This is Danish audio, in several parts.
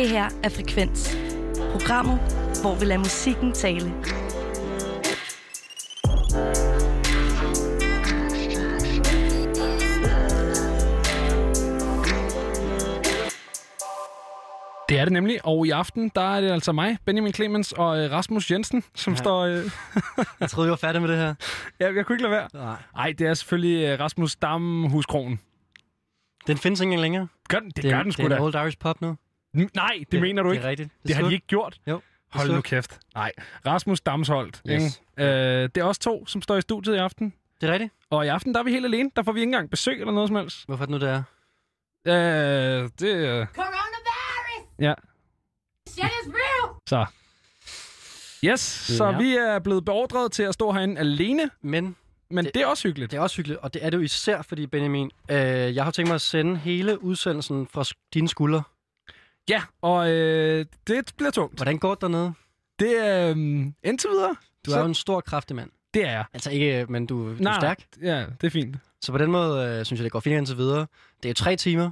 Det her er Frekvens. Programmet, hvor vi lader musikken tale. Det er det nemlig, og i aften, der er det altså mig, Benjamin Clemens og øh, Rasmus Jensen, som ja. står... Øh, Jeg troede, vi var færdige med det her. ja, jeg kunne ikke lade være. Nej. Nej, det er selvfølgelig øh, Rasmus Damhuskrogen. Den findes ikke engang længere. Gør den, det, er, gør den sgu det er da. en Old Irish pop nu. Nej, det, det mener du ikke. Det er rigtigt. Det har slut. de ikke gjort. Jo. Hold nu kæft. Nej. Rasmus Damsholdt. Yes. Ikke? Øh, det er os to, som står i studiet i aften. Det er rigtigt. Og i aften, der er vi helt alene. Der får vi ikke engang besøg eller noget som helst. Hvorfor er det nu, det er? Øh, det... Øh, Coronavirus! ja, Shit is real! så... Yes, så vi er blevet beordret til at stå herinde alene, Men men det, Det- det er også hyggeligt. det er også hyggeligt, og det er det jo især, fordi Benjamin, øh, jeg har tænkt mig at sende hele udsendelsen fra dine skuldre. Ja, og øh, det bliver tungt. Hvordan går det dernede? Det er øh, indtil videre. Du så, er jo en stor, kraftig mand. Det er jeg. Altså ikke, men du, du er Nej, stærk. Ja, det er fint. Så på den måde øh, synes jeg, det går fint indtil videre. Det er tre timer.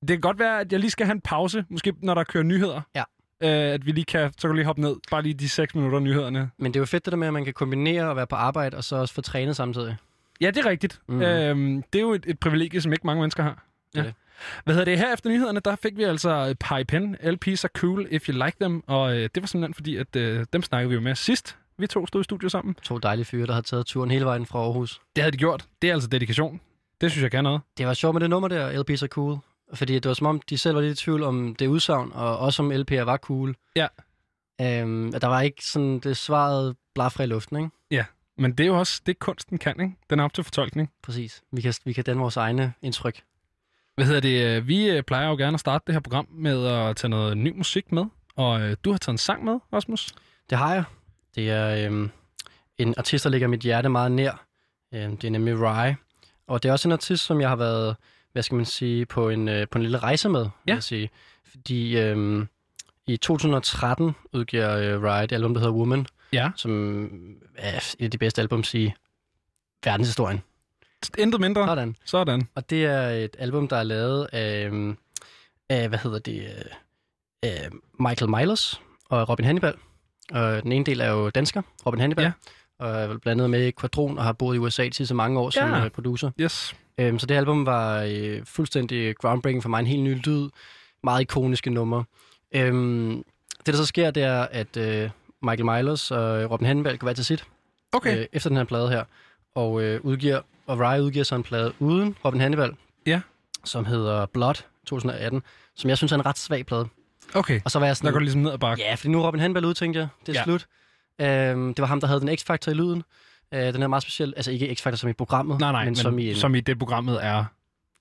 Det kan godt være, at jeg lige skal have en pause, måske når der kører nyheder. Ja. Øh, at vi lige kan, så kan du lige hoppe ned, bare lige de 6 minutter nyhederne. Men det er jo fedt det der med, at man kan kombinere at være på arbejde, og så også få trænet samtidig. Ja, det er rigtigt. Mm. Øhm, det er jo et, et privilegie, som ikke mange mennesker har. Ja. det. Hvad hedder det? Her efter nyhederne, der fik vi altså Pi Pen. LP's are cool if you like them. Og øh, det var simpelthen fordi, at øh, dem snakkede vi jo med sidst. Vi to stod i studio sammen. To dejlige fyre, der har taget turen hele vejen fra Aarhus. Det havde de gjort. Det er altså dedikation. Det synes jeg kan noget. Det var sjovt med det nummer der, LP's er cool. Fordi det var som om, de selv var lidt i tvivl om det udsagn, og også om LP'er var cool. Ja. Øhm, der var ikke sådan det svaret blafra i luften, ikke? Men det er jo også det, kunsten kan, ikke? Den er op til fortolkning. Præcis. Vi kan, vi kan danne vores egne indtryk. Hvad hedder det? øh, Vi øh, plejer jo gerne at starte det her program med at tage noget ny musik med. Og øh, du har taget en sang med, Rasmus. Det har jeg. Det er øhm, en artist, der ligger mit hjerte meget nær. Øhm, det er nemlig Rye. Og det er også en artist, som jeg har været, hvad skal man sige, på en, øh, på en lille rejse med, vil Ja. jeg sige. Fordi øhm, i 2013 udgiver øh, Riot et album, der hedder Woman, Ja. som er et af de bedste albums i verdenshistorien. Intet mindre. Sådan. Sådan. Og det er et album, der er lavet af, øhm, af hvad hedder det, øh, øh, Michael Miles og Robin Hannibal. Og den ene del er jo dansker, Robin Hannibal. Ja. Og er vel blandet med i Quadron og har boet i USA til så mange år som Ja. øh, producer. Yes. Øhm, så det album var øh, fuldstændig groundbreaking for mig. En helt ny lyd. Meget ikoniske numre. Øhm, det, der så sker, det er, at øh, Michael Miles og Robin Hannibal går hver til sit Okay. øh, efter den her plade her. Og øh, udgiver, og Riot udgiver så en plade uden Robin Hannibal. Ja. Som hedder Blood 2018. Som jeg synes er en ret svag plade. Okay. Og så var jeg Der sådan... går det ligesom ned ad bakke. Ja, fordi nu er Robin Hannibal ude, tænkte jeg. Det er Ja. slut. Øhm, det var ham, der havde den X-Factor i lyden. Øh, den er meget speciel. Altså ikke X-Factor som i programmet, Nej, nej, men, men, som i en, som i det programmet er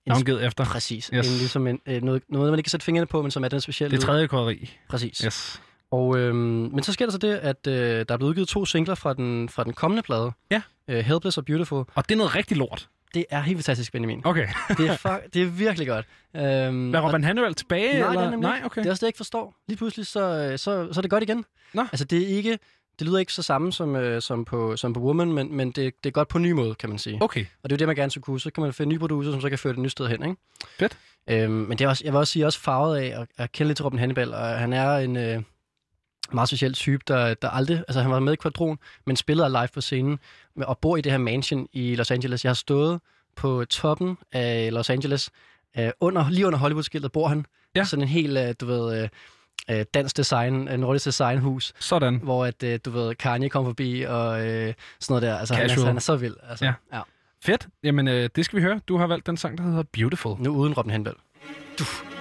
navngivet efter. Præcis. Yes. En, ligesom en, øh, noget, noget, man ikke kan sætte fingrene på, men som er den specielle Det tredje krydderi. Præcis. Yes. Og, øhm, men så sker der så det, at øh, der er blevet udgivet to singler fra den, fra den kommende plade. Ja. Øh, Helpless og Beautiful. Og det er noget rigtig lort. Det er helt fantastisk, Benjamin. Okay. Det er, fuck, det er virkelig godt. Øhm, Er og- Robin Hannibal tilbage? Nej, eller? er Nej, okay. Det er også det, jeg ikke forstår. Lige pludselig, så, øh, så, så er det godt igen. Nå. Altså, det er ikke... Det lyder ikke så samme som, øh, som, på, som på Woman, men, men det, det er godt på en ny måde, kan man sige. Okay. Og det er jo det, man gerne skulle kunne. Så kan man finde en ny producer, som så kan føre det nye sted hen, ikke? Fedt. Øhm, men det er også, jeg vil også sige, også farvet af at, at kende lidt til Robin Hannibal, og han er en øh, meget speciel type, der, der aldrig... Altså, han var med i Quadron, men spillede live på scenen, og bor i det her mansion i Los Angeles. Jeg har stået på toppen af Los Angeles, øh, under, lige under Hollywood-skiltet bor han. Ja. Sådan en helt, øh, du ved... Øh, øh, dansk design, øh, nordisk designhus, Sådan. hvor at, øh, du ved, Kanye kom forbi og øh, sådan noget der. Altså, han er, Casual. han er så vild. Altså, Ja. ja. Fedt. Jamen, øh, det skal vi høre. Du har valgt den sang, der hedder Beautiful. Nu uden Robin Hannibal. Beautiful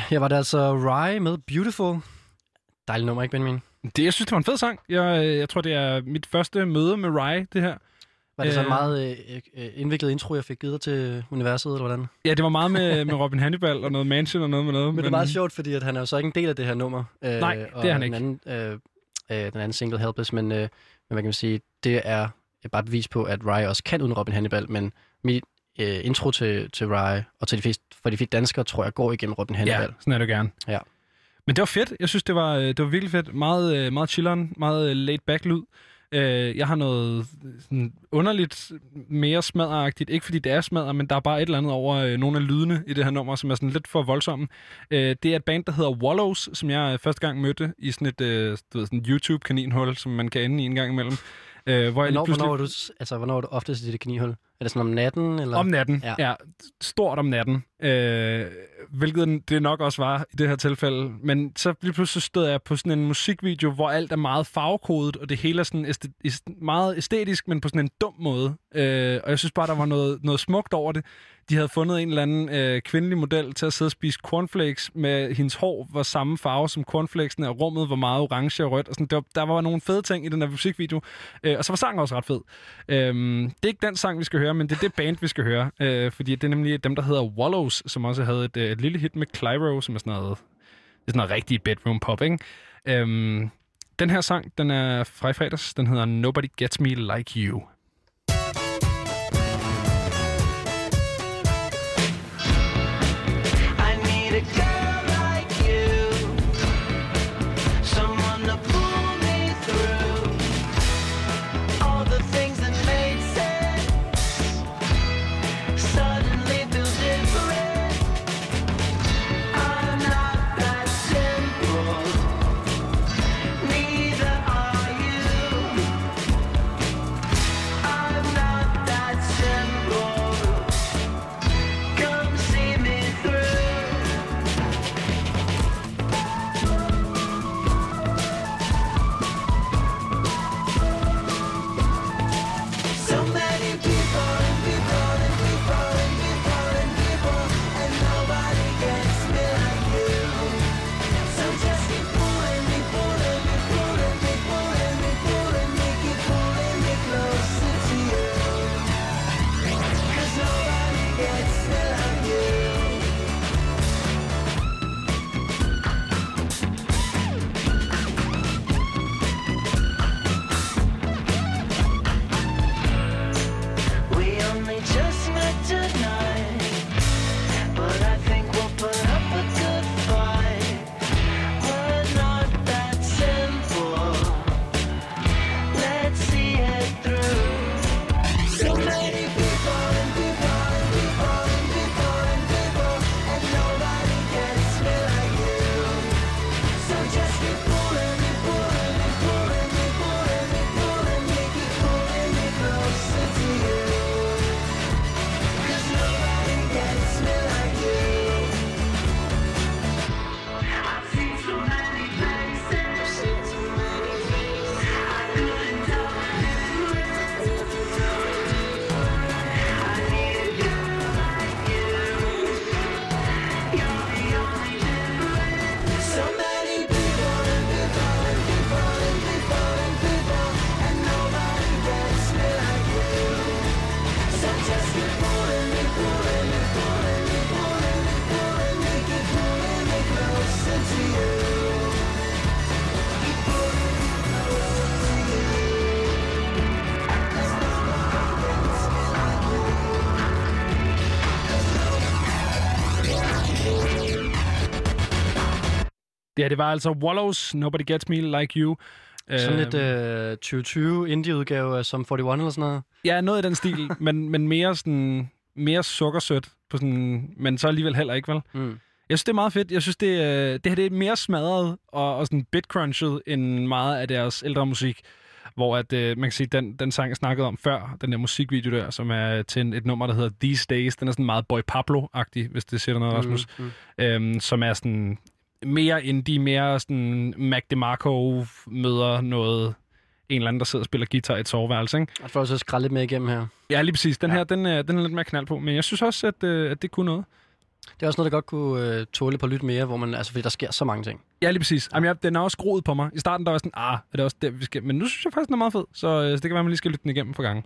Ja, jeg var der altså Rye med Beautiful. Dejlig nummer, ikke Benjamin? Det, jeg synes, det var en fed sang. Jeg, øh, jeg tror, det er mit første møde med Rye, det her. Var det så en Øh. meget øh, øh, indviklet intro, jeg fik givet til universet, eller hvordan? Ja, det var meget med, med Robin Hannibal og noget Mansion og noget med noget. Men det er meget sjovt, fordi at han er jo så ikke en del af det her nummer. Øh, Nej, det og er han den Anden, øh, øh, den anden single, Helpless, men, øh, men hvad kan man sige, det er bare et bevis på, at Rye også kan uden Robin Hannibal, men mit øh, intro til, til Rye, og til de fleste, for de fleste danskere, tror jeg, går igennem Robin Hannibal. Ja, sådan er det gerne. Ja. Men det var fedt. Jeg synes, det var, øh, det var virkelig fedt. Meget, øh, meget chilleren, meget øh, laid back lyd. Jeg har noget sådan underligt mere smadderagtigt. Ikke fordi det er smadder, men der er bare et eller andet over nogle af lydene i det her nummer, som er sådan lidt for voldsomme. Det er et band, der hedder Wallows, som jeg første gang mødte i sådan et du ved, sådan YouTube-kaninhul, som man kan ende i en gang imellem. Øh, hvor jeg Hvornår, pludselig... hvornår, er du, altså, hvornår er du oftest i det kanihul? Er det sådan om natten? Eller? Om natten, ja. Ja. Stort om natten. Øh, hvilket det nok også var i det her tilfælde. Men så lige pludselig stod jeg på sådan en musikvideo, hvor alt er meget farvekodet, og det hele er sådan æste- æst- meget æstetisk, men på sådan en dum måde. Øh, og jeg synes bare, der var noget, noget smukt over det. De havde fundet en eller anden øh, kvindelig model til at sidde og spise cornflakes med hendes hår var samme farve som cornflakesene, og rummet var meget orange og rødt. Og sådan, der, der var nogle fede ting i den her musikvideo. Øh, og så var sangen også ret fed. Øh, det er ikke den sang, vi skal høre, men det er det band, vi skal høre. Øh, fordi det er nemlig dem, der hedder Wallows, som også havde et, øh, et lille hit med Clyro, som er sådan noget, det er sådan noget rigtig bedroom pop, ikke? Øh, den her sang, den er fra i fredags. Den hedder Nobody Gets Me Like You. I det var altså Wallows, Nobody Gets Me Like You. Sådan lidt øh, 2020 indie-udgave af Som 41 eller sådan noget. Ja, noget i den stil, men, men mere sådan mere sukkersødt, på sådan, men så alligevel heller ikke, vel? Mm. Jeg synes, det er meget fedt. Jeg synes, det, øh, det her det er mere smadret og, og sådan bit-crunchet end meget af deres ældre musik. Hvor at, øh, man kan sige, den, den sang, jeg snakkede om før, den der musikvideo der, som er til en, et nummer, der hedder These Days, den er sådan meget Boy Pablo-agtig, hvis det siger noget, Rasmus. Mm, mm. Øhm, som er sådan mere indie, mere sådan Mac DeMarco møder noget, en eller anden, der sidder og spiller guitar i et soveværelse, ikke? Jeg får også skralde lidt med igennem her. Ja, lige præcis. Den Ja. her, den er, den er lidt mere knald på, men jeg synes også, at, øh, at det kunne noget. Det er også noget, der godt kunne øh, tåle på lidt mere, hvor man, altså, fordi der sker så mange ting. Ja, lige præcis. Jamen, jeg, den er også groet på mig. I starten der var sådan, ah, er det også der, vi skal... Men nu synes jeg faktisk, den er meget fed, så, øh, så det kan være, man lige skal lytte den igennem for gange.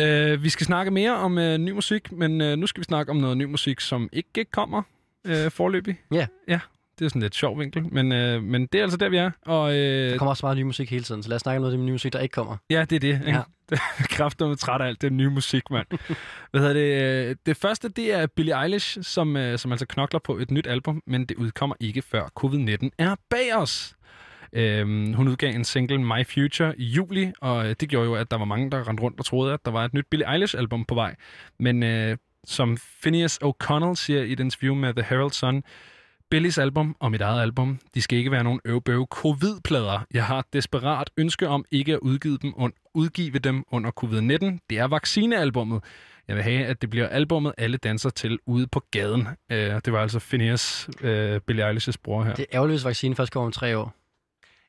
Øh, vi skal snakke mere om øh, ny musik, men øh, nu skal vi snakke om noget ny musik, som ikke kommer øh, forløbig. Ja. Ja, det er sådan lidt sjov vinkel, men, øh, men det er altså der, vi er. Og, øh, Der kommer også meget ny musik hele tiden, så lad os snakke om noget af den nye musik, der ikke kommer. Ja, det er det. Ikke? Ja. Ja. Kræfter med træt af alt det nye musik, mand. Hvad hedder det? øh, Det første, det er Billie Eilish, som, øh, som altså knokler på et nyt album, men det udkommer ikke før covid-19 er bag os. Øhm, hun udgav en single, My Future, i juli, og øh, det gjorde jo, at der var mange, der rendte rundt og troede, at der var et nyt Billie Eilish-album på vej. Men øh, som Phineas O'Connell siger i et interview med The Herald Sun, Billies album og mit eget album, de skal ikke være nogen øvbøve covid-plader. Jeg har et desperat ønske om ikke at udgive dem, und, udgive dem under covid-19. Det er vaccinealbummet. Jeg vil have, at det bliver albummet, alle danser til ude på gaden. Øh, det var altså Phineas, øh, Billie Eilish's bror her. Det er ærgerligt, hvis vaccinen først kommer om tre år.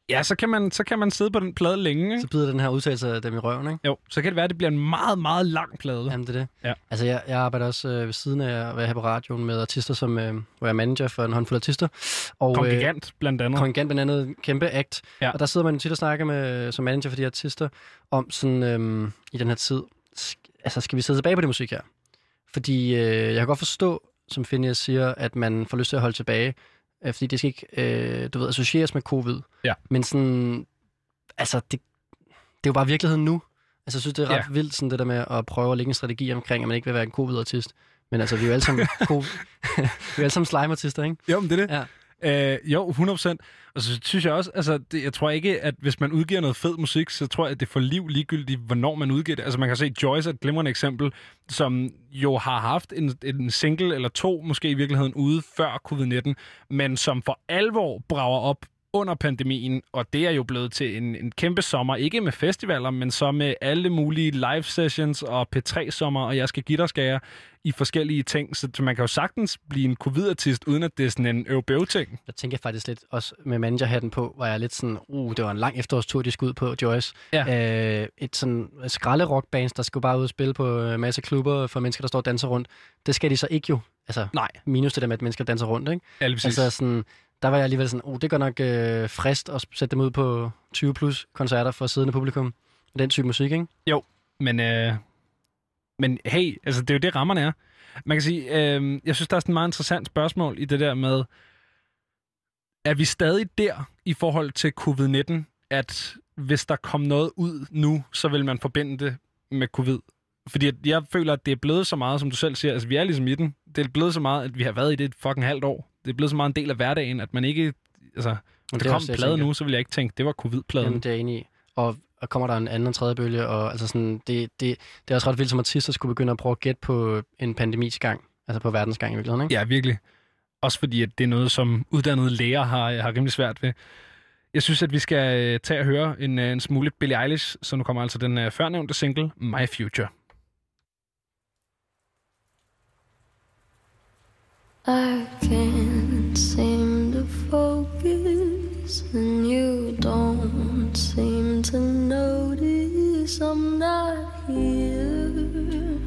Ja, så kan, man, så kan man sidde på den plade længe. Ikke? Så bider den her udtalelse af dem i røven, ikke? Jo, så kan det være, at det bliver en meget, meget lang plade. Jamen, det er det. Ja. Altså, jeg, jeg arbejder også øh, ved siden af at være her på radioen med artister, som, øh, hvor jeg er manager for en håndfuld artister. Og, Kongigant, blandt andet. Øh, Kongigant blandt andet kæmpe act. Ja. Og der sidder man tit og snakker med, som manager for de artister om sådan, øh, i den her tid, sk- altså, skal vi sidde tilbage på det musik her? Fordi øh, jeg kan godt forstå, som Phineas siger, at man får lyst til at holde tilbage, øh, fordi det skal ikke, øh, du ved, associeres med covid. Ja. Men sådan, altså, det, det er jo bare virkeligheden nu. Altså, jeg synes, det er ret Ja. vildt, sådan det der med at prøve at lægge en strategi omkring, at man ikke vil være en covid-artist. Men altså, vi er jo alle sammen, COVID, vi er alle sammen slime-artister, ikke? Jo, men det er det. Ja. Øh, jo, 100%. Og så synes jeg også, altså, det, jeg tror ikke, at hvis man udgiver noget fed musik, så tror jeg, at det får liv ligegyldigt, hvornår man udgiver det. Altså man kan se, Joyce er et glimrende eksempel, som jo har haft en, en single eller to, måske i virkeligheden, ude før covid-19, men som for alvor brager op under pandemien, og det er jo blevet til en, en kæmpe sommer, ikke med festivaler, men så med alle mulige live sessions og P3-sommer, og jeg skal give dig skære i forskellige ting, så man kan jo sagtens blive en covid-artist, uden at det er sådan en øv ting Der tænker jeg faktisk lidt, også med managerhatten på, var jeg lidt sådan, uh, det var en lang efterårstur, de skulle ud på, Joyce. Ja. Øh, et sådan skralde rockbands, der skulle bare ud og spille på en masse klubber for mennesker, der står og danser rundt. Det skal de så ikke jo. Altså, Nej, minus det der med, at mennesker danser rundt, ikke? ja. Altså sådan, der var jeg alligevel sådan, oh, det går nok øh, frist at sætte dem ud på 20 plus koncerter for siddende publikum. Den type musik, ikke? Jo, Men, øh, men hey, altså det er jo det, rammerne er. Man kan sige, øh, jeg synes, der er sådan et meget interessant spørgsmål i det der med, er vi stadig der i forhold til covid-19, at hvis der kom noget ud nu, så vil man forbinde det med covid? Fordi jeg føler, at det er blevet så meget, som du selv siger, altså vi er ligesom i den. Det er blevet så meget, at vi har været i det et fucking halvt år. Det er blevet så meget en del af hverdagen, at man ikke... Altså, Men der er kom en plade nu, så vil jeg ikke tænke, det var covid-pladen. Jamen, det er jeg enig i. Og, og kommer der en anden og tredje bølge, og altså sådan, det, det, det er også ret vildt som artist at skulle begynde at prøve at gætte på en pandemis gang. Altså på verdens gang i virkeligheden, ikke? Ja, virkelig. Også fordi, at det er noget, som uddannede læger har, har rimelig svært ved. Jeg synes, at vi skal øh, tage og høre en, øh, en smule Billie Eilish, så nu kommer altså den øh, førnævnte single, My Future. I can't and you don't seem to notice I'm not here.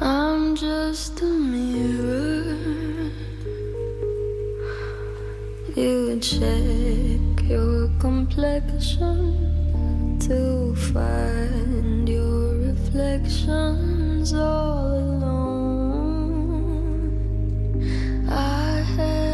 I'm just a mirror. You check your complexion to find your reflections all alone. I had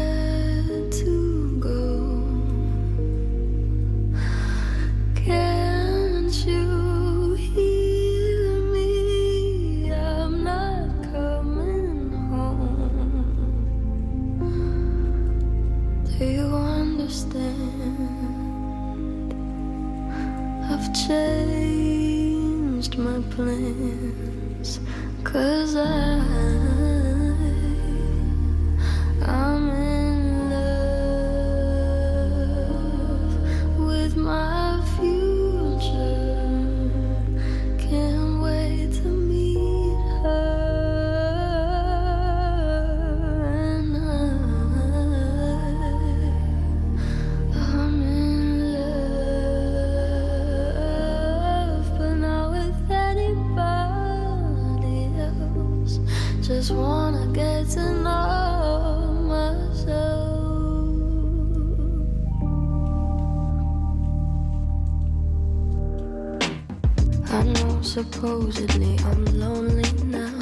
changed my plans. Cause I I'm supposedly I'm lonely now.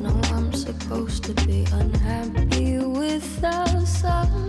No, I'm supposed to be unhappy without someone.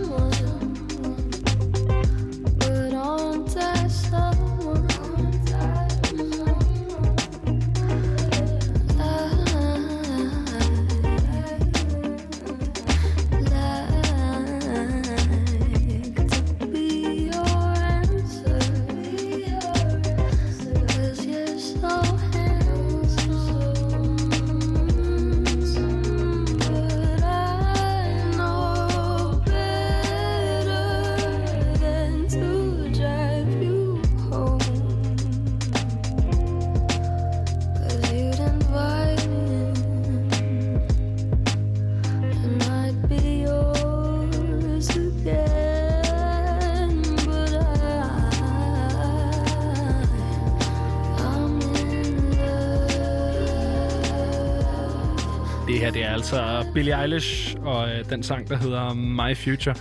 Billie Eilish og øh, den sang, der hedder My Future.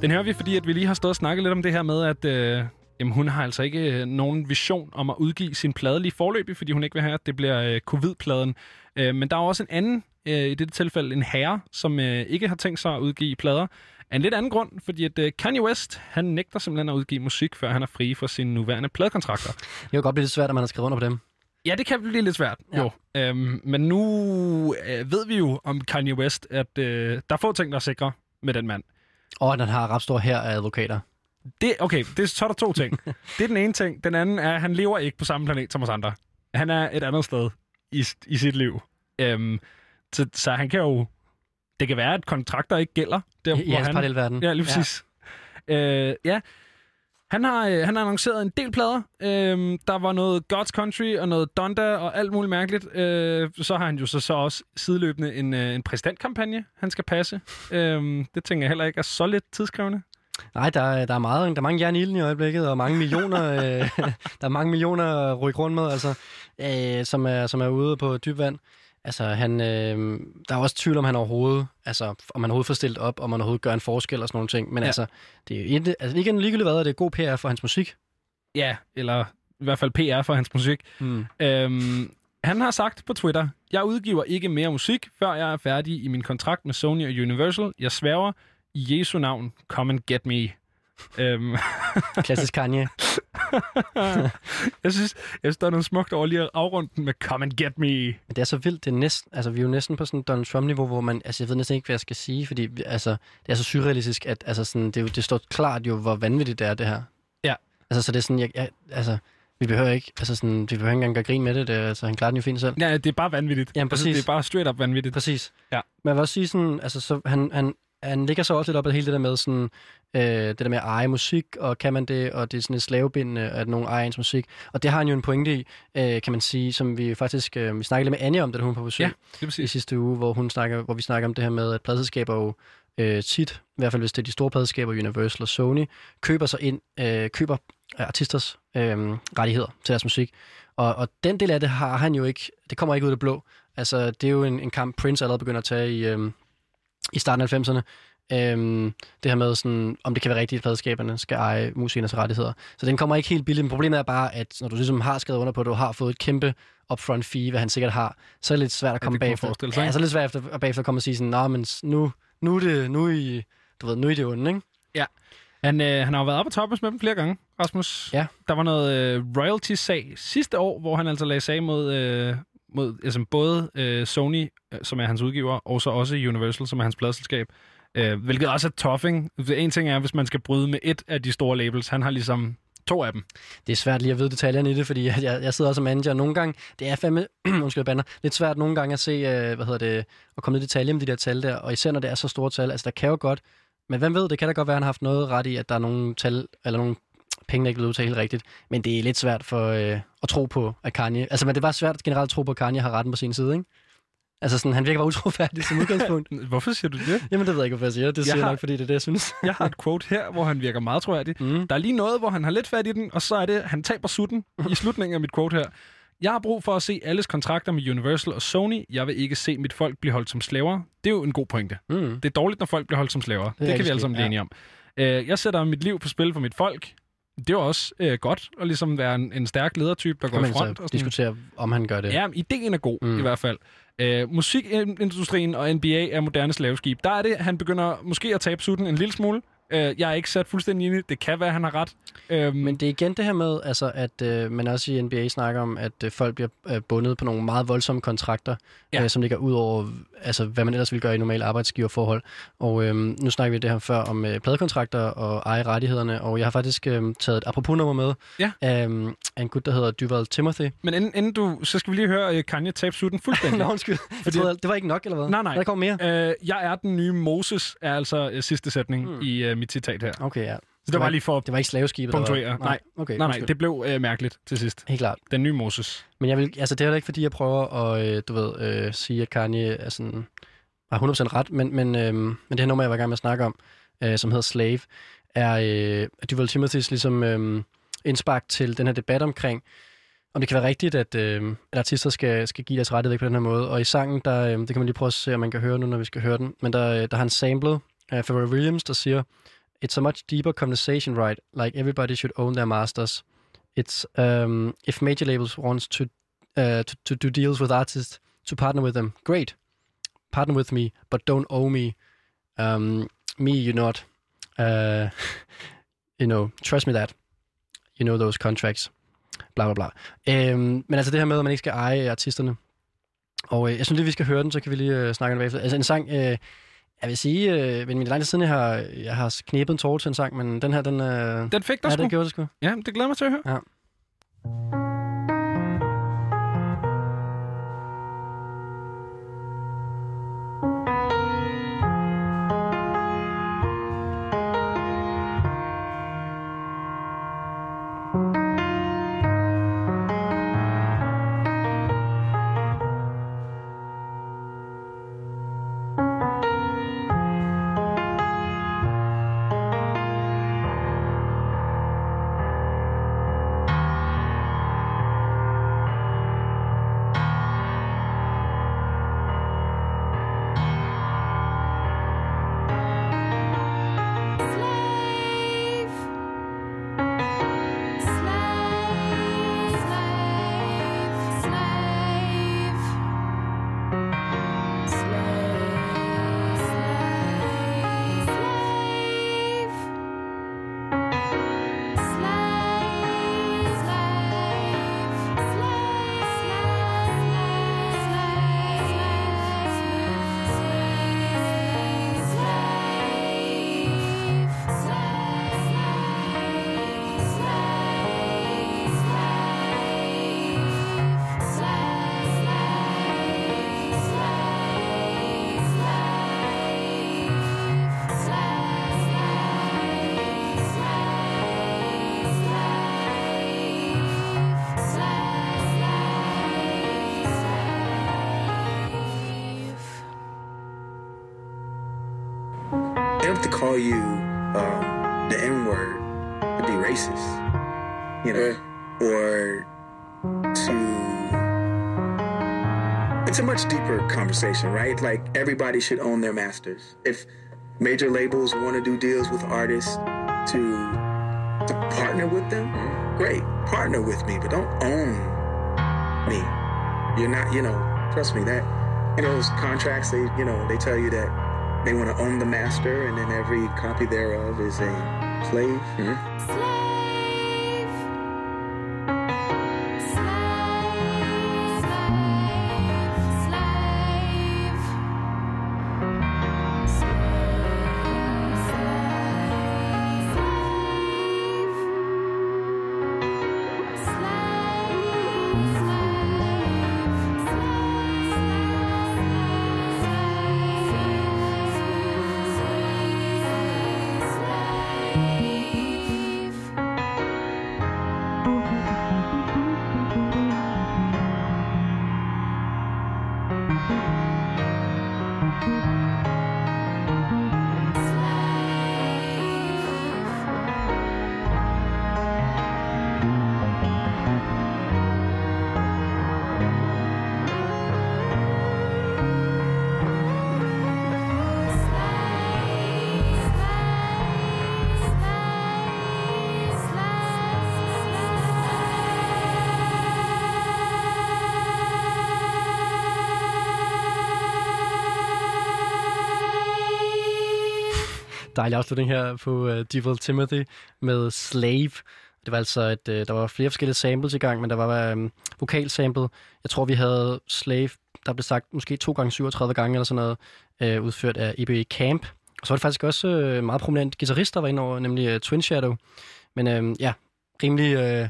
Den hører vi, fordi at vi lige har stået og snakket lidt om det her med, at øh, jamen, hun har altså ikke øh, nogen vision om at udgive sin plade lige forløbig, fordi hun ikke vil have, at det bliver øh, covid-pladen. Øh, men der er også en anden, øh, i dette tilfælde en herre, som øh, ikke har tænkt sig at udgive plader. Af en lidt anden grund, fordi at øh, Kanye West, han nægter simpelthen at udgive musik, før han er fri fra sine nuværende pladekontrakter. Det kan godt blive lidt svært, at man har skrevet under på dem. Ja, det kan blive lidt svært, Ja. jo. Øhm, men nu øh, ved vi jo om Kanye West, at øh, der er få ting, der er sikre med den mand. Og at han har ret stor her af advokater. Det, okay, det, så er der to ting. det er den ene ting. Den anden er, at han lever ikke på samme planet som os andre. Han er et andet sted i, i sit liv. Øhm, så, så han kan jo... Det kan være, at kontrakter ikke gælder. Der, I hans parallelverden. Ja, lige præcis. Ja. Øh, ja. Han har, øh, han har annonceret en del plader. Øh, der var noget God's Country og noget Donda og alt muligt mærkeligt. Øh, så har han jo så, så også sideløbende en, øh, en præsidentkampagne, han skal passe. Øh, det tænker jeg heller ikke er så lidt tidskrævende. Nej, der, er- der er meget, der er mange jern i i øjeblikket, og mange millioner, øh, der er mange millioner at rykke rundt med, altså, øh, som, er, som er ude på dyb vand. Altså, han, øh, der er også tvivl om han overhovedet, altså, om han overhovedet får stillet op, om han overhovedet gør en forskel og sådan nogle ting. Men Ja. altså, det er ikke, altså, ikke ligegyldigt hvad, det er god PR for hans musik. Ja, eller i hvert fald PR for hans musik. Mm. Øhm, han har sagt på Twitter, jeg udgiver ikke mere musik, før jeg er færdig i min kontrakt med Sony og Universal. Jeg sværger i Jesu navn, come and get me. Øhm, Klassisk Kanye. jeg, synes, jeg synes, der er noget smukt over lige at afrunde den med come and get me. Men det er så vildt, det er næsten, altså vi er jo næsten på sådan Donald Trump-niveau, hvor man, altså jeg ved næsten ikke, hvad jeg skal sige, fordi altså, det er så surrealistisk, at altså sådan, det, er jo- det står klart jo, hvor vanvittigt det er, det her. Ja. Altså, så det er sådan, jeg, jeg, altså, vi behøver ikke, altså sådan, vi behøver ikke engang gøre grin med det, det altså, han klarer den jo fint selv. Ja, det er bare vanvittigt. Jamen, Altså, præcis. det er bare straight up vanvittigt. Præcis. Ja. Men jeg vil også sige sådan, altså, så han, han, han ligger så også lidt op af hele det der med sådan, øh, det der med at eje musik, og kan man det, og det er sådan et slavebindende, at nogen ejer ens musik. Og det har han jo en pointe i, øh, kan man sige, som vi faktisk, øh, vi snakkede lidt med Anja om, da hun var på besøg Ja, i sidste uge, hvor, hun snakker, hvor vi snakker om det her med, at pladselskaber jo øh, tit, i hvert fald hvis det er de store pladselskaber, Universal og Sony, køber sig ind, øh, køber øh, artisters øh, rettigheder til deres musik. Og, og den del af det har han jo ikke, det kommer ikke ud af det blå. Altså, det er jo en, en kamp, Prince allerede begynder at tage i, øh, i starten af 90'erne. Øhm, det her med, sådan, om det kan være rigtigt, at pladskaberne skal eje musikernes rettigheder. Så den kommer ikke helt billigt, men problemet er bare, at når du ligesom har skrevet under på, at du har fået et kæmpe upfront fee, hvad han sikkert har, så er det lidt svært at komme man bagefter. Ja, så er det lidt svært at bagefter komme og sige sådan, Nå, men nu, nu, er det, nu, er I, du ved, nu er I det onde, ikke? Han, øh, han har jo været oppe på toppen med dem flere gange, Rasmus. Ja. Der var noget øh, royalty-sag sidste år, hvor han altså lagde sag mod, øh, mod altså både øh, Sony, øh, som er hans udgiver, og så også Universal, som er hans pladselskab. Øh, hvilket også er tough, En ting er, hvis man skal bryde med et af de store labels. Han har ligesom to af dem. Det er svært lige at vide detaljerne i det, fordi jeg, jeg sidder også som manager, og nogle gange, det er fandme, undskyld, banner, lidt svært nogle gange at se, øh, hvad hedder det, at komme ned i detaljer med de der tal der, og især når det er så store tal, altså der kan jo godt, men hvem ved, det kan da godt være, at han har haft noget ret i, at der er nogle tal, eller nogle penge, der ikke bliver udtalt helt rigtigt, men det er lidt svært for øh, at tro på, at Kanye, altså men det er bare svært generelt at tro på, at Kanye har retten på sin side, ikke? Altså sådan, han virker bare utroværdig som udgangspunkt. Hvorfor siger du det? Jamen det ved jeg ikke, hvorfor jeg siger. Det siger jeg har- nok, fordi det er det, jeg synes. Jeg har et quote her, hvor han virker meget troværdig. Mm. Der er lige noget, hvor han har lidt fat i den, og så er det, han taber sutten i slutningen af mit quote her. Jeg har brug for at se alles kontrakter med Universal og Sony. Jeg vil ikke se mit folk blive holdt som slaver. Det er jo en god pointe. Mm. Det er dårligt, når folk bliver holdt som slaver. Det, det kan vi alle sammen blive enige om. Øh, jeg sætter mit liv på spil for mit folk. Det var også øh, godt at ligesom være en, en stærk ledertype, der går i front. så Og sådan. diskutere, om han gør det. Ja, ideen er god. Mm. i hvert fald. Øh, musikindustrien og NBA er moderne slaveskib. Der er det, han begynder måske at tabe sutten en lille smule. Øh, jeg er ikke sat fuldstændig i det. Kan være, han har ret. Øh, Men det er igen det her med, altså, at øh, man også i NBA snakker om, at øh, folk bliver øh, bundet på nogle meget voldsomme kontrakter, Ja. øh, som ligger ud over, altså, hvad man ellers ville gøre i normale arbejdsgiverforhold. Og øh, nu snakker vi det her før om øh, pladekontrakter og eje rettighederne, og jeg har faktisk øh, taget et apropos-nummer med Ja. af, øh, af en gut, der hedder Duval Timothy. men inden, inden du, så skal vi lige høre øh, Kanye tabe sutten fuldstændig. Nå, undskyld. Jeg troede, det var ikke nok, eller hvad? Nej, nej. Der kommer mere. Øh, jeg er den nye Moses, er altså øh, sidste sætning mm. i øh, mit citat her. Okay, ja. Så det var lige for at Det var ikke slaveskibet, punktuere. hvad? Nej, okay, nej, nej, det blev øh, mærkeligt til sidst. Helt klart. Den nye Moses. Men jeg vil, altså det er heller ikke, fordi jeg prøver at, øh, du ved, øh, sige, at Kanye er sådan, har 100% ret, men, men, øh, men det her nummer, jeg var i gang med at snakke om, øh, som hedder Slave, er øh, Duval Timothys ligesom øh, indspark til den her debat omkring, om det kan være rigtigt, at, øh, at artister skal, skal give deres rettighed væk på den her måde. Og i sangen, der, øh, det kan man lige prøve at se, om man kan høre nu, når vi skal høre den, men der, øh, der har han samlet uh, Pharrell Williams, der siger, It's a much deeper conversation, right? Like everybody should own their masters. It's um, if major labels wants to uh, to, to do deals with artists to partner with them. Great, partner with me, but don't owe me. Um, me, you not. Uh, you know, trust me that. You know those contracts. Bla bla bla. Um, men altså det her med, at man ikke skal eje artisterne. Og øh, jeg synes lige, vi skal høre den, så kan vi lige øh, snakke om det bagefter. Altså en sang, øh, jeg vil sige, øh, men min lang siden, jeg har, jeg har knæbet en tårl til en sang, men den her, den... Øh, Den fik dig ja, sgu. det gjorde det sgu. Ja, det glæder mig til at høre. Ja. Call you um, the N word to be racist, you know, or to. It's a much deeper conversation, right? Like everybody should own their masters. If major labels want to do deals with artists to to partner with them, great, partner with me, but don't own me. You're not, you know, trust me that. You know, those contracts, they, you know, they tell you that they want to own the master, and then every copy thereof is a slave. Hmm? Slave. Dejlig afslutning her på uh, Devil Timothy med Slave. Det var altså et, uh, der var flere forskellige samples i gang, men der var um, vokalsample. Jeg tror, vi havde Slave, der blev sagt måske 2 gange 37 gange eller sådan noget, uh, udført af EBA Camp. Og så var det faktisk også uh, meget prominent guitarist, der var inde over, nemlig uh, Twin Shadow. Men uh, ja, rimelig uh,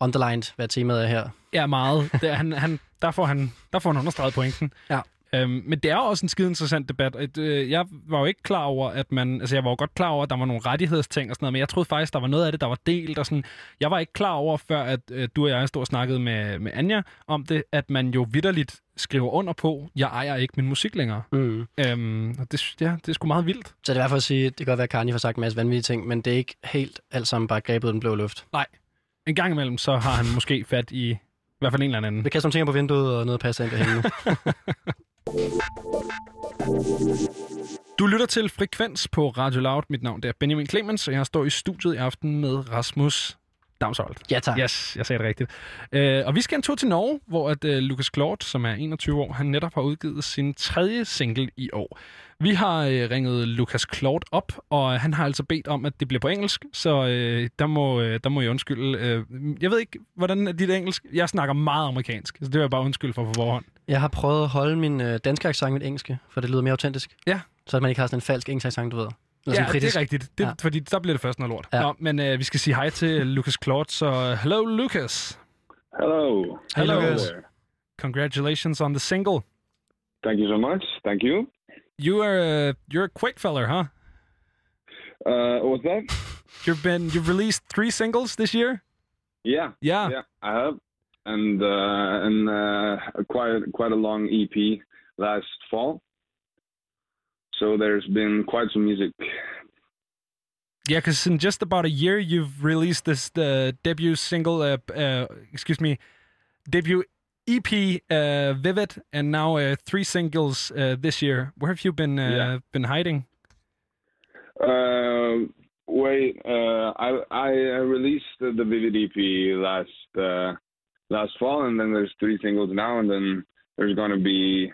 underlined, hvad temaet er her. Ja, meget. Det, er- han, han, der, får han, der får han understreget pointen. Ja. Øhm, men det er jo også en skide interessant debat. Et, øh, jeg var jo ikke klar over, at man... Altså, jeg var jo godt klar over, at der var nogle rettighedsting og sådan noget, men jeg troede faktisk, der var noget af det, der var delt og sådan. Jeg var ikke klar over, før at øh, du og jeg stod og snakkede med, med Anja om det, at man jo vidderligt skriver under på, jeg ejer ikke min musik længere. Mm. Øhm, og det, ja, det er sgu meget vildt. Så det er i hvert fald at sige, det kan godt være, at Kanye har sagt en masse vanvittige ting, men det er ikke helt alt sammen bare grebet den blå luft. En gang imellem, så har han måske fat i i hvert fald en eller anden. Vi kaster nogle ting på vinduet og noget passer ind derhen. Du lytter til Frekvens på Radio Loud. Mit navn er Benjamin Clemens, og jeg står i studiet i aften med Rasmus Damsholdt. ja, tak. Yes, jeg sagde det rigtigt. Øh, og vi skal en tur til Norge, hvor at, øh, Lucas Claude, som er 21 år, han netop har udgivet sin tredje single i år. Vi har øh, ringet Lucas Claude op, og han har altså bedt om, at det bliver på engelsk, så øh, der, må, øh, der må jeg undskylde. Øh, jeg ved ikke, hvordan er dit engelsk? Jeg snakker meget amerikansk, så det vil jeg bare undskylde for på forhånd. Jeg har prøvet at holde min øh, danske accent med engelske, for det lyder mere autentisk. Ja. Så at man ikke har sådan en falsk engelsk accent, du ved. Eller Ja, sådan det kritisk. er rigtigt. Det, Ja. Fordi der bliver det først noget lort. Ja. Nå, men øh, vi skal sige hej til Lucas Claude, så hello Lucas. Hello. Hello. Lucas. Congratulations on the single. Thank you so much. Thank you. You are uh, you're a quick feller, huh? Uh, what's that? You've been you've released three singles this year. Yeah, Yeah. yeah, I have, and uh, and uh, quite quite a long EP last fall. So there's been quite some music. Yeah, because in just about a year, you've released this the debut single. Uh, uh, excuse me, debut EP, uh, Vivid, and now uh, three singles uh, this year. Where have you been uh, Yeah. been hiding? Wait, uh, I I released the, the Vivid EP last last fall, and then there's three singles now, and then there's gonna be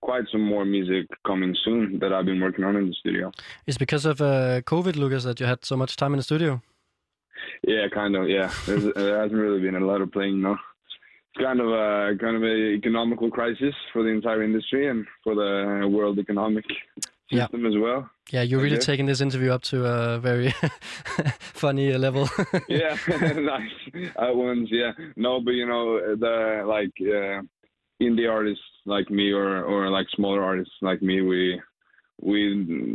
quite some more music coming soon that I've been working on in the studio. It's because of uh, COVID, Lucas, that you had so much time in the studio. Yeah, kind of. Yeah, There's, there hasn't really been a lot of playing. No, it's kind of a kind of a economical crisis for the entire industry and for the world economic Yeah. system as well. Yeah, you're really taking this interview up to a very funny level. Yeah, nice at once. Yeah, no, but you know the like uh, indie artists like me or or like smaller artists like me, we we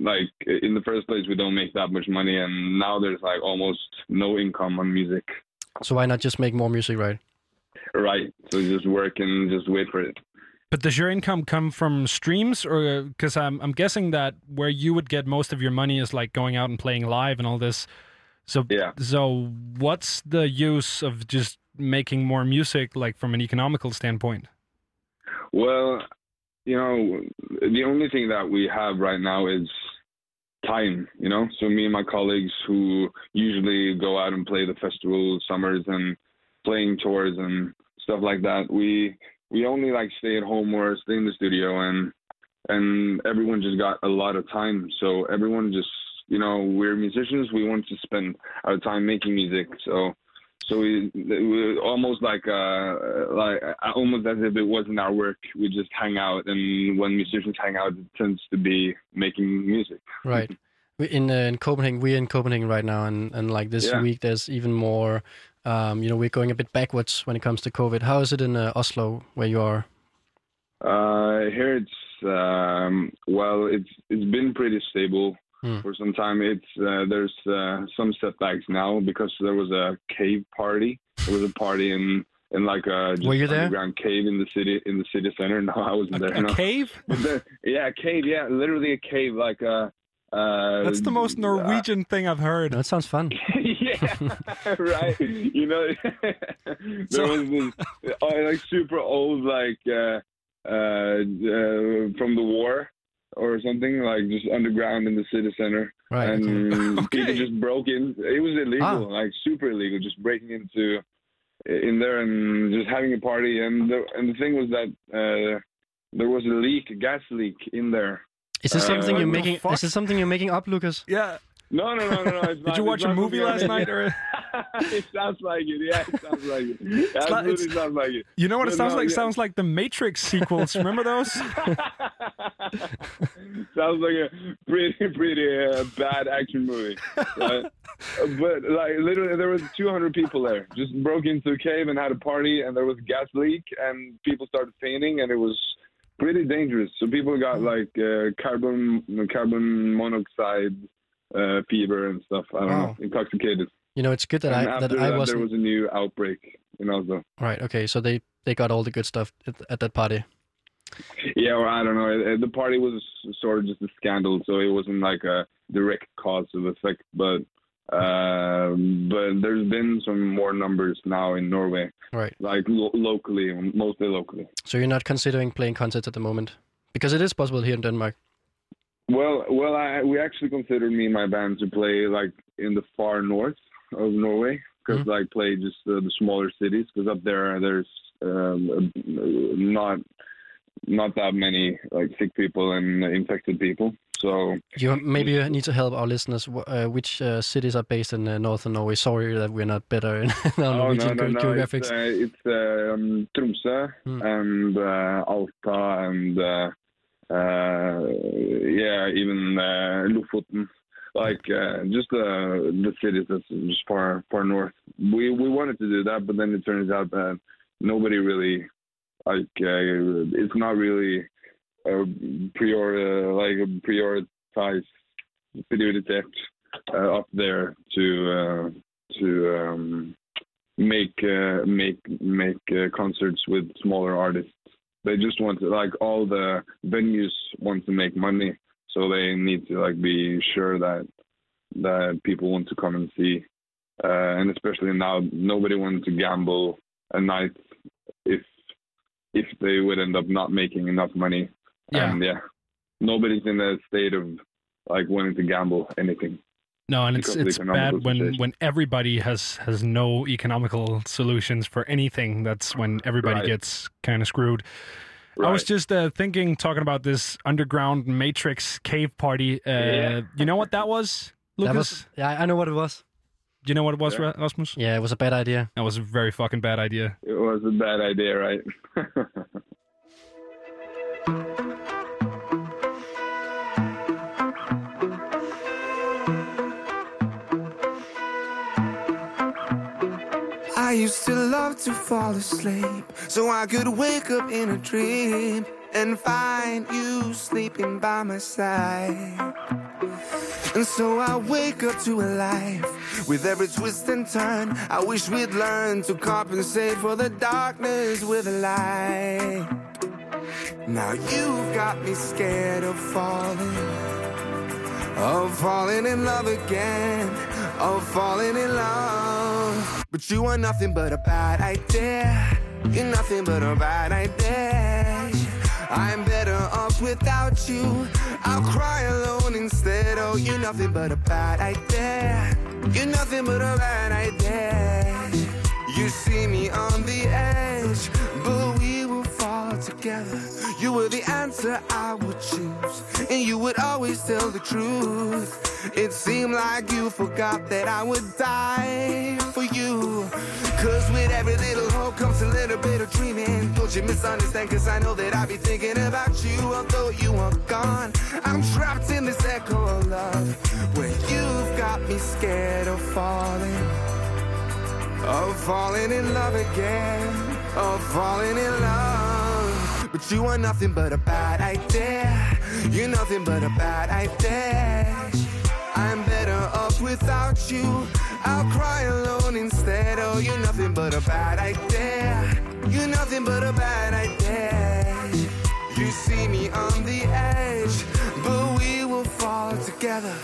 like in the first place we don't make that much money, and now there's like almost no income on music. so why not just make more music, right? Right. So just work and just wait for it. But does your income come from streams, or uh, because I'm I'm guessing that where you would get most of your money is like going out and playing live and all this. So Yeah. So what's the use of just making more music, like from an economical standpoint? Well, you know, the only thing that we have right now is time, you know? So me and my colleagues who usually go out and play the festival summers and playing tours and stuff like that, we we only like stay at home or stay in the studio and and everyone just got a lot of time. So everyone just you know, we're musicians, we want to spend our time making music. So so we, we almost like uh like almost as if it wasn't our work. We just hang out, and when musicians hang out, it tends to be making music. Right. We in uh, in Copenhagen, we're in Copenhagen right now, and and like this Yeah. week, there's even more. Um, you know, we're going a bit backwards when it comes to COVID. How is it in uh, Oslo, where you are? Uh, here it's um, well, it's it's been pretty stable Hmm. for some time. It's uh, there's uh, some setbacks now because there was a cave party. There was a party in in like a just Were you there? underground cave in the city in the city center. No, I wasn't there. A no. cave? But the, yeah, a cave. Yeah, literally a cave. Like a. Uh, That's the most Norwegian thing I've heard. That sounds fun. yeah, right. You know, there So- was this uh, like super old, like uh, uh, uh, from the war or something, like just underground in the city center, Right. and okay. Okay. people just broke in. It was illegal, Ah. like super illegal, just breaking into in there and just having a party. And the and the thing was that uh, there was a leak, a gas leak in there. Is this Uh, something what you're making? fuck? Is this something you're making up, Lucas? Yeah. No, no, no, no, no. It's Did not, you it's watch a movie last I- night? Or it sounds like it. Yeah, it sounds like it. It absolutely it's- sounds like it. you know what it No, sounds no, like? yeah. Sounds like the Matrix sequels. Remember those? Sounds like a pretty, pretty uh, bad action movie. Right? Uh, but like literally, there was 200 people there. Just broke into a cave and had a party, and there was gas leak, and people started fainting, and it was pretty dangerous. So people got like uh, carbon carbon monoxide uh, fever and stuff. I don't Wow. know, intoxicated. You know, it's good that and I that I wasn't. there was a new outbreak in Oslo. Right. Okay. So they they got all the good stuff at, at that party. Yeah, or I don't know. The party was sort of just a scandal, so it wasn't like a direct cause of effect. But um, but there's been some more numbers now in Norway, Right. like lo- locally, mostly locally. So you're not considering playing concerts at the moment because it is possible here in Denmark. Well, well, I, we actually considered me and my band to play like in the far north of Norway, because like play just uh, the smaller cities, because up there there's um, uh, not not that many like sick people and infected people. So You maybe you need to help our listeners. Uh, which uh, cities are based in uh, northern Norway? Sorry that we're not better in our Oh, Norwegian no, no, no. geographics. It's, uh, it's um, Tromsø Hmm. and uh, Alta and uh, uh, yeah, even uh, Lofoten. Like uh, just uh, the cities that's just far far north. We we wanted to do that, but then it turns out that nobody really like uh, it's not really a prior like prioritize prioritized prioritet uh, up there to uh, to um, make uh, make make uh, concerts with smaller artists. They just want to like all the venues want to make money, so they need to like be sure that that people want to come and see. Uh, and especially now, nobody wants to gamble a night if if they would end up not making enough money. Yeah. And yeah, nobody's in a state of like wanting to gamble anything. No, and it's because of the it's bad when situation. when everybody has has no economical solutions for anything. That's when everybody Right. gets kind of screwed. I was just uh, thinking, talking about this underground Matrix cave party. Uh, Yeah. You know what that was, Lucas? That was yeah, I know what it was. Do you know what it was, Yeah. Rasmus? Yeah, it was a bad idea. That was a very fucking bad idea. It was a bad idea, right? used to love to fall asleep so I could wake up in a dream and find you sleeping by my side. And so I wake up to a life with every twist and turn. I wish we'd learn to compensate for the darkness with a light. Now you've got me scared of falling, of falling in love again, of falling in love. But you are nothing but a bad idea. You're nothing but a bad idea. I'm better off without you. I'll cry alone instead. Oh, you're nothing but a bad idea. You're nothing but a bad idea. You see me on the edge, together. You were the answer I would choose, and you would always tell the truth. It seemed like you forgot that I would die for you. Cause with every little hope comes a little bit of dreaming. Don't you misunderstand? Cause I know that I be thinking about you, although you are gone. I'm trapped in this echo of love, where you've got me scared of falling of falling in love again, of falling in love. But you are nothing but a bad idea. You're nothing but a bad idea. I'm better off without you. I'll cry alone instead. Oh, you're nothing but a bad idea. You're nothing but a bad idea. You see me on the edge, but we will fall together.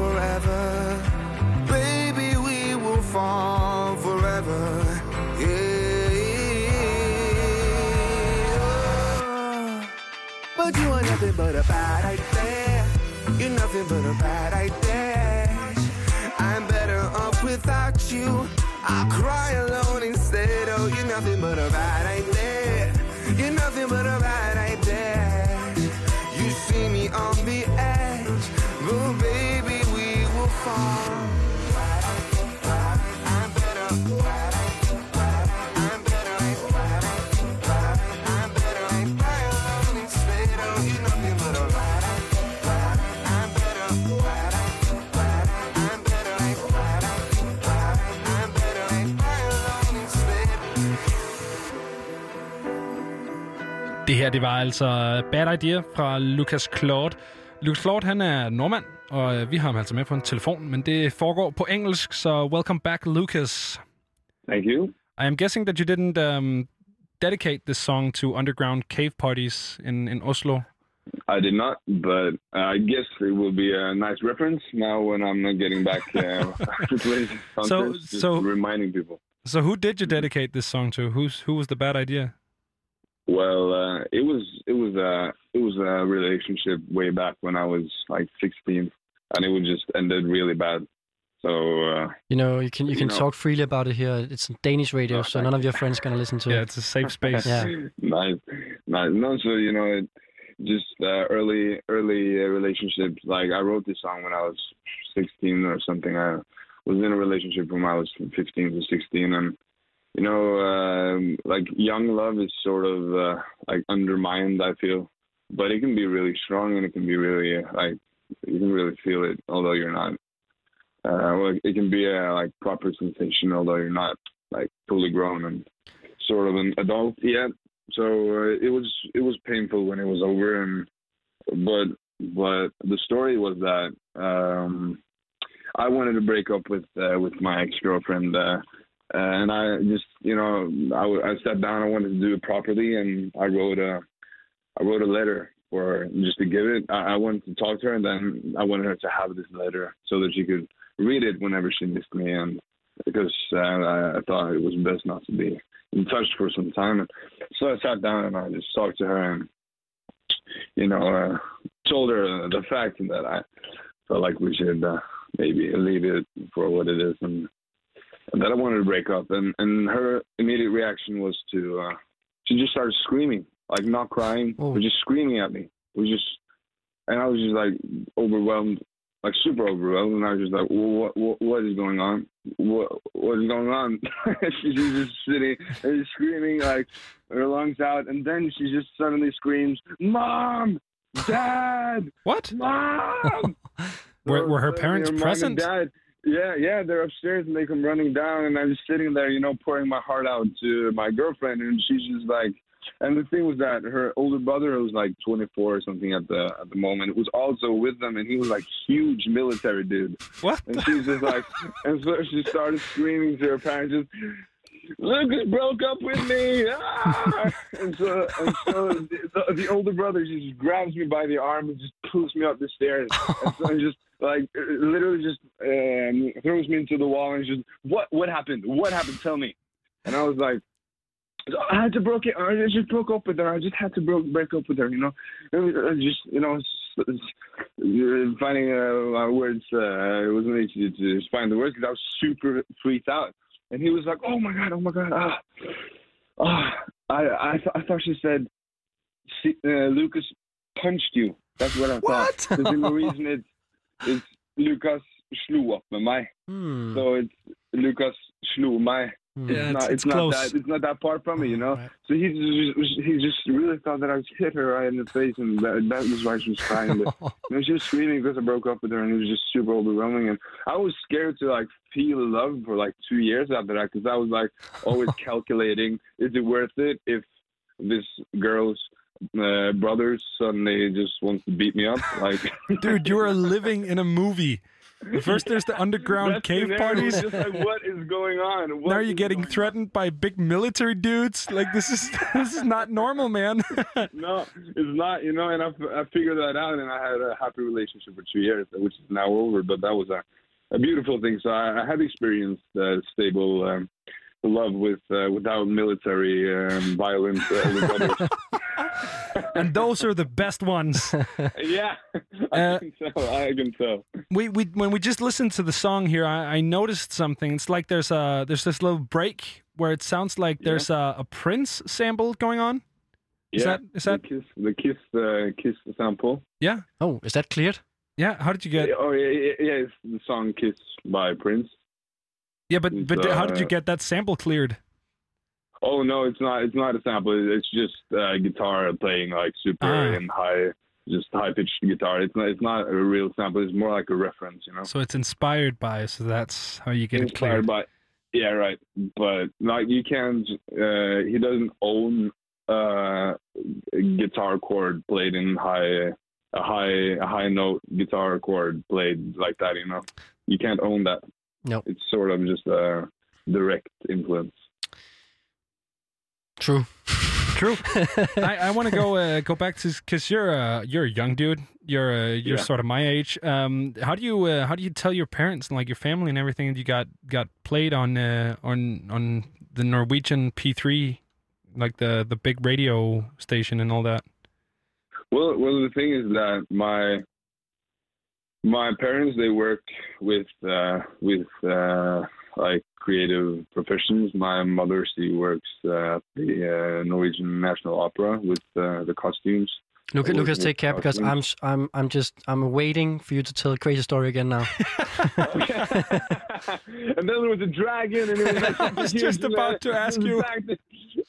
Forever. Baby, we will fall forever. Yeah. But you are nothing but a bad idea. You're nothing but a bad idea. I'm better off without you. I'll cry alone instead. Oh, you're nothing but a bad idea. You're nothing but a bad idea. Her, det var altså Bad Idea fra Lucas Claude. Lucas Claude, han er nordmand, og øh, vi har ham altså med på en telefon, men det foregår på engelsk, så welcome back, Lucas. Thank you. I am guessing that you didn't um, dedicate this song to underground cave parties in, in Oslo. I did not, but uh, I guess it will be a nice reference now when I'm getting back uh, to concerts, just so- reminding people. So who did you dedicate this song to? Who's Who was the bad idea? Well, uh, it was it was a it was a relationship way back when I was like 16, and it would just ended really bad. So uh, You know, you can you You can know. talk freely about it here. It's Danish radio, Oh, so none of your friends gonna listen to Yeah, it. it's a safe space. Yeah. nice, nice. No, so you know, it, just uh, early early uh, relationships. Like I wrote this song when I was 16 or something. I was in a relationship when I was 15 to 16, and you know, um, like young love is sort of uh, like undermined. I feel, but it can be really strong and it can be really uh, like you can really feel it, although you're not. Uh, well, it can be a like proper sensation, although you're not like fully grown and sort of an adult yet. So uh, it was it was painful when it was over, and but but the story was that um, I wanted to break up with uh, with my ex girlfriend, uh, and I just you know I, I sat down. I wanted to do it properly, and I wrote a I wrote a letter her just to give it. I, I wanted to talk to her, and then I wanted her to have this letter so that she could read it whenever she missed me, and because uh, I, I thought it was best not to be in touch for some time. And so I sat down and I just talked to her and, you know, uh, told her the fact that I felt like we should uh, maybe leave it for what it is and that I wanted to break up. And, and her immediate reaction was to, uh, she just started screaming, like not crying, Oh. but just screaming at me. It was just, and I was just like overwhelmed, like super overwhelmed. And I was just like, what, what, what is going on? What, what is going on? she's just sitting and screaming like her lungs out. And then she just suddenly screams, mom, dad, What? mom. Were, were her parents you know, mom and present? Dad, yeah, yeah, they're upstairs and they come running down, and I'm just sitting there, you know, pouring my heart out to my girlfriend, and she's just like, and the thing was that her older brother who was like 24 or something at the at the moment was also with them, and he was like huge military dude, What? and she's just like, and so she started screaming to her parents, just. Lucas broke up with me, ah! and so and so the, the, the older brother just grabs me by the arm and just pulls me up the stairs, and so he just like literally just um, throws me into the wall and just what what happened? What happened? Tell me. And I was like, I had to broke it. I just broke up with her. I just had to broke break up with her. You know, It was, uh, just you know, s- s- uh, finding uh, my words. Uh, it wasn't easy to find the words because I was super freaked out. And he was like, "Oh my god, oh my god, ah, ah." I I, th- I thought she said, uh, "Lucas punched you." That's what I thought. What? Because the reason it's it's Lucas slog upp med mig. Hmm. So it's Lucas slog mig. Hmm. It's Yeah, not, it's- it's, it's not close. that it's not that part from me, you know. Right. So he just he just really thought that I just hit her right in the face, and that, that was why she was crying. But you know, she was screaming because I broke up with her, and it was just super overwhelming. And I was scared to like feel love for like two years after that, because I was like always calculating: is it worth it if this girl's uh, brothers suddenly just wants to beat me up? Like, Dude, you are living in a movie. First, there's the underground That's cave parties. Just like, what is going on? What now you're getting threatened by big military dudes. Like this is this is not normal, man. No, it's not. You know, and I, I figured that out, and I had a happy relationship for two years, which is now over. But that was a, a beautiful thing. So I, I had experienced uh, stable um, love with uh, without military um, violence. Uh, with others. and those are the best ones. yeah, I Uh, can tell. I can tell. we we when we just listened to the song here, I, I noticed something. It's like there's a there's this little break where it sounds like there's a, a Prince sample going on. Is yeah, that- is that- the kiss? The kiss, uh, kiss sample. Yeah, Oh, is that cleared? yeah. How did you get? oh yeah, yeah, yeah, it's the song "Kiss" by Prince. Yeah, but but how did you uh, get that sample cleared? Oh no, it's not. It's not a sample. It's just uh, guitar playing like super Ah. and high, just high pitched guitar. It's not. It's not a real sample. It's more like a reference, you know. So it's inspired by. So that's how you get it Inspired cleared. by. Yeah, right. But like you can't. Uh, he doesn't own uh, a guitar chord played in high, a high, a high note guitar chord played like that. You know, you can't own that. No. It's sort of just a direct influence. True. True. I, I want to go uh, go back to because you're a you're a young dude. You're uh, you're Yeah. sort of my age. Um, how do you uh, how do you tell your parents and like your family and everything that you got got played on uh, on on the Norwegian P3, like the the big radio station and all that? Well, well, the thing is that my my parents they work with uh, with uh, like creative professions. My mother she works at the uh, Norwegian National Opera with uh, the costumes. Lucas, I Lucas, take care because I'm costumes. s- I'm I'm just I'm waiting for you to tell a crazy story again now. and then there was a dragon, and it was like I was just about to ask you. back.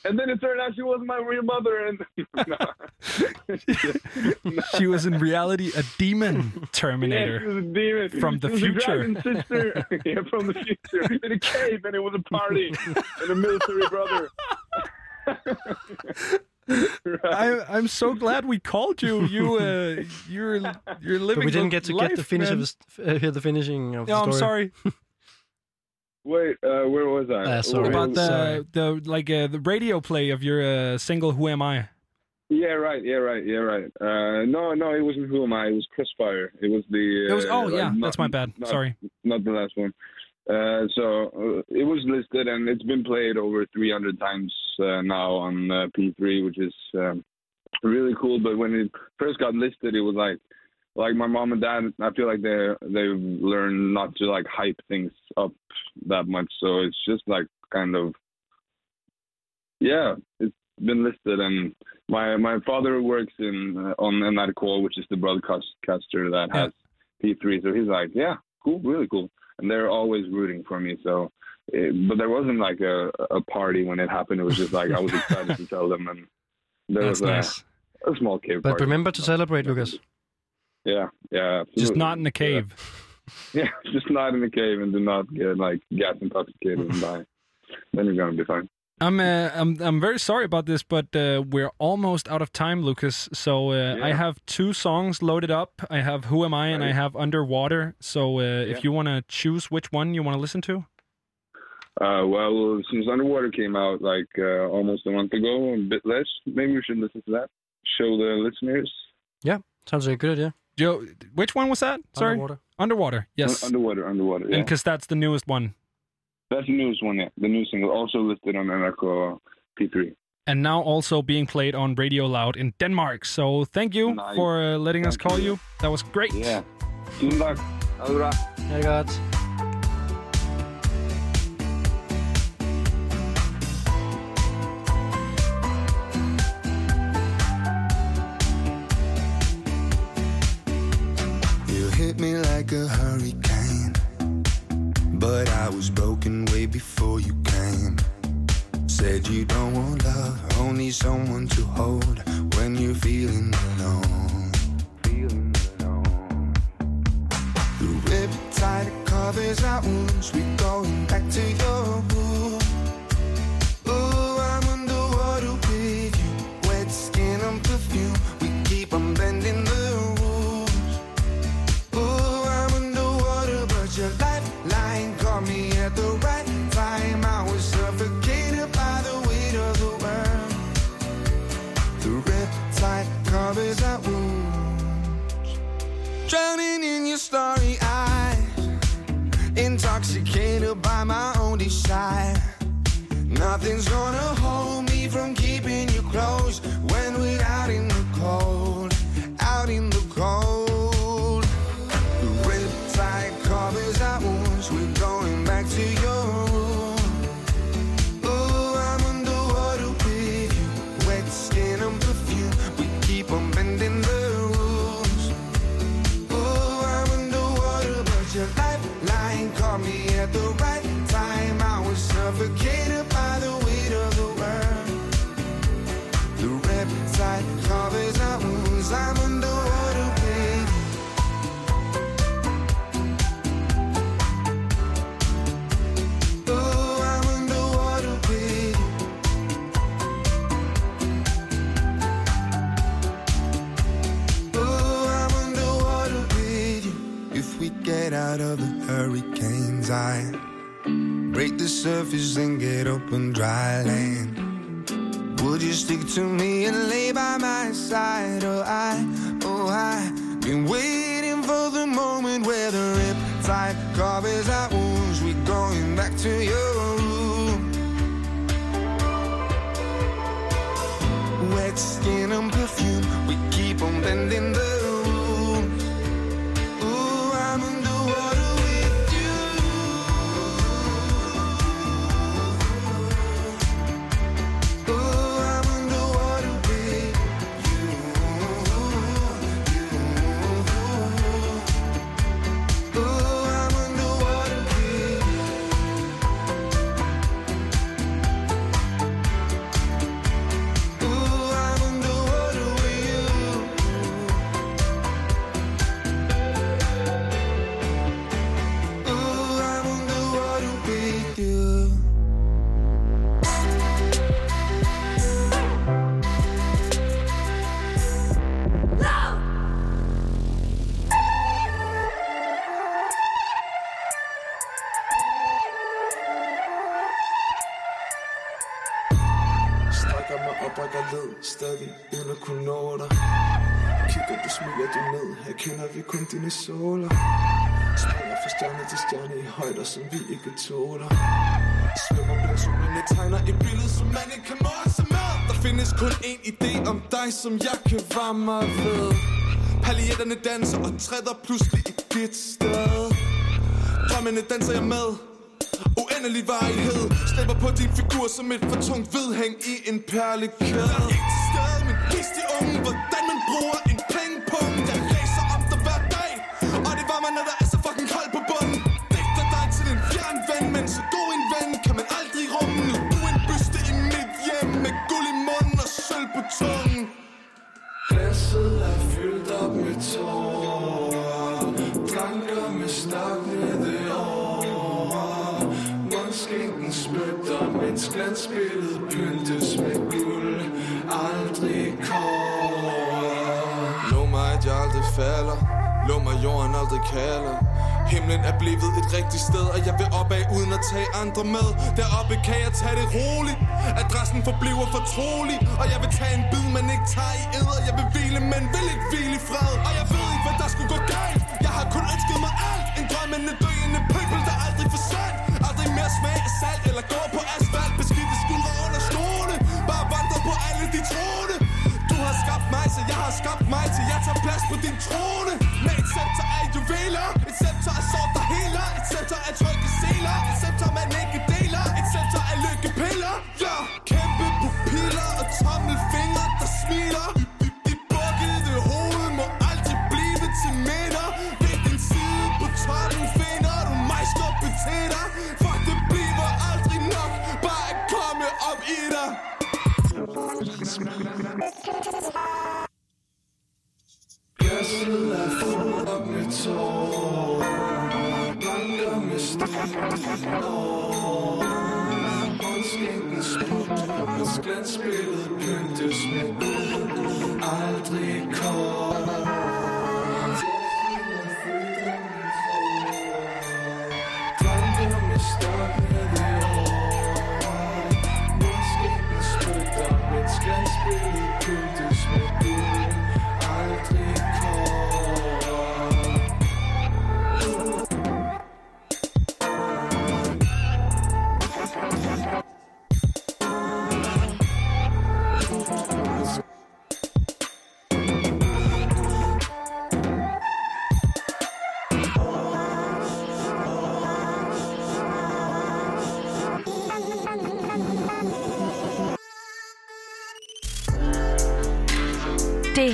And then it turned out she wasn't my real mother, and No. She was in reality a demon Yeah, she Terminator. was a demon. From the She was a future. sister. yeah, from the future. In a cave, and it was a party, and a military brother. right. I, I'm so glad we called you. You uh, you're you're living. But we didn't get to life, get the finish man. of the, uh, hear the finishing of No, the I'm story. sorry. Wait, uh, where was I? Uh, sorry. About the Sorry. the like uh, the radio play of your uh, single "Who Am I." Yeah, right. Yeah, right. Yeah, right. Uh, no, no, it wasn't Who Am I? It was Crossfire. It was the. It was uh, oh like, yeah, not- that's my bad. not- Sorry. not the last one. Uh, so uh, it was listed and it's been played over 300 times uh, now on uh, P3, which is um, really cool. But when it first got listed, it was like, like my mom and dad. I feel like they they've learned not to like hype things up that much. So it's just like kind of, yeah, it's been listed. And my my father works in uh, on NRK, which is the broadcaster that has P3. So he's like, yeah, cool, really cool and they're always rooting for me. So, it, but there wasn't like a, a party when it happened. It was just like I was excited to tell them, and there That's was a, nice. a small cave But party. remember to celebrate, Lucas. Yeah, yeah. Just not in the cave. Yeah, just not in the cave and do not get like gas intoxicated and die. Then you're gonna be fine. I'm uh, I'm I'm very sorry about this, but uh, we're almost out of time, Lucas. So uh, I have two songs loaded up. I have "Who Am I" and I have "Underwater." So uh, Yeah. if you want to choose which one you want to listen to, Uh, well, since Underwater came out like uh, almost a month ago, a bit less, maybe we should listen to that. Show the listeners. Yeah, sounds like a good idea. Joe, which one was that? Sorry, Underwater. Underwater. Yes, Un- underwater, underwater. Yeah. and because that's the newest one. That's the newest one. Yeah, the new single, also listed on NRK P3. and now also being played on Radio Loud in Denmark. So thank you Nice. for uh, letting us call you. you. That was great. Yeah. Tusen takk. Ha det like a hurricane. But I was broken way before you came. Said you don't want love, only someone to hold when you're feeling alone. Feeling alone. The riptide covers our wounds. We're going back to your room. Starry eyes, intoxicated by my own desire. Nothing's gonna hold me from keeping you close when we're out in the cold, of the hurricanes, I break the surface and get up on dry land. Would you stick to me and lay by my side? Oh, I, oh, I been waiting for the moment where the riptide covers our wounds. We're going back to your room. Wet skin and perfume, we keep on bending the vi kun dine såler Springer fra stjerne til stjerne I højder, som vi ikke tåler. Svømmer blandt solene Tegner et billede, som man ikke kan måle sig med. Der findes kun én idé om dig Som jeg kan varme mig ved. Paljetterne danser og træder pludselig i dit sted. Drømmene danser jeg med. Uendelig varighed. Slipper på din figur som et for tungt vedhæng i en perlekæde. Jeg er ikke til stede, men vis de unge Hvordan man bruger en pengepunkt når der er så fucking koldt på bunden. Digter dig til en fjern ven Men så god en ven kan man aldrig rumme. Nu du er en byste i mit hjem Med guld i munden og sølv på tungen. Glasset er fyldt op med tårer. Planker med staknede år Månskænken spytter Mens glansbilledet pyntes med guld. Aldrig kår Lov mig at jeg aldrig falder Lummer jorden aldrig kalder. Himlen er blevet et rigtigt sted Og jeg vil opad uden at tage andre med. Deroppe kan jeg tage det roligt. Adressen forbliver fortrolig Og jeg vil tage en bid, man ikke tager i æder Jeg vil hvile, men vil ikke hvile i fred. Og jeg ved ikke, hvad der skulle gå galt. Jeg har kun ønsket mig alt. En drømmende døende pøbel, der aldrig forsvandt Aldrig mere smag af salt Eller går på asfalt. Plads på din trone. Med et scepter af juveler Et scepter af sort, der heler. Et scepter af trygge seler. Et scepter, man ikke stigende år Håndskænken sprudt Mens glansbilledet pyntes med guld Aldrig kår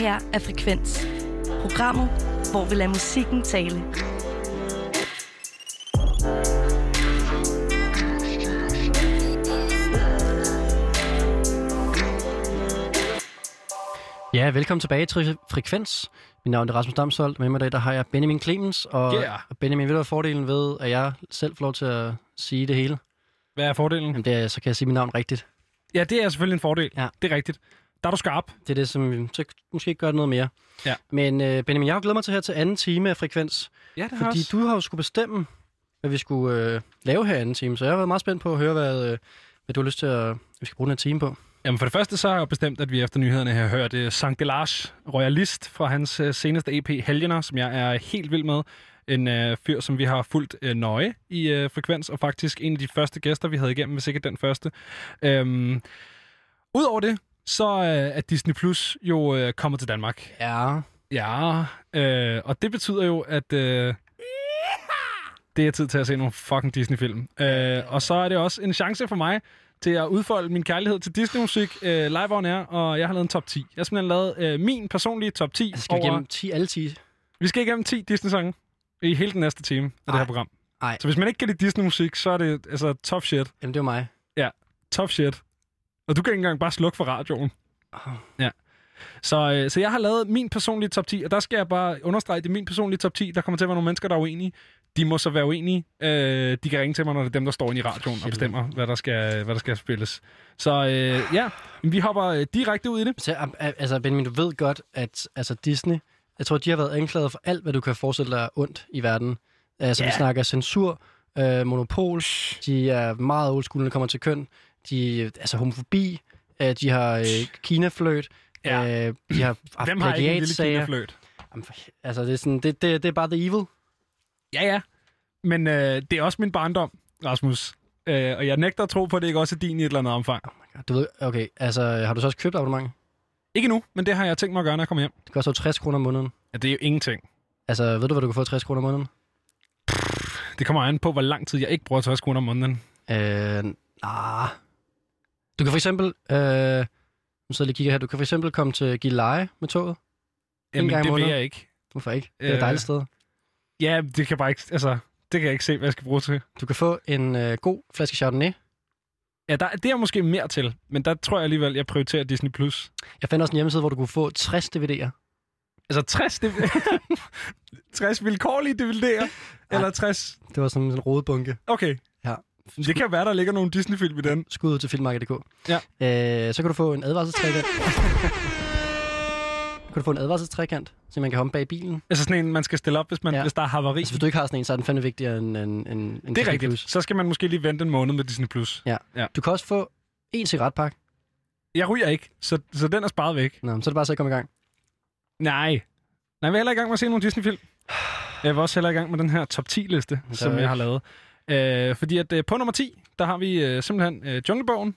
her er Frekvens. Programmet, hvor vi lader musikken tale. Ja, velkommen tilbage til Frekvens. Mit navn er Rasmus Damsholdt. Med mig i dag der har jeg Benjamin Clemens. Og Yeah. og Benjamin, ved du hvad er fordelen ved, at jeg selv får lov til at sige det hele? Hvad er fordelen? Jamen, det er, så kan jeg sige mit navn rigtigt. Ja, det er selvfølgelig en fordel. Ja. Det er rigtigt. Der er du skarp. Det er det, som så måske gør det noget mere. Ja. Men øh, Benjamin, jeg har glædet mig til her til anden time af Frekvens. Ja, det Fordi du har jo skulle bestemme, hvad vi skulle øh, lave her anden time. Så jeg har været meget spændt på at høre, hvad, øh, hvad du har lyst til at vi skal bruge den her time på. Jamen for det første så har jeg bestemt, at vi efter nyhederne har hørt uh, Sankt Delage Royalist fra hans uh, seneste EP Helgener, som jeg er helt vild med. En uh, fyr, som vi har fulgt uh, nøje i uh, Frekvens, og faktisk en af de første gæster, vi havde igennem, hvis ikke den første. Um, Udover det, så uh, er Disney Plus jo uh, kommet til Danmark. Ja. Ja, øh, og det betyder jo, at øh, det er tid til at se nogle fucking Disney-film. Øh, og så er det også en chance for mig til at udfolde min kærlighed til Disney-musik øh, live on air, og jeg har lavet en top 10. Jeg har simpelthen lavet øh, min personlige top 10 Altså, skal vi over... igennem 10, alle 10? Vi skal igennem 10 Disney-sange i hele den næste time af det Ej. her program. Ej. Så hvis man ikke kan lide Disney-musik, så er det altså top shit. Jamen, det var mig. Top shit. Og du kan ikke engang bare slukke for radioen. Oh. Ja. Så, øh, så jeg har lavet min personlige top 10, og der skal jeg bare understrege, det er min personlige top 10. Der kommer til at være nogle mennesker, der er uenige. De må så være uenige. Øh, de kan ringe til mig, når det er dem, der står inde i radioen og bestemmer, hvad der skal, hvad der skal spilles. Så øh, ja, vi hopper øh, direkte ud i det. Så, al- al- altså, Benjamin, du ved godt, at altså, Disney, jeg tror, de har været anklaget for alt, hvad du kan forestille dig ondt i verden. Altså, Ja. vi snakker censur, øh, monopol, de er meget old school, når det kommer til køn, de, altså homofobi, øh, de har øh, Kina-fløjt, Ja. øh, de har haft Hvem har ikke en lille kinafløjt? Jamen, Altså, det er, sådan, det, det, det er bare the evil. Ja, ja. Men øh, det er også min barndom, Rasmus. Øh, og jeg nægter at tro på, at det ikke også er din i et eller andet omfang. Du ved, okay, altså, har du så også købt abonnement? Ikke nu, men det har jeg tænkt mig at gøre, når jeg kommer hjem. Det koster jo 60 kroner om måneden. Ja, det er jo ingenting. Altså, ved du, hvad du kan få 60 kroner om måneden? Det kommer an på, hvor lang tid jeg ikke bruger 60 kroner om måneden. Øh, nah. Du kan for eksempel, øh, nu sidder jeg lige kigger her, du kan for eksempel komme til Gilleleje med toget. Jamen, gang det vil jeg ikke. Hvorfor ikke? Det er Øh, et dejligt sted. Ja, det kan bare ikke, altså, det kan jeg ikke se, hvad jeg skal bruge til. Du kan få en øh, god flaske Chardonnay. Ja, der, det er måske mere til, men der tror jeg alligevel, jeg prioriterer Disney+. Plus. Jeg fandt også en hjemmeside, hvor du kunne få 60 DVD'er. Altså 60, det, 60 vilkårlige DVD'er, eller 60... Det var sådan en rodebunke. Okay. Det kan være, der ligger nogle Disney-film i den. Skud ud til filmmarked.dk. Ja. Øh, så kan du få en advarselstrækant. kan du få en advarselstrækant, så man kan hoppe bag bilen. Altså sådan en, man skal stille op, hvis, man, Ja. hvis der er havari. Altså, hvis du ikke har sådan en, så er den fandme vigtigere end en, en, en det er Disney rigtigt. Plus. Så skal man måske lige vente en måned med Disney+. Plus. Ja. Ja. Du kan også få en cigaretpakke. Jeg ryger ikke, så, så den er sparet væk. Nå, så er det bare så at komme i gang. Nej. Nej, jeg er heller i gang med at se nogle Disney-film. Jeg var også heller i gang med den her top 10-liste, er som jeg har lavet. Øh, fordi at øh, på nummer 10, der har vi øh, simpelthen øh, Junglebogen.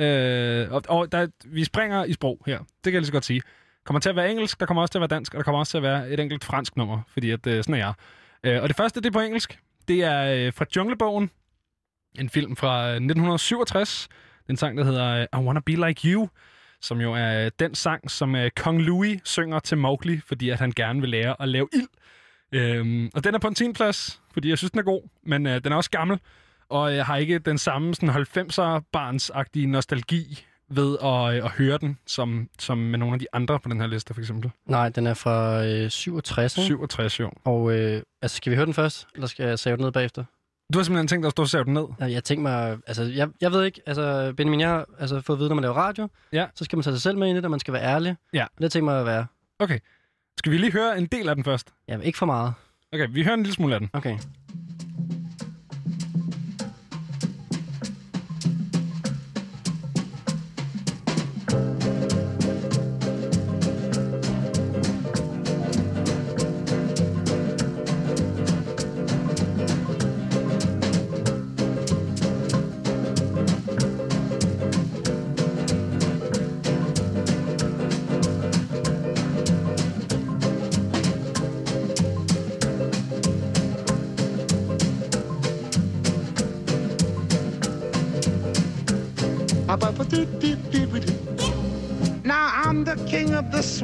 Øh, og og der, vi springer i sprog her. Det kan jeg lige så godt sige. kommer til at være engelsk, der kommer også til at være dansk, og der kommer også til at være et enkelt fransk nummer, fordi at, øh, sådan er jeg. Øh, og det første, det er på engelsk. Det er øh, fra Junglebogen. En film fra øh, 1967. Den sang, der hedder øh, I Wanna Be Like You som jo er øh, den sang, som øh, Kong Louis synger til Mowgli, fordi at han gerne vil lære at lave ild. Øhm, og den er på en 10. plads, fordi jeg synes, den er god, men øh, den er også gammel, og jeg har ikke den samme sådan 90'er barnsagtige nostalgi ved at, øh, at høre den, som, som med nogle af de andre på den her liste, for eksempel. Nej, den er fra øh, 67. ikke? 67, jo. Og øh, altså, skal vi høre den først, eller skal jeg save den ned bagefter? Du har simpelthen tænkt dig at stå og save den ned? Ja, Jeg tænker mig, altså, jeg, jeg ved ikke, altså, Benjamin, jeg har altså, fået at vide, når man laver radio, Ja. så skal man tage sig selv med ind i det, og man skal være ærlig. Ja. Og det tænker mig at være. Okay. Skal vi lige høre en del af den først? Ja, ikke for meget. Okay, vi hører en lille smule af den. Okay.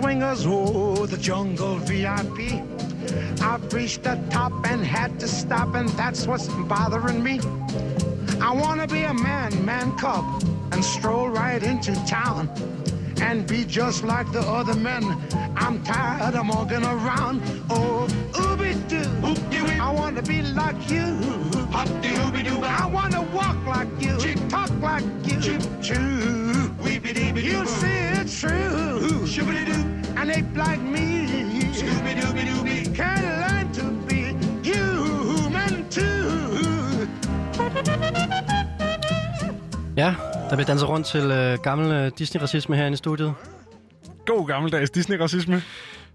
Swingers, oh, the jungle VIP. I've reached the top and had to stop, and that's what's bothering me. I wanna be a man, man cub, and stroll right into town and be just like the other men. I'm tired of walking around. Oh, ooby doo. I wanna be like you. I wanna walk like you, talk like you. Choo. you'll see it's true. An ape like me can learn to be human too. Ja, der bliver danset rundt til øh, gammel øh, Disney-racisme herinde i studiet. God gammeldags Disney-racisme.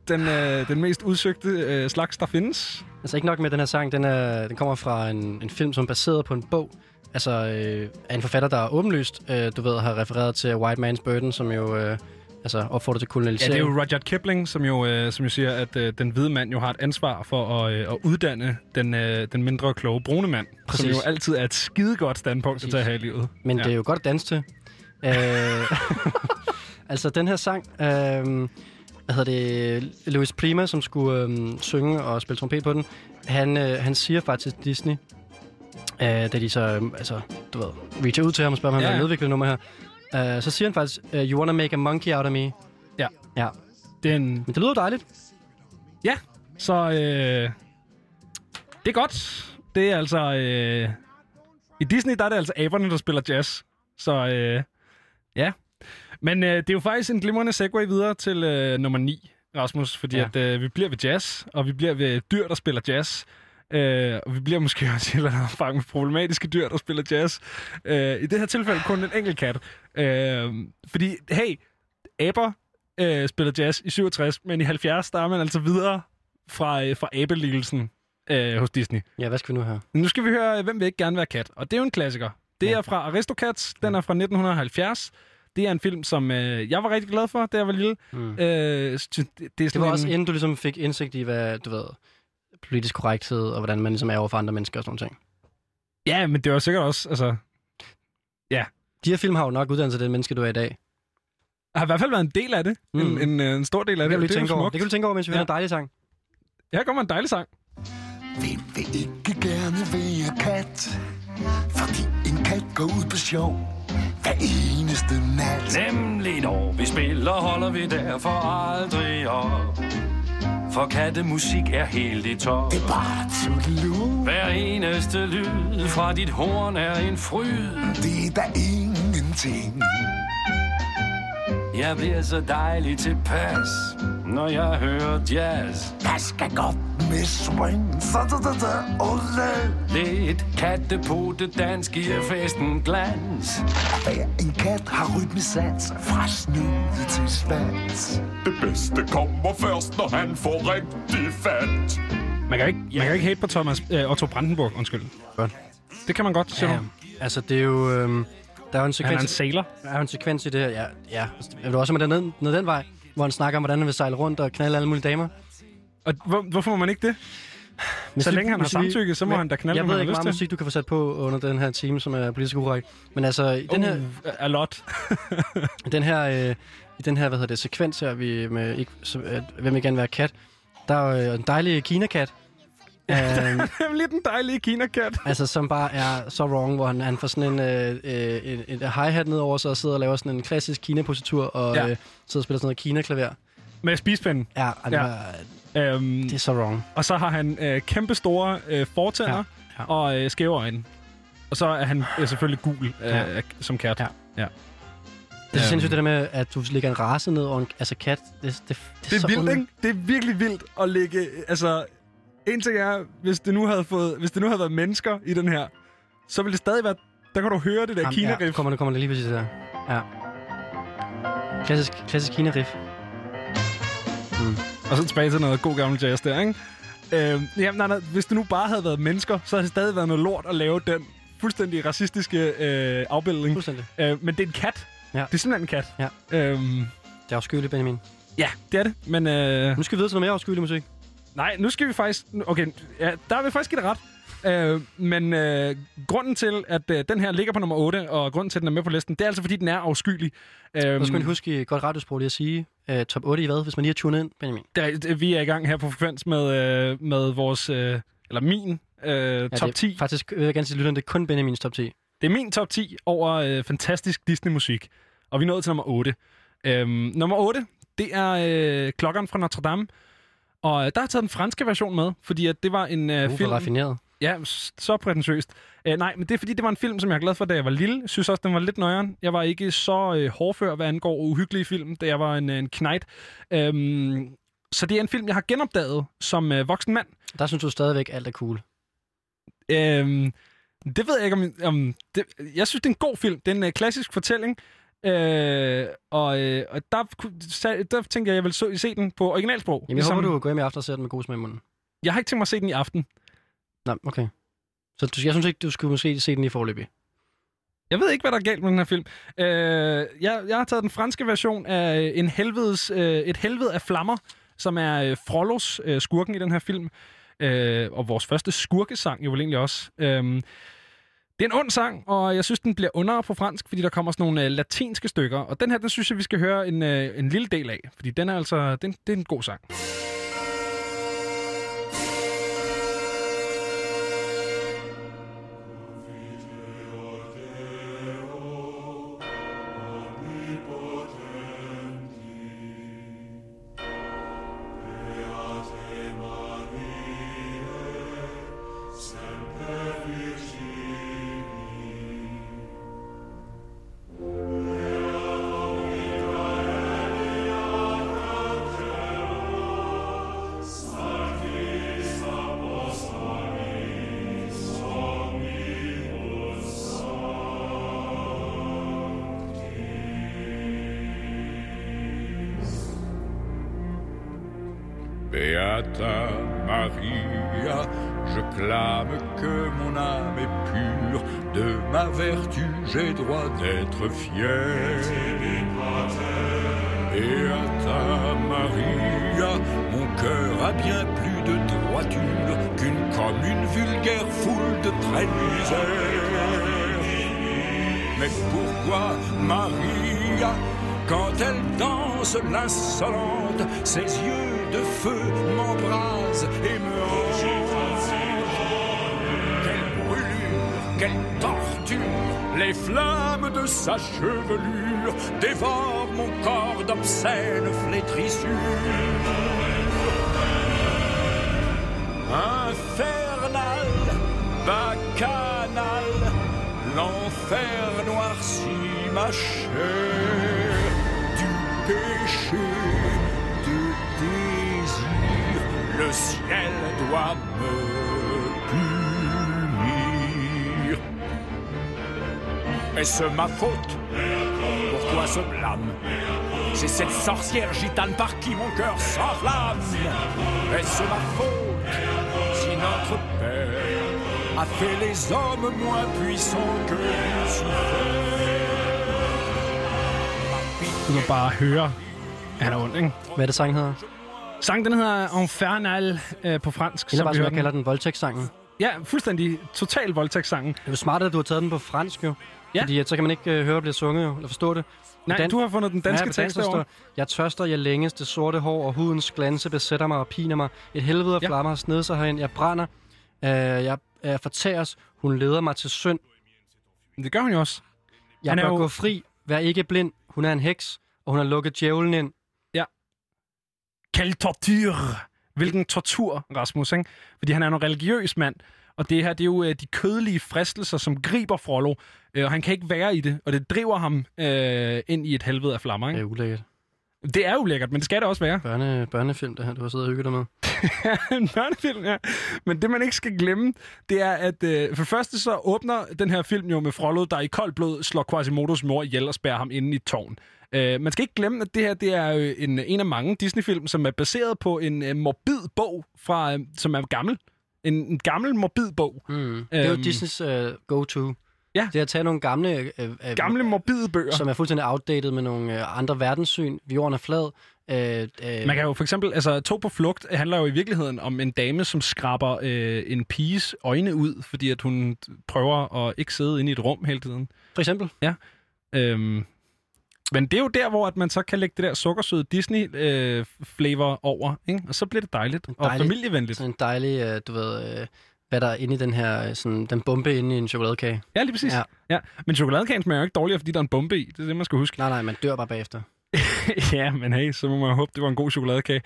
Den, øh, den mest udsøgte øh, slags, der findes. Altså ikke nok med den her sang, den, er, den kommer fra en, en film, som er baseret på en bog. Altså øh, af en forfatter, der er åbenlyst, øh, du ved, har refereret til White Man's Burden, som jo øh, altså opfordrer til Ja, kolonialisering. det er jo Rudyard Kipling, som jo, øh, som jo siger, at øh, den hvide mand jo har et ansvar for at, øh, at uddanne den, øh, den mindre kloge brune mand. Præcis. Som jo altid er et skidegodt standpunkt Præcis. at tage her i livet. Men ja. det er jo godt at danse til. Øh, altså, den her sang... Øh, hvad hedder det? Louis Prima, som skulle øh, synge og spille trompet på den, han, øh, han siger faktisk til Disney, øh, da de så, øh, altså, du ved, reacher ud til ham og spørger, om han Ja, vil ja. udvikle nummer her. Øh, så siger han faktisk, øh, you wanna make a monkey out of me. Ja. Ja. Det er en... Men det lyder dejligt. Ja, så øh, det er godt. Det er altså... Øh, I Disney, der er det altså aberne, der spiller jazz. Så øh, ja. Men øh, det er jo faktisk en glimrende segue videre til øh, nummer 9, Rasmus. Fordi ja. at, øh, vi bliver ved jazz, og vi bliver ved dyr, der spiller jazz. Øh, og vi bliver måske også i et eller andet omfang med problematiske dyr, der spiller jazz. Øh, I det her tilfælde kun en enkelt kat. Øh, fordi, hey, aber øh, spillede jazz i 67, men i 70, der er man altså videre fra, øh, fra abeligelsen øh, hos Disney. Ja, hvad skal vi nu her? Nu skal vi høre, øh, hvem vil ikke gerne være kat? Og det er jo en klassiker. Det Ja. er fra Aristocats. Den er fra 1970. Det er en film, som øh, jeg var rigtig glad for, da jeg var lille. Mm. Øh, det, det, er Det var en, også inden du ligesom fik indsigt i, hvad, du ved, politisk korrekthed, og hvordan man ligesom er over for andre mennesker og sådan nogle ting. Ja, men det var sikkert også... Altså, De her film har jo nok uddannelse til den menneske, du er i dag. har i hvert fald været en del af det. Mm. En, en, øh, en stor del af Det kan, det. du lige det er tænke over. det kan du tænke over, mens vi Ja. hører en dejlig sang. Her kommer en dejlig sang. Hvem vil ikke gerne være kat? Fordi en kat går ud på sjov hver eneste nat. Nemlig når vi spiller, holder vi derfor aldrig op. For kattemusik er helt i top. Det er bare tudelud. Hver eneste lyd fra dit horn er en fryd. Det er der ingenting. Jeg bliver så dejlig tilpas, når jeg hører jazz. Der skal godt med swing. Så da da da, ole. Lidt kattepote dans giver festen glans. Hver en kat har rytmesans fra snude til svans. Det bedste kommer først, når han får rigtig fat. Man kan ikke, man kan ikke hate på Thomas øh, Otto Brandenburg, undskyld. Godt. Det kan man godt, siger Ja, du. altså det er jo... Øhm, der er jo en sekvens... Han er en sailor. Der er jo en sekvens i det her, ja. ja. Jeg vil også med ned, ned den vej, hvor han snakker om, hvordan han vil sejle rundt og knalde alle mulige damer. Og hvor, hvorfor må man ikke det? Hvis Så længe han har hvis vi- samtykke, så må Men han da knalde, Jeg ved han ikke, meget musik, du kan få sat på under den her time, som er politisk ukorrekt. Men altså, i den her... Uh, a lot. I den her, øh, i den her hvad hedder det, sekvens her, vi med, ikke, så, at, hvem vil gerne være kat, der er jo en dejlig kinakat, øh, Nemlig den dejlige kinakat. altså, som bare er så wrong, hvor han, han får sådan en, øh, øh, en, en hi-hat ned over sig og sidder og laver sådan en klassisk kina-positur og Ja. ja. øh, sidder og spiller sådan noget kina-klaver. Med spispinden. Ja, det, Ja. Var, Øhm, det er så wrong. og så har han øh, kæmpe store øh, fortænder Ja, ja. og øh, skæve øjne. Og så er han øh, selvfølgelig gul øh, Ja. som kat. Ja. ja. Det er så Øhm. sindssygt det der med, at du lægger en race ned over en altså kat. Det, det, det, Det er så vildt, ikke? Det er virkelig vildt at lægge... Altså, en ting er, hvis det nu havde, fået, hvis det nu havde været mennesker i den her, så ville det stadig være... Der kan du høre det der Jamen, kina-riff. Ja, kommer det, kommer det lige præcis der. Ja. Klassisk, klassisk Kina-riff. Mm. Og så tilbage til noget god gammel jazz der, ikke? Øhm, jamen, nej, nej, hvis det nu bare havde været mennesker, så havde det stadig været noget lort at lave den fuldstændig racistiske øh, afbildning. Fuldstændig. Øh, men det er en kat. Ja. Det er simpelthen en kat. Ja. Øhm, Det er afskyeligt, Benjamin. ja, det er det. Men øh, Nu skal vi videre til noget mere afskyelig musik. nej, nu skal vi faktisk... Okay, ja, der vil faktisk give det ret. Øh, men øh, grunden til, at øh, den her ligger på nummer 8, og grunden til, at den er med på listen, det er altså, fordi den er afskyelig. Nu Øhm, skal man huske i godt radiosprog lige at sige, Øh, top 8 i hvad, hvis man lige har tunet ind, Benjamin? Der, er- vi er i gang her på Frekvens med, øh, med vores, øh, eller min øh, top det 10. er, Faktisk vil jeg gerne sige, lytterne, det er kun Benjamins top 10. Det er min top 10 over øh, fantastisk Disney-musik. Og vi er nået til nummer 8. Øhm, nummer 8, det er øh, Klokkeren fra Notre Dame. Og øh, der har jeg taget den franske version med, fordi at det var en øh, Uh, film... raffineret. Ja, så prætentiøst. Øh, nej, men det er fordi, det var en film, som jeg er glad for, da jeg var lille. Jeg synes også, den var lidt nøjeren. Jeg var ikke så øh, hårdfør, hvad angår uhyggelige film, da jeg var en, øh, en knægt. Øhm, så det er en film, jeg har genopdaget som øh, voksen mand. Der synes du stadigvæk, alt er cool. Øhm, det ved jeg ikke, om... om det, jeg synes, det er en god film. Det er en øh, klassisk fortælling. Øh, og, øh, og der, der tænker jeg, jeg vil så, se den på originalsprog. Jamen, jeg håber, du går hjem i aften og ser den med god smag i munden. Jeg har ikke tænkt mig at se den i aften. Nej, okay. Så du, jeg synes ikke, du skulle måske se den i forløbig. Jeg ved ikke, hvad der er galt med den her film. Øh, jeg, jeg har taget den franske version af en helvedes, øh, et helvede af flammer, som er øh, Frollos øh, skurken i den her film. Øh, og vores første skurkesang jo vel egentlig også. Øh, det er en ond sang, og jeg synes, den bliver under på fransk, fordi der kommer sådan nogle øh, latinske stykker. Og den her, den synes jeg, vi skal høre en, øh, en lille del af, fordi den er altså, den, det er en god sang. Quelle torture, les flammes de sa chevelure dévorent mon corps d'obscènes flétrissures. Infernal, bacchanal, l'enfer noircit ma chair du péché, de désir, le ciel doit me Est-ce ma faute Pourquoi ce blâme C'est cette sorcière gitane par qui mon cœur s'enflamme. Est-ce ma faute si notre Père a fait les hommes moins puissants que Du kan bare høre, at han er ond, ikke? Hvad er det, sangen hedder? Sangen, den hedder Infernal øh, på fransk. Eller bare, vi som jeg kalder den, voldtægtssangen. Ja, fuldstændig total voldtægtssangen. Det er jo smart, at du har taget den på fransk, jo. Ja. Fordi at så kan man ikke øh, høre, at det bliver sunget, eller forstå det. Nej, du har fundet den danske på tekst står, Jeg tørster, jeg længes, det sorte hår og hudens glanse besætter mig og piner mig. Et helvede af Ja. flammer har snedet sig herind. Jeg brænder. Øh, jeg er fortæres. Hun leder mig til synd. Det gør hun jo også. Jeg Han bør jo- gå fri. Vær ikke blind. Hun er en heks, og hun har lukket djævlen ind. Quelle torture! Hvilken tortur, Rasmus, ikke? Fordi han er en religiøs mand, og det her, det er jo øh, de kødelige fristelser, som griber Frollo, øh, og han kan ikke være i det, og det driver ham øh, ind i et helvede af flammer, Det ikke? er ulækkert. Det er ulækkert, men det skal det også være. Børne, børnefilm, det her, du har siddet og hygget dig med. en børnefilm, ja. Men det, man ikke skal glemme, det er, at øh, for det første så åbner den her film jo med Frollo, der i koldt blod slår Quasimodos mor ihjel og spærrer ham inde i et tårn. Øh, man skal ikke glemme, at det her det er jo en, en af mange Disney-film, som er baseret på en øh, morbid bog, fra, øh, som er gammel. En, en gammel morbid bog. Mm. Det er jo Øhm, Disneys uh, go-to. Ja. Det er at tage nogle gamle... Øh, øh, Gamle morbide bøger. Som er fuldstændig outdated med nogle øh, andre verdenssyn. Jorden er flad. Øh, øh, Man kan jo for eksempel, altså To på flugt handler jo i virkeligheden om en dame, som skraber øh, en piges øjne ud, fordi at hun prøver at ikke sidde inde i et rum hele tiden. For eksempel? Ja. Øhm, Men det er jo der, hvor at man så kan lægge det der sukkersøde Disney-flavor over, ikke? og så bliver det dejligt, og Dejligt. familievenligt. Sådan en dejlig, øh, du ved, øh, hvad der er inde i den her, øh, sådan, den bombe inde i en chokoladekage. Ja, lige præcis. Ja. Ja. Men chokoladekagen smager jo ikke dårligere, fordi der er en bombe i. Det er det, man skal huske. Nej, nej, man dør bare bagefter. ja, men hey, så må man jo håbe, det var en god chokoladekage.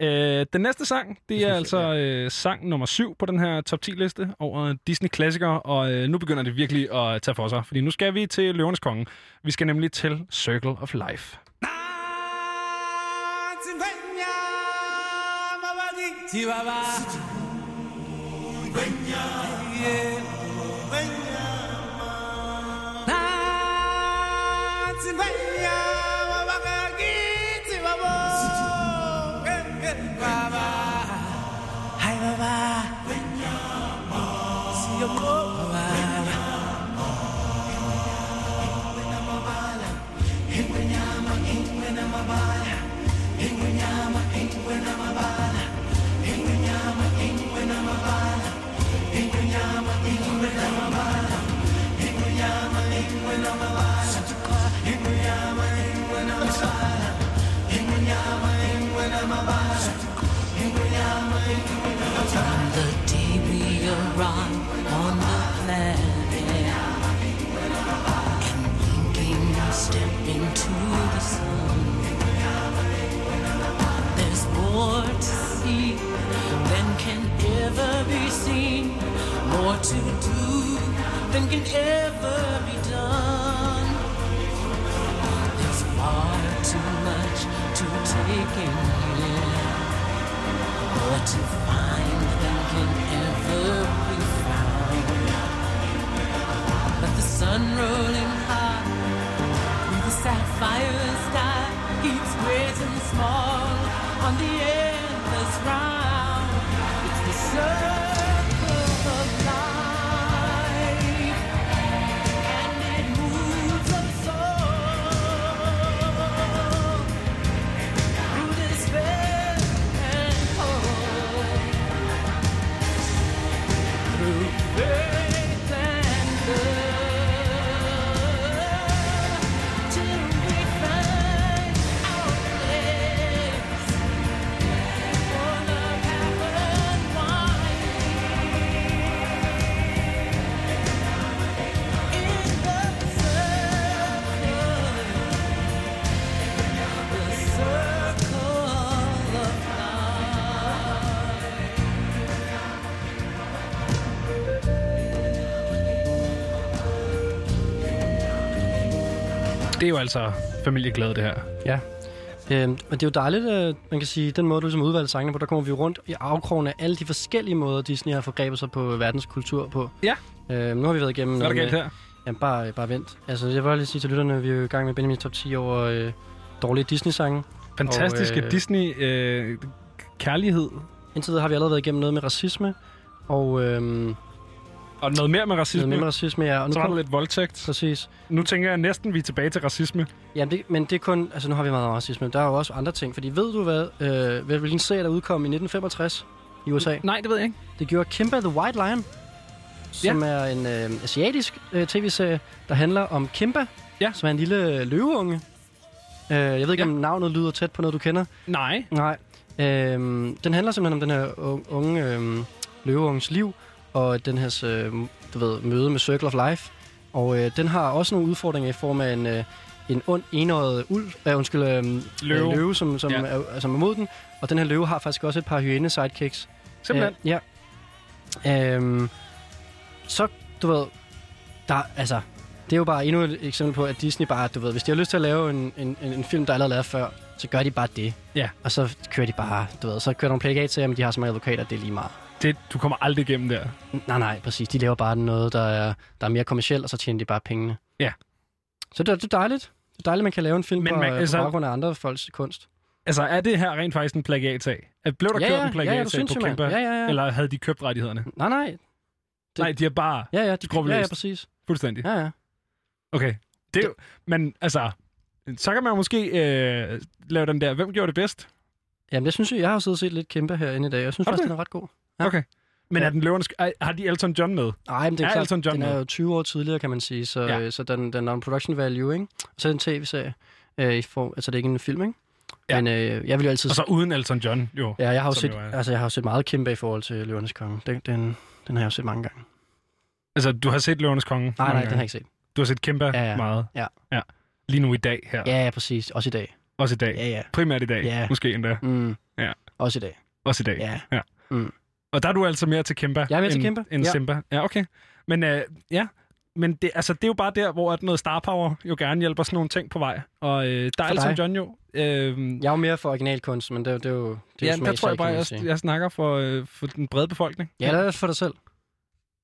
Øh, den næste sang, det er altså øh, sang nummer syv på den her top 10-liste over Disney-klassikere, og øh, nu begynder det virkelig at tage for sig, fordi nu skal vi til Løvernes Konge. Vi skal nemlig til Circle of Life. your glory. More to see than can ever be seen, more to do than can ever be done. There's far too much to take in here. More to find than can ever be found. But the sun rolling high through the sapphire sky keeps and small on the endless round. It's the circle Det er jo altså familieglæde, det her. Ja. Øhm, men det er jo dejligt, at man kan sige, den måde, du ligesom udvalgte sangene på, der kommer vi rundt i afkrogen af alle de forskellige måder, Disney har forgrebet sig på verdens kultur på. Ja. Øhm, nu har vi været igennem... Hvad er der noget galt her? Jamen, bare, bare vent. Altså, jeg vil bare lige sige til lytterne, vi er jo i gang med Benjamin Top 10 over øh, dårlige Disney-sange. Fantastiske Og, øh, Disney-kærlighed. Indtil videre har vi allerede været igennem noget med racisme, og... Øhm, og noget mere med racisme. Noget mere med racisme, ja. Og nu Så var der kom- lidt voldtægt. Præcis. Nu tænker jeg næsten, vi er tilbage til racisme. Ja, det, men det er kun... Altså, nu har vi meget om racisme. Der er jo også andre ting. Fordi ved du hvad? Øh, hvad- hvilken serie, der udkom i 1965 i USA? Nej, det ved jeg ikke. Det gjorde Kimba the White Lion, som er en øh, asiatisk øh, tv-serie, der handler om Kimba, ja. som er en lille øh, løveunge. Øh, jeg ved ikke, ja. om navnet lyder tæt på noget, du kender. Nej. Nej. Øh, den handler simpelthen om den her unge øh, løveunges liv, og den her øh, du ved, møde med Circle of Life. Og øh, den har også nogle udfordringer i form af en, øh, en ond, enøjet ulv, øh, undskyld, øh, Løve. øh, løve som, som, Ja. er, som er mod den. Og den her løve har faktisk også et par hyæne sidekicks. Simpelthen? Øh, ja. Øhm, så, du ved, der, altså, det er jo bare endnu et eksempel på, at Disney bare, du ved, hvis de har lyst til at lave en, en, en, film, der er allerede lavet før, så gør de bare det. Ja. Og så kører de bare, du ved, så kører nogle plagiat til men de har så mange advokater, det er lige meget. Det, du kommer aldrig igennem der. Nej, nej, præcis. De laver bare noget, der er, der er mere kommercielt, og så tjener de bare pengene. Ja. Så det, er- det er dejligt. Det er dejligt, at man kan lave en film Men på, man- man, altså- på baggrund af andre folks kunst. Altså, er det her rent faktisk en plagiatsag? At Blev der Ja, kørt ja. en Ja, ja, plagiatsag det synes på. Kæmper? Ja, ja, ja. Eller havde de købt rettighederne? Nej, nej. Det... Nej, de har bare Ja, ja, de, ja, ja, præcis. Fuldstændig. Ja, ja. Okay. Det jo, men altså, så kan man måske øh, lave den der, hvem gjorde det bedst? Jamen, jeg synes jo, jeg har jo siddet og set lidt kæmpe herinde i dag. Jeg synes faktisk, det? den er ret god. Ja. Okay. Men Ja. er den løvernes... er- Har de Elton John med? Nej, men det er, Er klart, Elton John den er jo 20 år tidligere, kan man sige, så, Ja. så den, den er en production value, ikke? Og så er det en tv-serie. Øh, i form, altså, det er ikke en film, ikke? Ja. Men øh, jeg vil jo altid... Og så uden Elton John, jo. Ja, jeg har jo set, jo er- altså, jeg har jo set meget kæmpe i forhold til Løvernes Konge. Den, den, den har jeg jo set mange gange. Altså, du har set Løvernes Konge? Nej, nej, den gange. har jeg ikke set. Du har set Kimba Ja, ja. meget? Ja. ja. Lige nu i dag her? Ja, ja, præcis. Også i dag. Også i dag? Ja, ja. Primært i dag? Ja. Måske endda? Mm. Ja. Også i dag. Også i dag? Ja. ja. Mm. Og der er du altså mere til Kimba? Jeg er mere til end, Kimba, End ja. Simba? Ja, okay. Men øh, ja, men det, altså, det er jo bare der, hvor at noget star power jo gerne hjælper sådan nogle ting på vej. Og øh, der er dig? John jo. Øh, Jeg er jo mere for originalkunst, men det, er jo- det er jo det er ja, jo der tror jeg bare, jeg, jeg snakker for, øh, for den brede befolkning. Ja, det er for dig selv.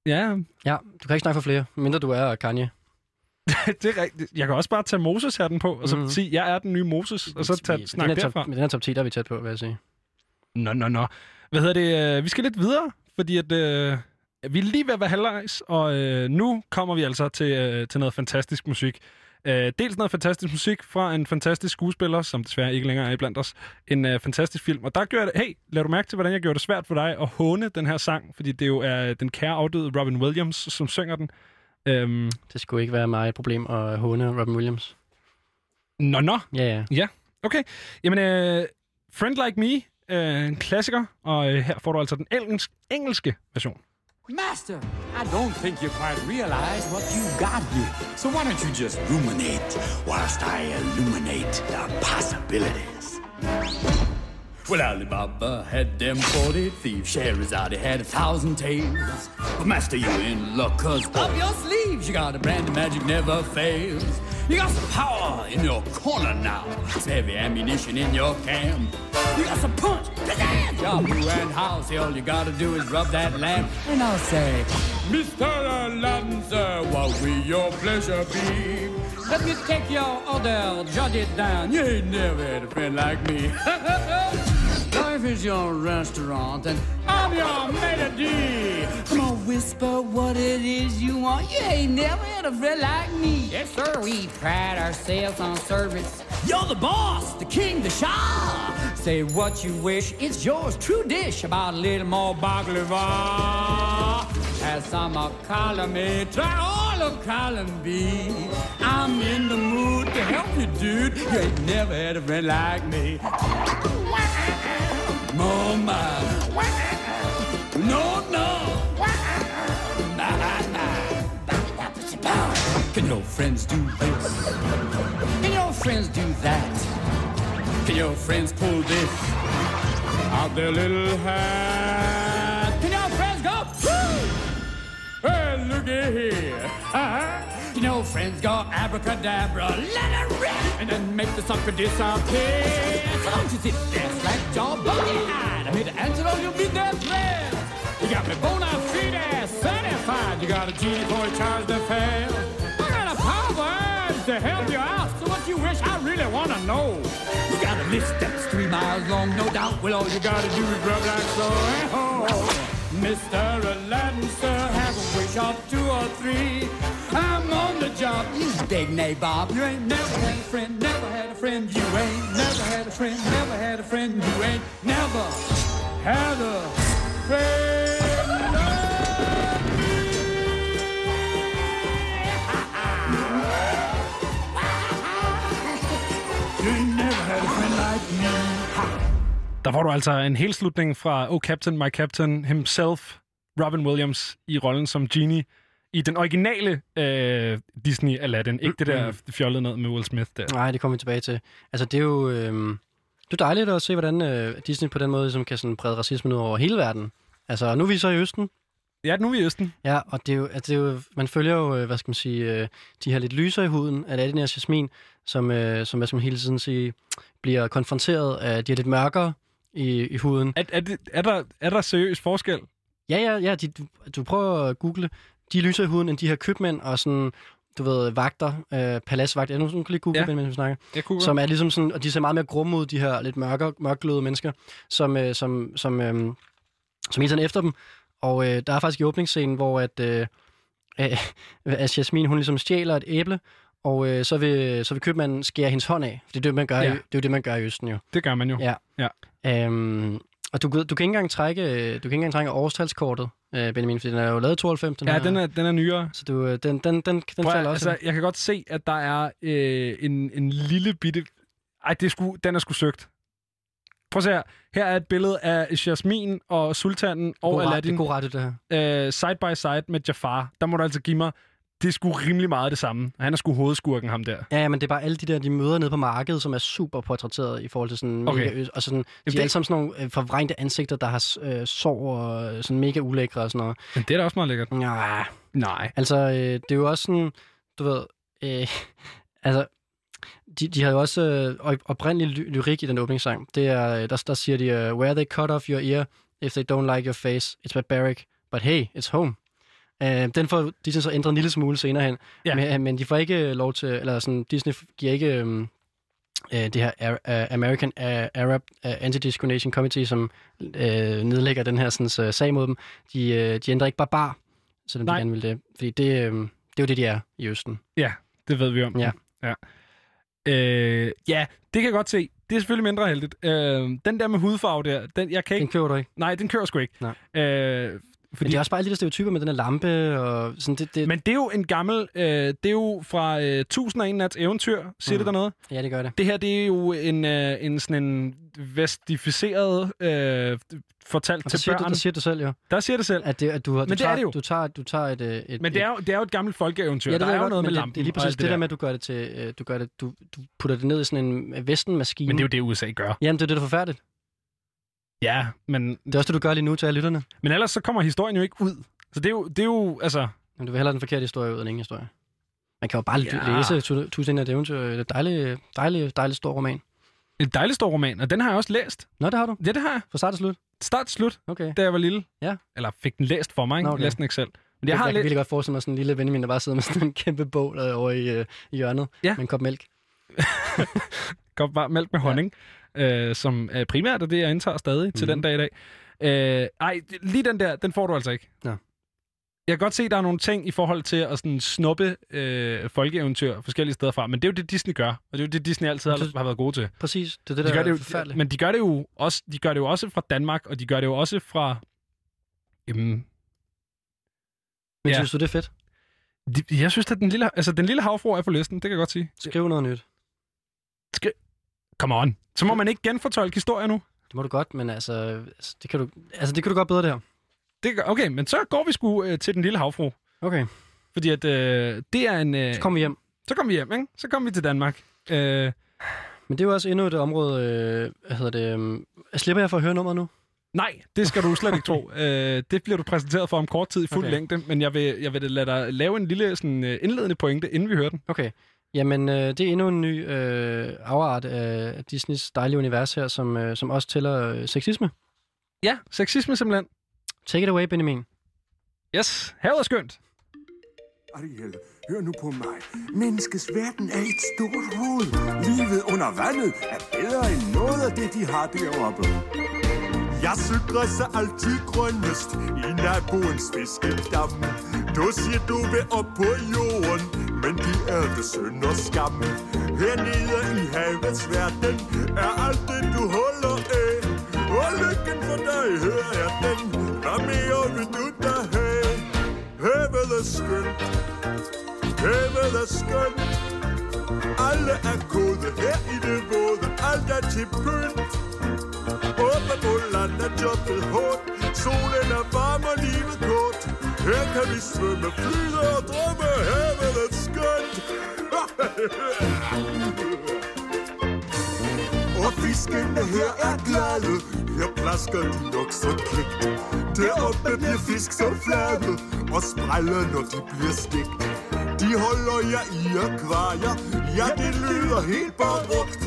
Ja, Ja, du kan ikke snakke for flere, mindre du er Kanye. det er rigtigt. Jeg kan også bare tage Moses hatten på, og så Mhm. sige, jeg er den nye Moses, og så tage, snakke den her derfra. med den her top 10, der er vi tæt på, vil jeg sige. Nå, nå, nå. Hvad hedder det? øh, Vi skal lidt videre, fordi at, øh, vi er lige ved at være halvvejs, og øh, nu kommer vi altså til, øh, til noget fantastisk musik. Øh, dels noget fantastisk musik fra en fantastisk skuespiller, som desværre ikke længere er iblandt os. En øh, fantastisk film. Og der gjorde jeg det... Hey, lad du mærke til, hvordan jeg gjorde det svært for dig at håne den her sang, fordi det jo er den kære afdøde Robin Williams, som synger den. Øhm, Det skulle ikke være mig et problem at håne Robin Williams. nå, nå. Ja, ja. Ja, okay. Jamen, øh, Friend Like Me, øh, en klassiker, og øh, her får du altså den engelsk, engelske version. Master, I don't think you quite realize what you got here. So why don't you just ruminate whilst I illuminate the possibilities? Well, Alibaba had them 40 thieves. Scheherazade had a thousand tales. But master, you in luck, cause up your sleeves you got a brand of magic never fails. You got some power in your corner now. Some heavy ammunition in your camp. You got some punch, pizzazz, Yahoo and house. All you gotta do is rub that lamp, and I'll say, Mr. Aladdin, sir, what will your pleasure be? Let me take your order, jot it down. You ain't never had a friend like me. Life is your restaurant, and I'm your maitre d'. Come on, whisper what it is you want. You ain't never had a friend like me. Yes, sir, we pride ourselves on service. You're the boss, the king, the shah. Say what you wish, it's yours. True dish, about a little more baklava. Have some of column A, try all of column B. I'm in the mood to help you, dude. You ain't never had a friend like me. Mama. No, no. Can your friends do this? Can your friends do that? Can your friends pull this out their little hat? Can your friends go? Woo! Hey, looky here. Can your friends go abracadabra, let it rip, and then make the sucker disappear? So don't you sit there, slack jaw, buggy-eyed. I'm here to answer all your midnight prayers. You got me bona fide certified. You got a genie for a charge to fail. I got a power to help you out. So what you wish I really want to know. You got a list that's three miles long, no doubt. Well, all you got to do is rub like so. Oh, Mr. Aladdin, sir, have a wish of two or three. I'm on the job. You big nabob. You ain't never had a friend, never had a friend. You ain't never had a friend, never had a friend. You ain't never had a friend. You ain't never had a friend like me. Der får du altså en hel slutning fra Oh Captain, My Captain himself, Robin Williams, i rollen som Genie i den originale øh, Disney Aladdin. Ikke det der fjollede noget med Will Smith der. Nej, det kommer vi tilbage til. Altså, det er jo... Øh, det er dejligt at se, hvordan øh, Disney på den måde ligesom, kan sådan, brede racismen ud over hele verden. Altså, nu er vi så i Østen. Ja, nu er vi i Østen. Ja, og det er jo, altså, det er jo, man følger jo, øh, hvad skal man sige, øh, de her lidt lyser i huden af Aladdin og Jasmin, som, øh, som hvad skal man hele tiden sige, bliver konfronteret af de her lidt mørkere i, i huden. Er, er, det, er, der, er der seriøs forskel? Ja, ja, ja. De, du, prøver at google. De er lysere i huden end de her købmænd og sådan, du ved, vagter, øh, paladsvagter. Er du sådan, kan lige google Ja. mens vi snakker? Jeg kunne Som er ligesom sådan, og de ser meget mere grumme ud, de her lidt mørke, mørkløde mennesker, som, øh, som, som, øh, som hele tiden er efter dem. Og øh, der er faktisk i åbningsscenen, hvor at, øh, øh, at Jasmin, hun ligesom stjæler et æble, og øh, så, vil, så vil købmanden skære hendes hånd af. For det er det, man gør, Ja. i, det er jo det, man gør i Østen jo. Det gør man jo. Ja. ja. Øhm, Og du, du kan ikke engang trække, øh, du kan ikke engang trække årstalskortet, øh, Benjamin, fordi den er jo lavet i 92. Den Ja, her. den er, den er nyere. Så du, øh, den, den, den, den Prøv, falder også. altså, jeg kan godt se, at der er øh, en, en lille bitte... Ej, det er sgu, den er sgu søgt. Prøv at se her. Her er et billede af Jasmin og Sultanen og God Aladdin. det er god ret, det her. Øh, side by side med Jafar. Der må du altså give mig... Det er sgu rimelig meget det samme. Han er sgu hovedskurken, ham der. Ja, ja, men det er bare alle de der, de møder nede på markedet, som er super portrætteret i forhold til sådan Okay. mega og sådan, de det- er alle sammen sådan nogle øh, forvrængte ansigter, der har øh, sår og øh, sådan mega ulækre og sådan noget. Men det er da også meget lækkert. Ja. Nej. Altså, øh, det er jo også sådan, du ved, øh, altså, de, de har jo også øh, op- oprindelig ly- lyrik i den åbningssang. Det er, øh, der, der siger de, uh, where they cut off your ear, if they don't like your face, it's barbaric, but hey, it's home. Uh, den får Disney så ændret en lille smule senere hen, Ja. men, men de får ikke lov til, eller sådan, Disney giver ikke um, uh, det her uh, American Arab Anti-Discrimination Committee, som uh, nedlægger den her sådan, uh, sag mod dem. De, uh, de ændrer ikke barbar, selvom de Nej. gerne vil det. Fordi det, øh, det er jo det, de er i Østen. Ja, det ved vi om. Ja. Ja, øh, ja det kan jeg godt se. Det er selvfølgelig mindre heldigt. Øh, den der med hudfarve der, den, jeg kan ikke... Den køber du ikke? Nej, den kører sgu ikke. Nej. Øh, Fordi... Men det er også bare alle de der stereotyper med den her lampe og sådan det. det... Men det er jo en gammel... Øh, det er jo fra øh, 1001 nats eventyr, siger mm. det der noget? Ja, det gør det. Det her, det er jo en, øh, en sådan en vestificeret øh, fortalt Og til siger, børn. du, der siger du selv jo. Der siger det selv. At, det, at du, du Men det tager, er det jo. Du tager, du tager et, øh, et... Men det er, jo, det er jo et gammelt folkeeventyr. Ja, det der er jo godt, noget med det, lampen. det er lige præcis alt det, der der. med, at du gør det til, øh, du, gør det, du, du putter det ned i sådan en øh, vestenmaskine. Men det er jo det, USA gør. Jamen, det er det, der er forfærdeligt. Ja, men... Det er også det, du gør lige nu til alle lytterne. Men ellers så kommer historien jo ikke ud. Så det er jo, det er jo altså... Men du vil hellere den forkerte historie ud end ingen historie. Man kan jo bare Ja. læse Tu- Tusind af det eventyr. Det er en dejlig, dejlig, dejlig stor roman. En dejlig stor roman, og den har jeg også læst. Nå, det har du? Ja, det har jeg. Fra start til slut? Start til slut, Okay. da jeg var lille. Ja. Eller fik den læst for mig, ikke? Nå, Okay. Læste den ikke selv. Men Jeg, jeg har jeg kan virkelig godt forestille mig sådan en lille Benjamin, der bare sidder med sådan en kæmpe bål øh, over i, øh, i hjørnet Ja. med en kop mælk. Kop varm mælk med honning. Øh, som er primært er det, jeg indtager stadig mm-hmm. til Mhm. den dag i dag. Øh, ej, lige den der, den får du altså ikke. Nå. Jeg kan godt se, at der er nogle ting i forhold til at sådan snuppe øh, folkeeventyr forskellige steder fra, men det er jo det, Disney gør, og det er jo det, Disney altid har, har været gode til. Præcis, det er det, de der gør det er jo, forfærdeligt. Men de gør det jo også, de gør det jo også fra Danmark, og de gør det jo også fra... Jamen, Men ja. synes du, det er fedt? de, jeg synes, at den lille, altså, den lille havfru er på listen, det kan jeg godt sige. Skriv noget nyt. Come on. Så må man ikke genfortolke historier nu. Det må du godt, men altså, altså, det, kan du, altså det kan du godt bedre, det her. Det, okay, men så går vi sgu øh, til den lille havfru. Okay. Fordi at øh, det er en... Øh, Så kommer vi hjem. Så kommer vi hjem, ikke? Så kommer vi til Danmark. Øh, Men det er jo også endnu et område, øh, hvad hedder det, øh, slipper jeg for at høre nummeret nu? nej, det skal du slet ikke tro. Øh, det bliver du præsenteret for om kort tid i fuld Okay. okay. længde, men jeg vil, jeg vil lade dig lave en lille sådan, øh, indledende pointe, inden vi hører den. Okay. Jamen, øh, det er endnu en ny øh, afart af Disneys dejlige univers her, som, øh, som også tæller øh, sexisme. Ja, sexisme simpelthen. Take it away, Benjamin. Yes, havet er skønt. Ariel, hør nu på mig. Menneskets verden er et stort hoved. Livet under vandet er bedre end noget af det, de har deroppe. Jeg græsser altid grønnest i naboens fiskedam. Du siger, du vil op på jorden, men de er det synd og skam. Hernede i havets verden er alt det, du holder af. Og lykken for dig, hører jeg den. Hvad mere vil du da have? Havet er skønt. Havet er skønt. Alle er gode her i det våde. Alt er til pynt. Oppe på land er jobbet hårdt. Solen er varm og livet kort. Her kan vi svømme, flyde og drømme. Havet er. Og fiskene her er glade. Her plasker de nok så klægt. Deroppe bliver fisk så flade. Og spræller, når de bliver stegt. De holder jer i akvarier. Ja, det lyder helt barugt.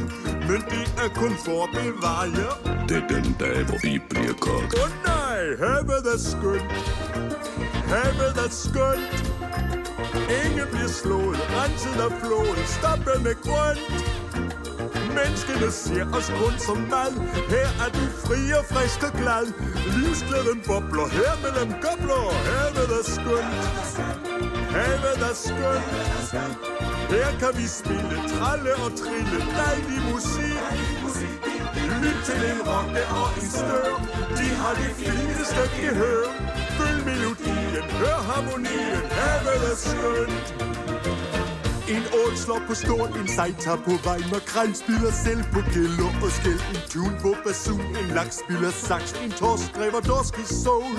Men det er kun for at bevare jer. Det er den dag, hvor I bliver kogt. Åh oh, nej, havet er skønt. Havet er skønt. Ingen bliver slået, renset af floden, stoppet med grønt. Menneskene ser os kun som mad. Her er du fri og frisk og glad. Livsglæden bobler her mellem gobler. Havet er skønt. Havet er skønt. Her kan vi spille, tralle og trille dejlig musik. Lyt til en rocke og en stør. De har det fineste gehør. Følg melodien, hør harmonien. Havet er skønt. En ål slår på stort, en sej tager på vej. Makrel spiller selv på gælder og skæld En tune på basun, en laks spiller sax En torsk skriver dorsk i soul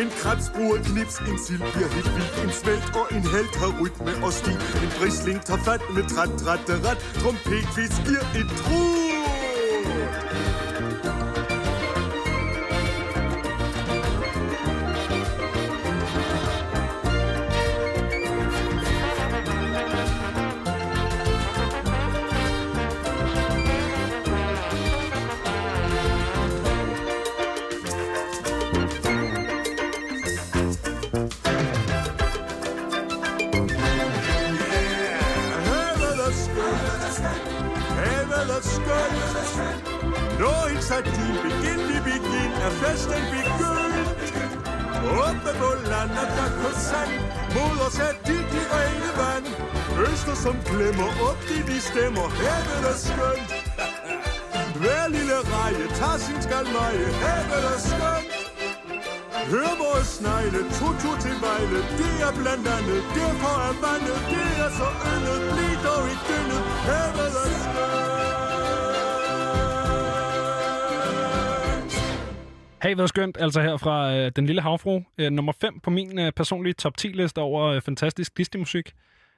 En krebs bruger knips, en sild bliver helt vild. En svælt og en held har rytme og stil. En brisling tager fat med træt, træt, ret Trompetfisk giver et trut Havet er skønt, altså her fra øh, Den Lille Havfru. Øh, nummer 5 på min øh, personlige top 10-liste over øh, fantastisk Disney-musik,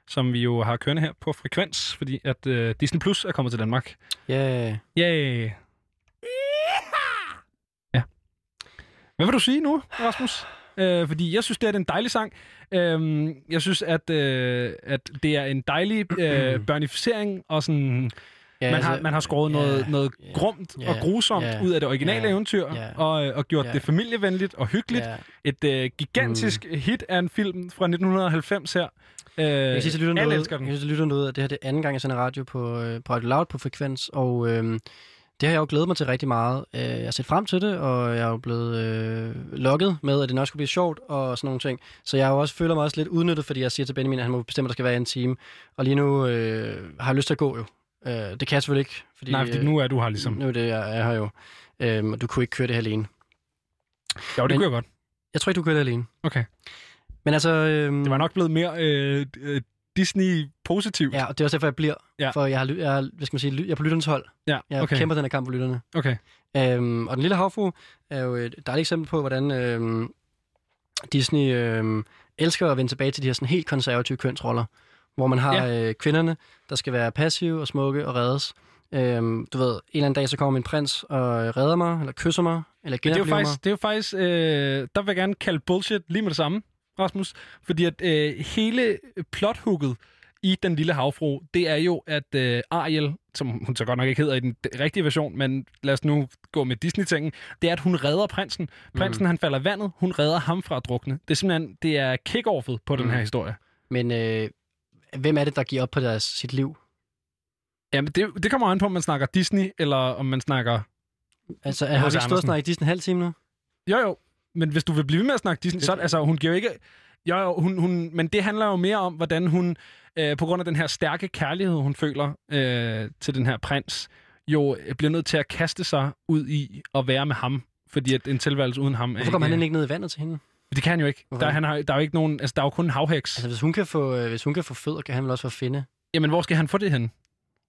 som vi jo har kørende her på Frekvens, fordi at øh, Disney Plus er kommet til Danmark. Yeah. Yay! Ja. Hvad vil du sige nu, Rasmus? Øh, fordi jeg synes, det er en dejlig sang. Øh, jeg synes, at, øh, at det er en dejlig øh, børnificering og sådan... Ja, man, har, altså, man har skåret noget, ja, noget grumt ja, og grusomt ja, ud af det originale ja, eventyr, ja, og, og gjort ja. det familievenligt og hyggeligt. Ja. Et øh, gigantisk mm. hit af en film fra 1990 her. Øh, Jeg alle derude, elsker den. jeg sige til lytterne derude, at det her det er anden gang, jeg sender radio på, øh, på Radio Loud på Frekvens, og øh, det har jeg jo glædet mig til rigtig meget. Øh, jeg har set frem til det, og jeg er jo blevet øh, lokket med, at det nok skulle blive sjovt og sådan nogle ting. Så jeg har jo også, føler mig også lidt udnyttet, fordi jeg siger til Benjamin, at han må bestemme, at der skal være en time. Og lige nu øh, har jeg lyst til at gå jo. Øh, det kan jeg selvfølgelig ikke. Fordi, Nej, fordi nu er du her ligesom. Nu er det, jeg er her jo. Øh, og du kunne ikke køre det her alene. Jo, det Men- jeg godt. Jeg tror ikke, du kører det alene. Okay. Men altså... Øhm, Det var nok blevet mere øh, øh, Disney-positivt. Ja, og det er også derfor, jeg bliver. Ja. For jeg, har, jeg, er, hvad skal man sige, jeg er på lytternes hold. Ja, Jeg okay. kæmper den her kamp for lytterne. Okay. Øhm, og Den Lille Havfru er jo et dejligt eksempel på, hvordan øhm, Disney øhm, elsker at vende tilbage til de her sådan helt konservative kønsroller. Hvor man har ja. øh, kvinderne, der skal være passive og smukke og reddes. Øhm, du ved, en eller anden dag, så kommer min prins og redder mig, eller kysser mig, eller Men det er jo genoplever mig. faktisk, det er jo faktisk øh, der vil jeg gerne kalde bullshit lige med det samme, Rasmus. Fordi at øh, hele plothooket i Den Lille Havfru, det er jo, at øh, Ariel, som hun så godt nok ikke hedder i den rigtige version, men lad os nu gå med Disney-tingen, det er, at hun redder prinsen. Prinsen, mm. han falder i vandet, hun redder ham fra at drukne. Det er simpelthen, det er kick-offet på mm. den her historie. Men øh, hvem er det, der giver op på deres, sit liv? Jamen, det, det kommer an på, om man snakker Disney, eller om man snakker... Altså, har vi ikke stået og snakket Disney en halv time nu? Jo, jo. Men hvis du vil blive ved med at snakke Disney, så altså, hun giver jo ikke... Jo, jo, hun, hun, men det handler jo mere om, hvordan hun, øh, på grund af den her stærke kærlighed, hun føler øh, til den her prins, jo øh, bliver nødt til at kaste sig ud i at være med ham. Fordi at en tilværelse uden ham... Hvorfor kommer han ikke ned i vandet til hende? Det kan han jo ikke. Hvorfor Der, han har, der er jo ikke nogen... Altså, der er jo kun en havheks. Altså, hvis hun kan få, øh, hvis hun kan få fødder, kan han vel også få finde? Jamen, hvor skal han få det hen?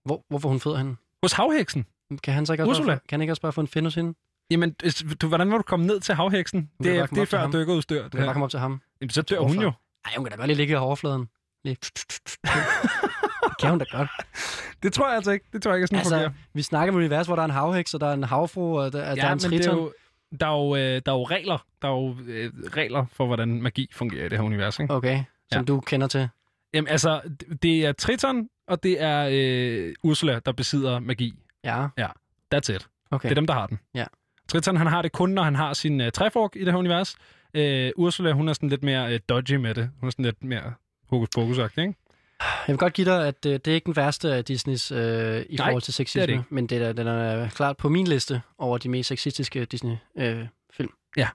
Hvor, hvor får hun fødder hen? Hos havheksen. Kan han så ikke også Ursula. Bare, få, kan han ikke også bare få en finde hos hende? Jamen, du, hvordan vil du komme ned til havheksen? Kan Det, er- komme det er før dykkerudstyr. Hun kan bare komme op til ham. Jamen, så dør hun jo. Nej, hun kan da godt lige ligge i overfladen. Lige. Det kan hun da godt. Det tror jeg altså ikke. Det tror jeg ikke, sådan Altså, fungerer. vi snakker om et univers, hvor der er en havheks, og der er en havfru, og der, ja, der er en men det er triton. jo, der, er jo, øh, der er jo regler. Der er jo øh, regler for, hvordan magi fungerer i det her univers. Ikke? Okay, som Ja. du kender til. Jamen, altså, det- er Triton, og det er øh, Ursula, der besidder magi. Ja. Ja, that's it. Okay. Det er dem, der har den. Ja. Triton, han har det kun, når han har sin øh, træfork i det her univers. Øh, Ursula, hun er sådan lidt mere øh, dodgy med det. Hun er sådan lidt mere hokus pokus ikke? Jeg vil godt give dig, at øh, det er ikke den værste af Disneys øh, i Nej, forhold til det sexisme, det ikke. men det er, den er klart på min liste over de mest sexistiske Disney-film. Øh, film. Ja. Jeg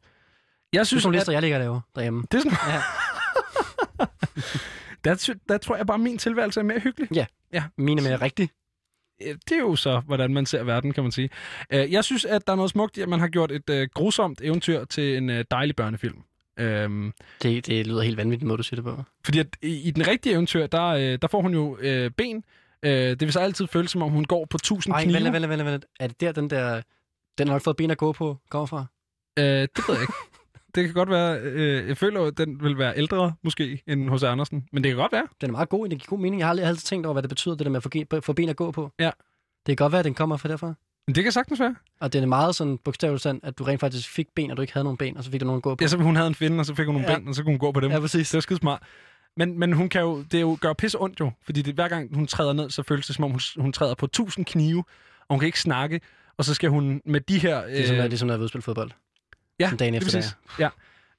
det er synes, sådan at- lister, jeg ligger og laver derhjemme. Det er sådan... Ja. der, der tror jeg bare, at min tilværelse er mere hyggelig. Ja. ja. Mine er mere rigtig. Det er jo så, hvordan man ser verden, kan man sige. Øh, Jeg synes, at der er noget smukt i, at man har gjort et øh, grusomt eventyr til en dejlig børnefilm. Øhm, Det, det lyder helt vanvittigt, måde du siger det på. fordi at i, i den rigtige eventyr, der, øh, der får hun jo øh, ben. Øh, det vil så altid føles, som om hun går på tusind Ej, knive. vent, vent, vent, vent. Er det der, den der... Den har nok fået ben at gå på, kommer fra? Øh, det ved jeg ikke. Det kan godt være, øh, jeg føler, at den vil være ældre, måske, end hos Andersen. Men det kan godt være. Den er meget god, det giver god mening. Jeg har aldrig altid tænkt over, hvad det betyder, det der med at få ben at gå på. Ja. Det kan godt være, at den kommer fra derfra. Det kan sagtens være. Og det er meget sådan bogstaveligt sandt, at du rent faktisk fik ben, og du ikke havde nogen ben, og så fik du nogen gå på. Ja, så hun havde en finde, og så fik hun nogle Ja. ben, og så kunne hun gå på dem. Ja, præcis. Det er skide smart. Men, men hun kan jo, det er jo gør pisse ondt jo, fordi det, hver gang hun træder ned, så føles det som om, hun, hun træder på tusind knive, og hun kan ikke snakke, og så skal hun med de her... Det er som, øh, ligesom når jeg spille fodbold. Ja, Som dagen efter præcis. Ja.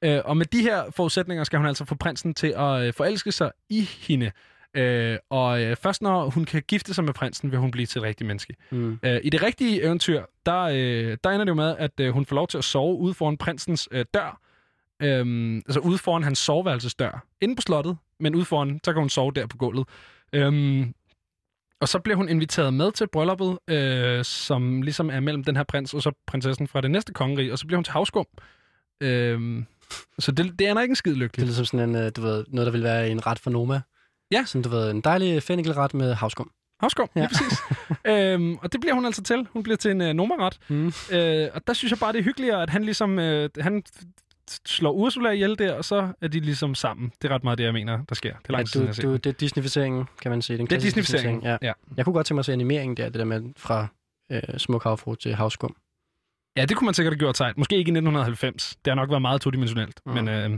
Øh, og med de her forudsætninger skal hun altså få prinsen til at øh, forelske sig i hende. Øh, og øh, først når hun kan gifte sig med prinsen, vil hun blive til et rigtigt menneske. Mm. Øh, I det rigtige eventyr, der, øh, der ender det jo med, at øh, hun får lov til at sove ude foran prinsens øh, dør. Øhm, altså ude foran hans soveværelsesdør. Inde på slottet, men ude foran, så kan hun sove der på gulvet. Øhm, og så bliver hun inviteret med til brylluppet, øh, som ligesom er mellem den her prins og så prinsessen fra det næste kongerige, og så bliver hun til havskum. Øhm, så det, det ender ikke en skid Det er ligesom sådan en, øh, du ved, noget, der vil være en ret for Noma. Ja. Sådan, du ved, en dejlig fennikelret med havskum. Havskum, ja. Ja. lige præcis. øhm, og det bliver hun altså til. Hun bliver til en øh, nummerret. Mm. Øh, og der synes jeg bare, det er hyggeligere, at han ligesom... Øh, han slår Ursula ihjel der, og så er de ligesom sammen. Det er ret meget det, jeg mener, der sker. Det er Ja, langt siden, har du, set du, det er Disney-ficeringen, kan man sige. Den Det er Disney-ficeringen, Ja. ja. Jeg kunne godt tænke mig at se animeringen der, det der med fra øh, smuk havfru til havskum. Ja, det kunne man sikkert have gjort sejt. Måske ikke i 1990. Det har nok været meget todimensionelt. Mm. Men, øh,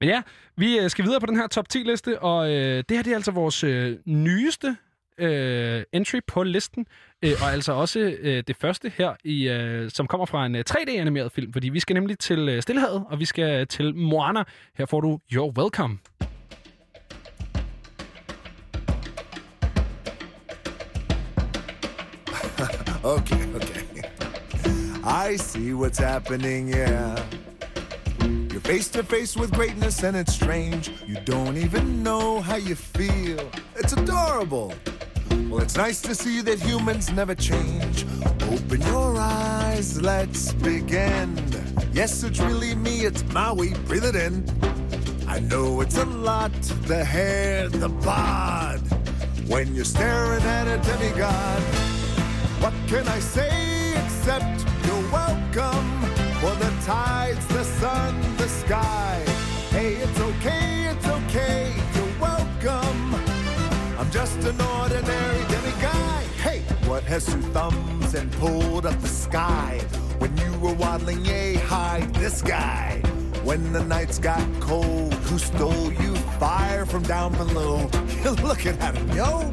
men ja, vi øh, skal videre på den her top 10-liste, og øh, det her det er altså vores øh, nyeste øh, entry på listen, øh, og altså også øh, det første her, i, øh, som kommer fra en øh, 3D-animeret film, fordi vi skal nemlig til øh, Stillehavet, og vi skal til Moana. Her får du You're Welcome. okay, okay. I see what's happening, yeah. Face to face with greatness and it's strange. You don't even know how you feel. It's adorable. Well, it's nice to see that humans never change. Open your eyes, let's begin. Yes, it's really me, it's Maui, breathe it in. I know it's a lot the hair, the bod. When you're staring at a demigod, what can I say except you're welcome for the tides, the sun, sky? Hey, it's okay, it's okay, you're welcome. I'm just an ordinary demiguy. Hey, what has two thumbs and pulled up the sky? When you were waddling yay high, this guy. When the nights got cold, who stole you fire from down below? You're looking at him, yo.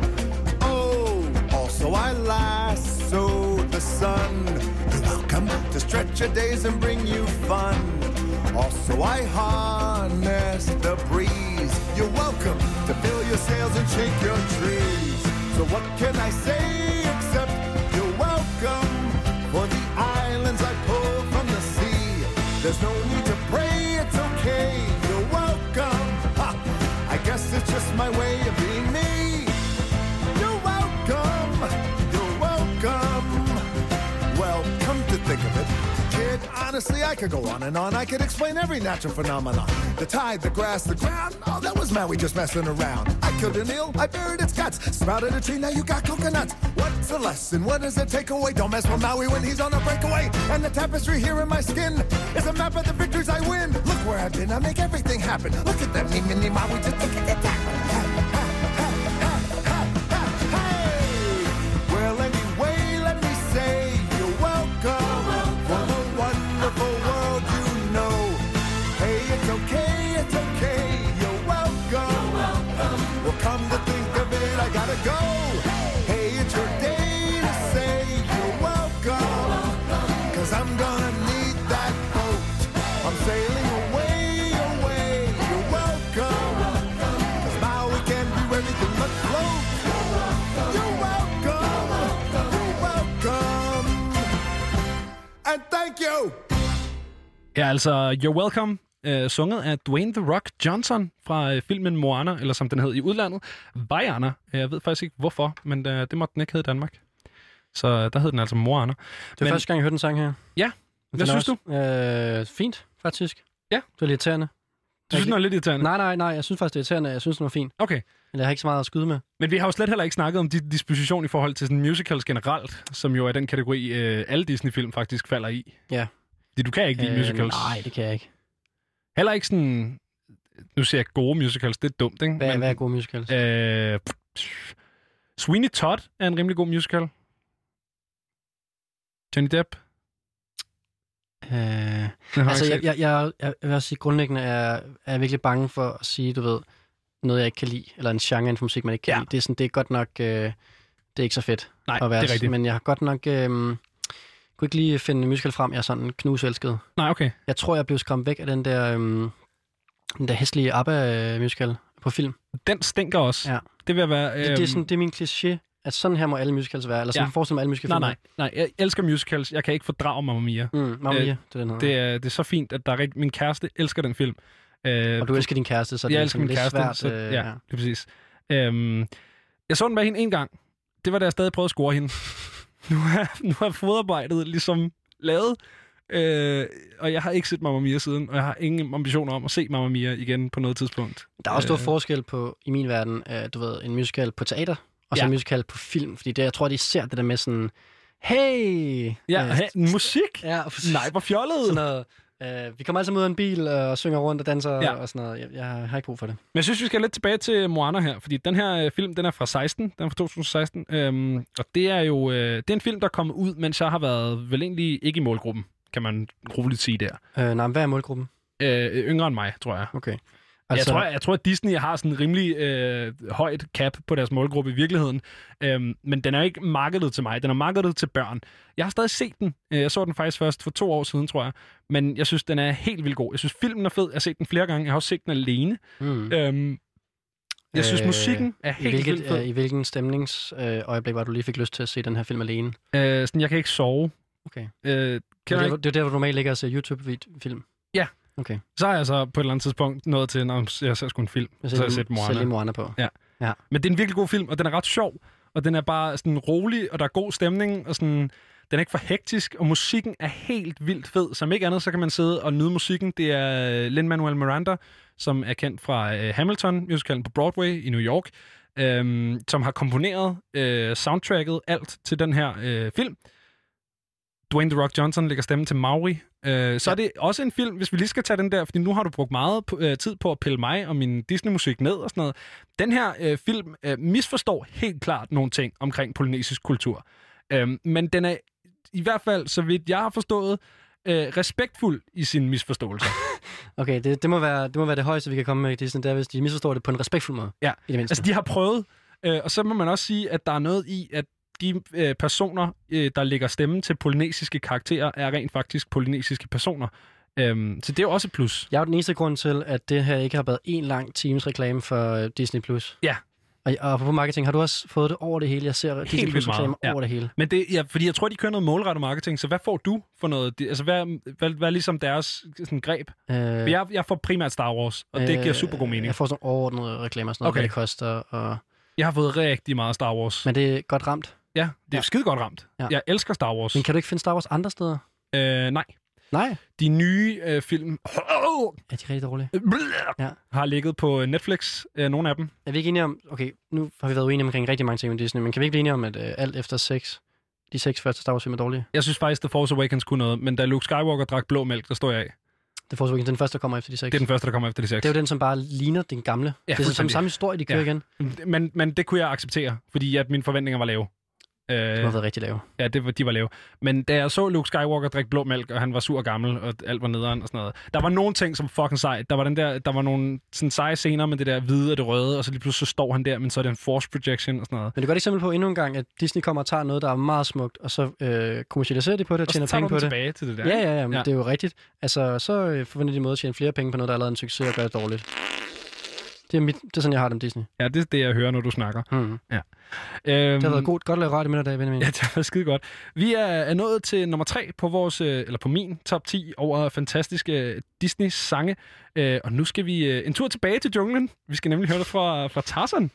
Oh, also I lassoed the sun. You're welcome to stretch your days and bring you fun. Also I harness the breeze. You're welcome to fill your sails and shake your trees. So what can I say honestly, I could go on and on. I could explain every natural phenomenon. The tide, the grass, the ground. Oh, that was Maui just messing around. I killed an eel, I buried its guts. Sprouted a tree, now you got coconuts. What's the lesson? What does it take away? Don't mess with Maui when he's on a breakaway. And the tapestry here in my skin is a map of the victories I win. Look where I've been, I make everything happen. Look at that me, mini Maui, just look the tap. Ja, altså You're Welcome, øh, sunget af Dwayne The Rock Johnson fra øh, filmen Moana, eller som den hed i udlandet, Vajana. Jeg ved faktisk ikke hvorfor, men øh, det måtte den ikke hedde i Danmark. Så øh, der hed den altså Moana. Det var første gang, jeg hørte den sang her. Ja, hvad Den er synes du? også, Øh, fint, faktisk. Ja. Det var lidt irriterende. Du synes, den var lidt irriterende? Nej, nej, nej. Jeg synes faktisk, det er irriterende. Jeg synes, den var fin. Okay. Men jeg har ikke så meget at skyde med. Men vi har jo slet heller ikke snakket om din disposition i forhold til sådan musicals generelt, som jo er den kategori, øh, alle Disney-film faktisk falder i. Ja. Fordi du kan ikke lide Øh, musicals. nej, det kan jeg ikke. Heller ikke sådan... Nu siger jeg gode musicals, det er dumt, ikke? Hvad, hvad er gode musicals? Øh, pff, Sweeney Todd er en rimelig god musical. Johnny Depp. Øh, altså, jeg jeg, jeg, jeg, jeg vil også sige, grundlæggende er, er jeg virkelig bange for at sige, du ved, noget, jeg ikke kan lide, eller en genre inden for musik, man ikke kan ja. lide. Det er, sådan, det er godt nok, øh, det er ikke så fedt Nej, at være, det er rigtigt. men jeg har godt nok, øh, kunne ikke lige finde en musical frem, jeg er sådan knuselsket. Nej, okay. Jeg tror, jeg blev skræmt væk af den der, øh, den der hæslige ABBA-musical på film. Den stinker også. Ja. Det vil være... Det, det, er sådan, det er min kliché, at sådan her må alle musicals være, eller sådan Ja. forestiller mig alle musicals Nej, nej, nej. Jeg elsker musicals. Jeg kan ikke fordrage Mamma Mia. Mm, Mamma Mia, det er den hedder. det, er, det er så fint, at der er rigt... min kæreste elsker den film. Øh, Og du elsker din kæreste, så det jeg er elsker min lidt kæreste, svært, så, øh, ja, ja. det er præcis. Øhm, jeg så den med hende en gang. Det var da jeg stadig prøvede at score hende. nu, er, nu er fodarbejdet ligesom lavet, øh, og jeg har ikke set Mamma Mia siden, og jeg har ingen ambitioner om at se Mamma Mia igen på noget tidspunkt. Der er også stor Øh, forskel på, i min verden, uh, du ved, en musical på teater, og så Ja. en musical på film. Fordi det, jeg tror, de ser det der med sådan, hey! Ja, øh, hey, musik? Ja, Nej, hvor fjollet! Sådan noget, uh, vi kommer altså ud af en bil uh, og synger rundt og danser Ja. og sådan noget. Jeg, jeg har ikke brug for det. Men jeg synes, vi skal lidt tilbage til Moana her, fordi den her øh, film, den er fra 16, den er fra 2016, øhm, og det er jo øh, det er en film, der er kommet ud, mens jeg har været vel egentlig ikke i målgruppen, kan man roligt sige der. Uh, nej, men hvad er målgruppen? Øh, yngre end mig, tror jeg. Okay. Altså... Jeg, tror, jeg tror, at Disney har sådan en rimelig øh, højt cap på deres målgruppe i virkeligheden. Øhm, men den er ikke markedet til mig. Den er markedet til børn. Jeg har stadig set den. Øh, Jeg så den faktisk først for to år siden, tror jeg. Men jeg synes, den er helt vildt god. Jeg synes, filmen er fed. Jeg har set den flere gange. Jeg har også set den alene. Mm. Øhm, jeg synes, musikken er i helt hvilket, vildt fed. øh, I hvilken stemningsøjeblik var du lige fik lyst til at se den her film alene? Øh, sådan, jeg kan ikke sove. Okay. Øh, Det kan er, jeg der, det er der, hvor du normalt ligger og ser YouTube-film. Ja. Okay. Så har jeg så på et eller andet tidspunkt nået til, når jeg ser sgu en film. Så har jeg set Moana. lige Moana på. Ja. Ja. Men det er en virkelig god film, og den er ret sjov. Og den er bare sådan rolig, og der er god stemning, og sådan... Den er ikke for hektisk, og musikken er helt vildt fed. Som ikke andet, så kan man sidde og nyde musikken. Det er øh, Lin-Manuel Miranda, som er kendt fra øh, Hamilton, musicalen på Broadway i New York, øhm, som har komponeret øh, soundtracket alt til den her øh, film. Dwayne The Rock Johnson lægger stemme til Maui. Øh, så ja. er det også en film, hvis vi lige skal tage den der, fordi nu har du brugt meget øh, tid på at pille mig og min Disney-musik ned og sådan noget. Den her øh, film øh, misforstår helt klart nogle ting omkring polynesisk kultur. Øh, men den er i hvert fald, så vidt jeg har forstået, øh, respektfuld i sin misforståelse. Okay, det, det, må være, det må være det højeste, vi kan komme med i Disney, det er, hvis de misforstår det på en respektfuld måde. Ja, I det mindste. altså de har prøvet, øh, og så må man også sige, at der er noget i, at de øh, personer, øh, der lægger stemme til polynesiske karakterer, er rent faktisk polynesiske personer. Øhm, så det er jo også et plus. Jeg er jo den eneste grund til, at det her ikke har været en lang times reklame for øh, Disney+. Plus. Ja. Og, og på marketing, har du også fået det over det hele? Jeg ser Disney Helt Plus vildt meget. reklamer over det hele. Men det, ja, fordi jeg tror, de kører noget målrettet marketing, så hvad får du for noget? Altså, hvad, hvad, hvad er ligesom deres sådan, greb? Øh, Øh, jeg, jeg får primært Star Wars, og det giver super god mening. Jeg får sådan overordnede reklamer, sådan noget, okay. hvad det koster. Og... Jeg har fået rigtig meget Star Wars. Men det er godt ramt. Ja, det er ja. Skide godt ramt. Ja. Jeg elsker Star Wars. Men kan du ikke finde Star Wars andre steder? Øh, nej. Nej. De nye øh, film Er de rigtig dårlige? Ja. har ligget på Netflix, øh, nogle af dem. Er vi ikke enige om... Okay, nu har vi været uenige omkring rigtig mange ting med Disney, men kan vi ikke blive enige om, at øh, alt efter seks, de seks første Star Wars film er dårlige? Jeg synes faktisk, The Force Awakens kunne noget, men da Luke Skywalker drak blå mælk, der står jeg af. The Force Awakens, den første, der kommer efter de seks. Det er den første, der kommer efter de seks. Det er jo den, som bare ligner den gamle. Ja, det er som samme historie, de kører Ja. igen. Men, men det kunne jeg acceptere, fordi at mine forventninger var lave. Øh, Det har været rigtig lave. Ja, det var, de var lave. Men da jeg så Luke Skywalker drikke blå mælk, og han var sur gammel, og alt var nederen og sådan noget. Der var nogle ting, som fucking sejt. Der var, den der, der var nogle sådan seje scener med det der hvide og det røde, og så lige pludselig så står han der, men så er det en force projection og sådan noget. Men det er godt eksempel på endnu en gang, at Disney kommer og tager noget, der er meget smukt, og så øh, kommercialiserer de på det og Og tjener penge på det. tilbage til det der, Ja, ja, ja, men Ja. det er jo rigtigt. Altså, så øh, forventer de måde at tjene flere penge på noget, der er lavet en succes og gør det dårligt. Det er, mit, det er sådan, jeg har det om Disney. Ja, det er det, jeg hører, når du snakker. Mm. Ja. Øhm, Det har været godt, godt at lave radio med dig Benjamin. Ja, det har været skide godt. Vi er, er nået til nummer tre på vores, øh, eller på min top 10 over fantastiske Disney-sange. Øh, og nu skal vi øh, en tur tilbage til junglen. Vi skal nemlig høre det fra, fra Tarzan.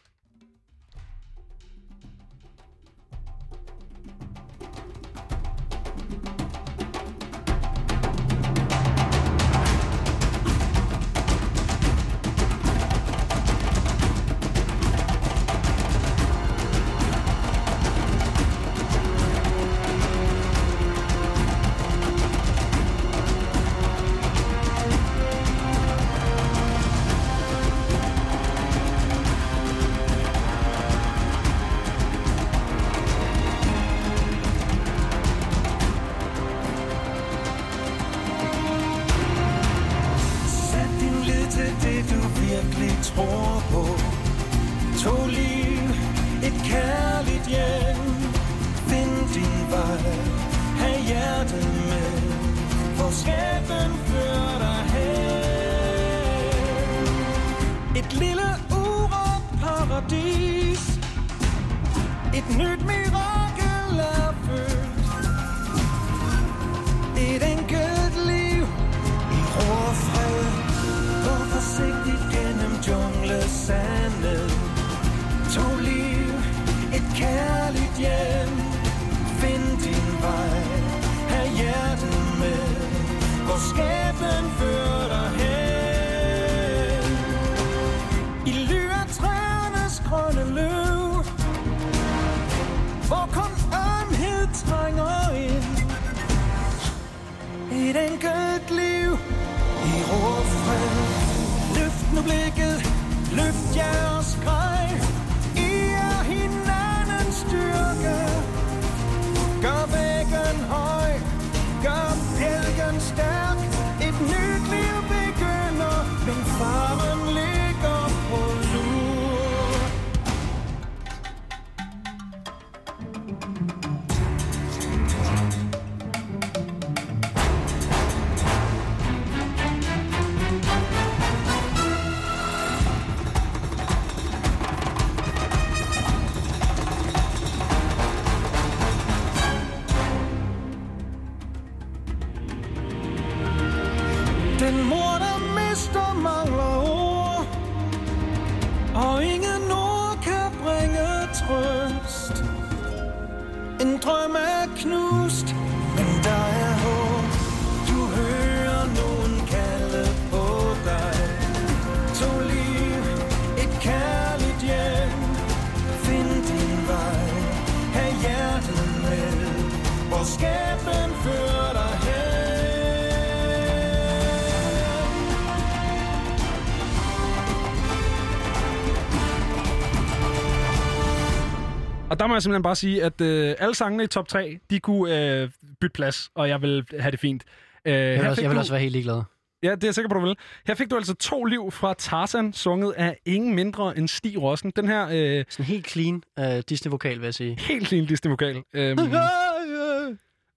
Der må jeg simpelthen bare sige, at øh, alle sangene i top 3, de kunne øh, bytte plads, og jeg vil have det fint. Øh, Jeg vil, også, jeg vil du- også være helt ligeglad. Ja, det er jeg sikker på, du vil. Her fik du altså to liv fra Tarzan, sunget af ingen mindre end Stig Rossen. Den her... Øh, Sådan helt clean uh, Disney-vokal, vil jeg sige. helt clean Disney-vokal. Øhm,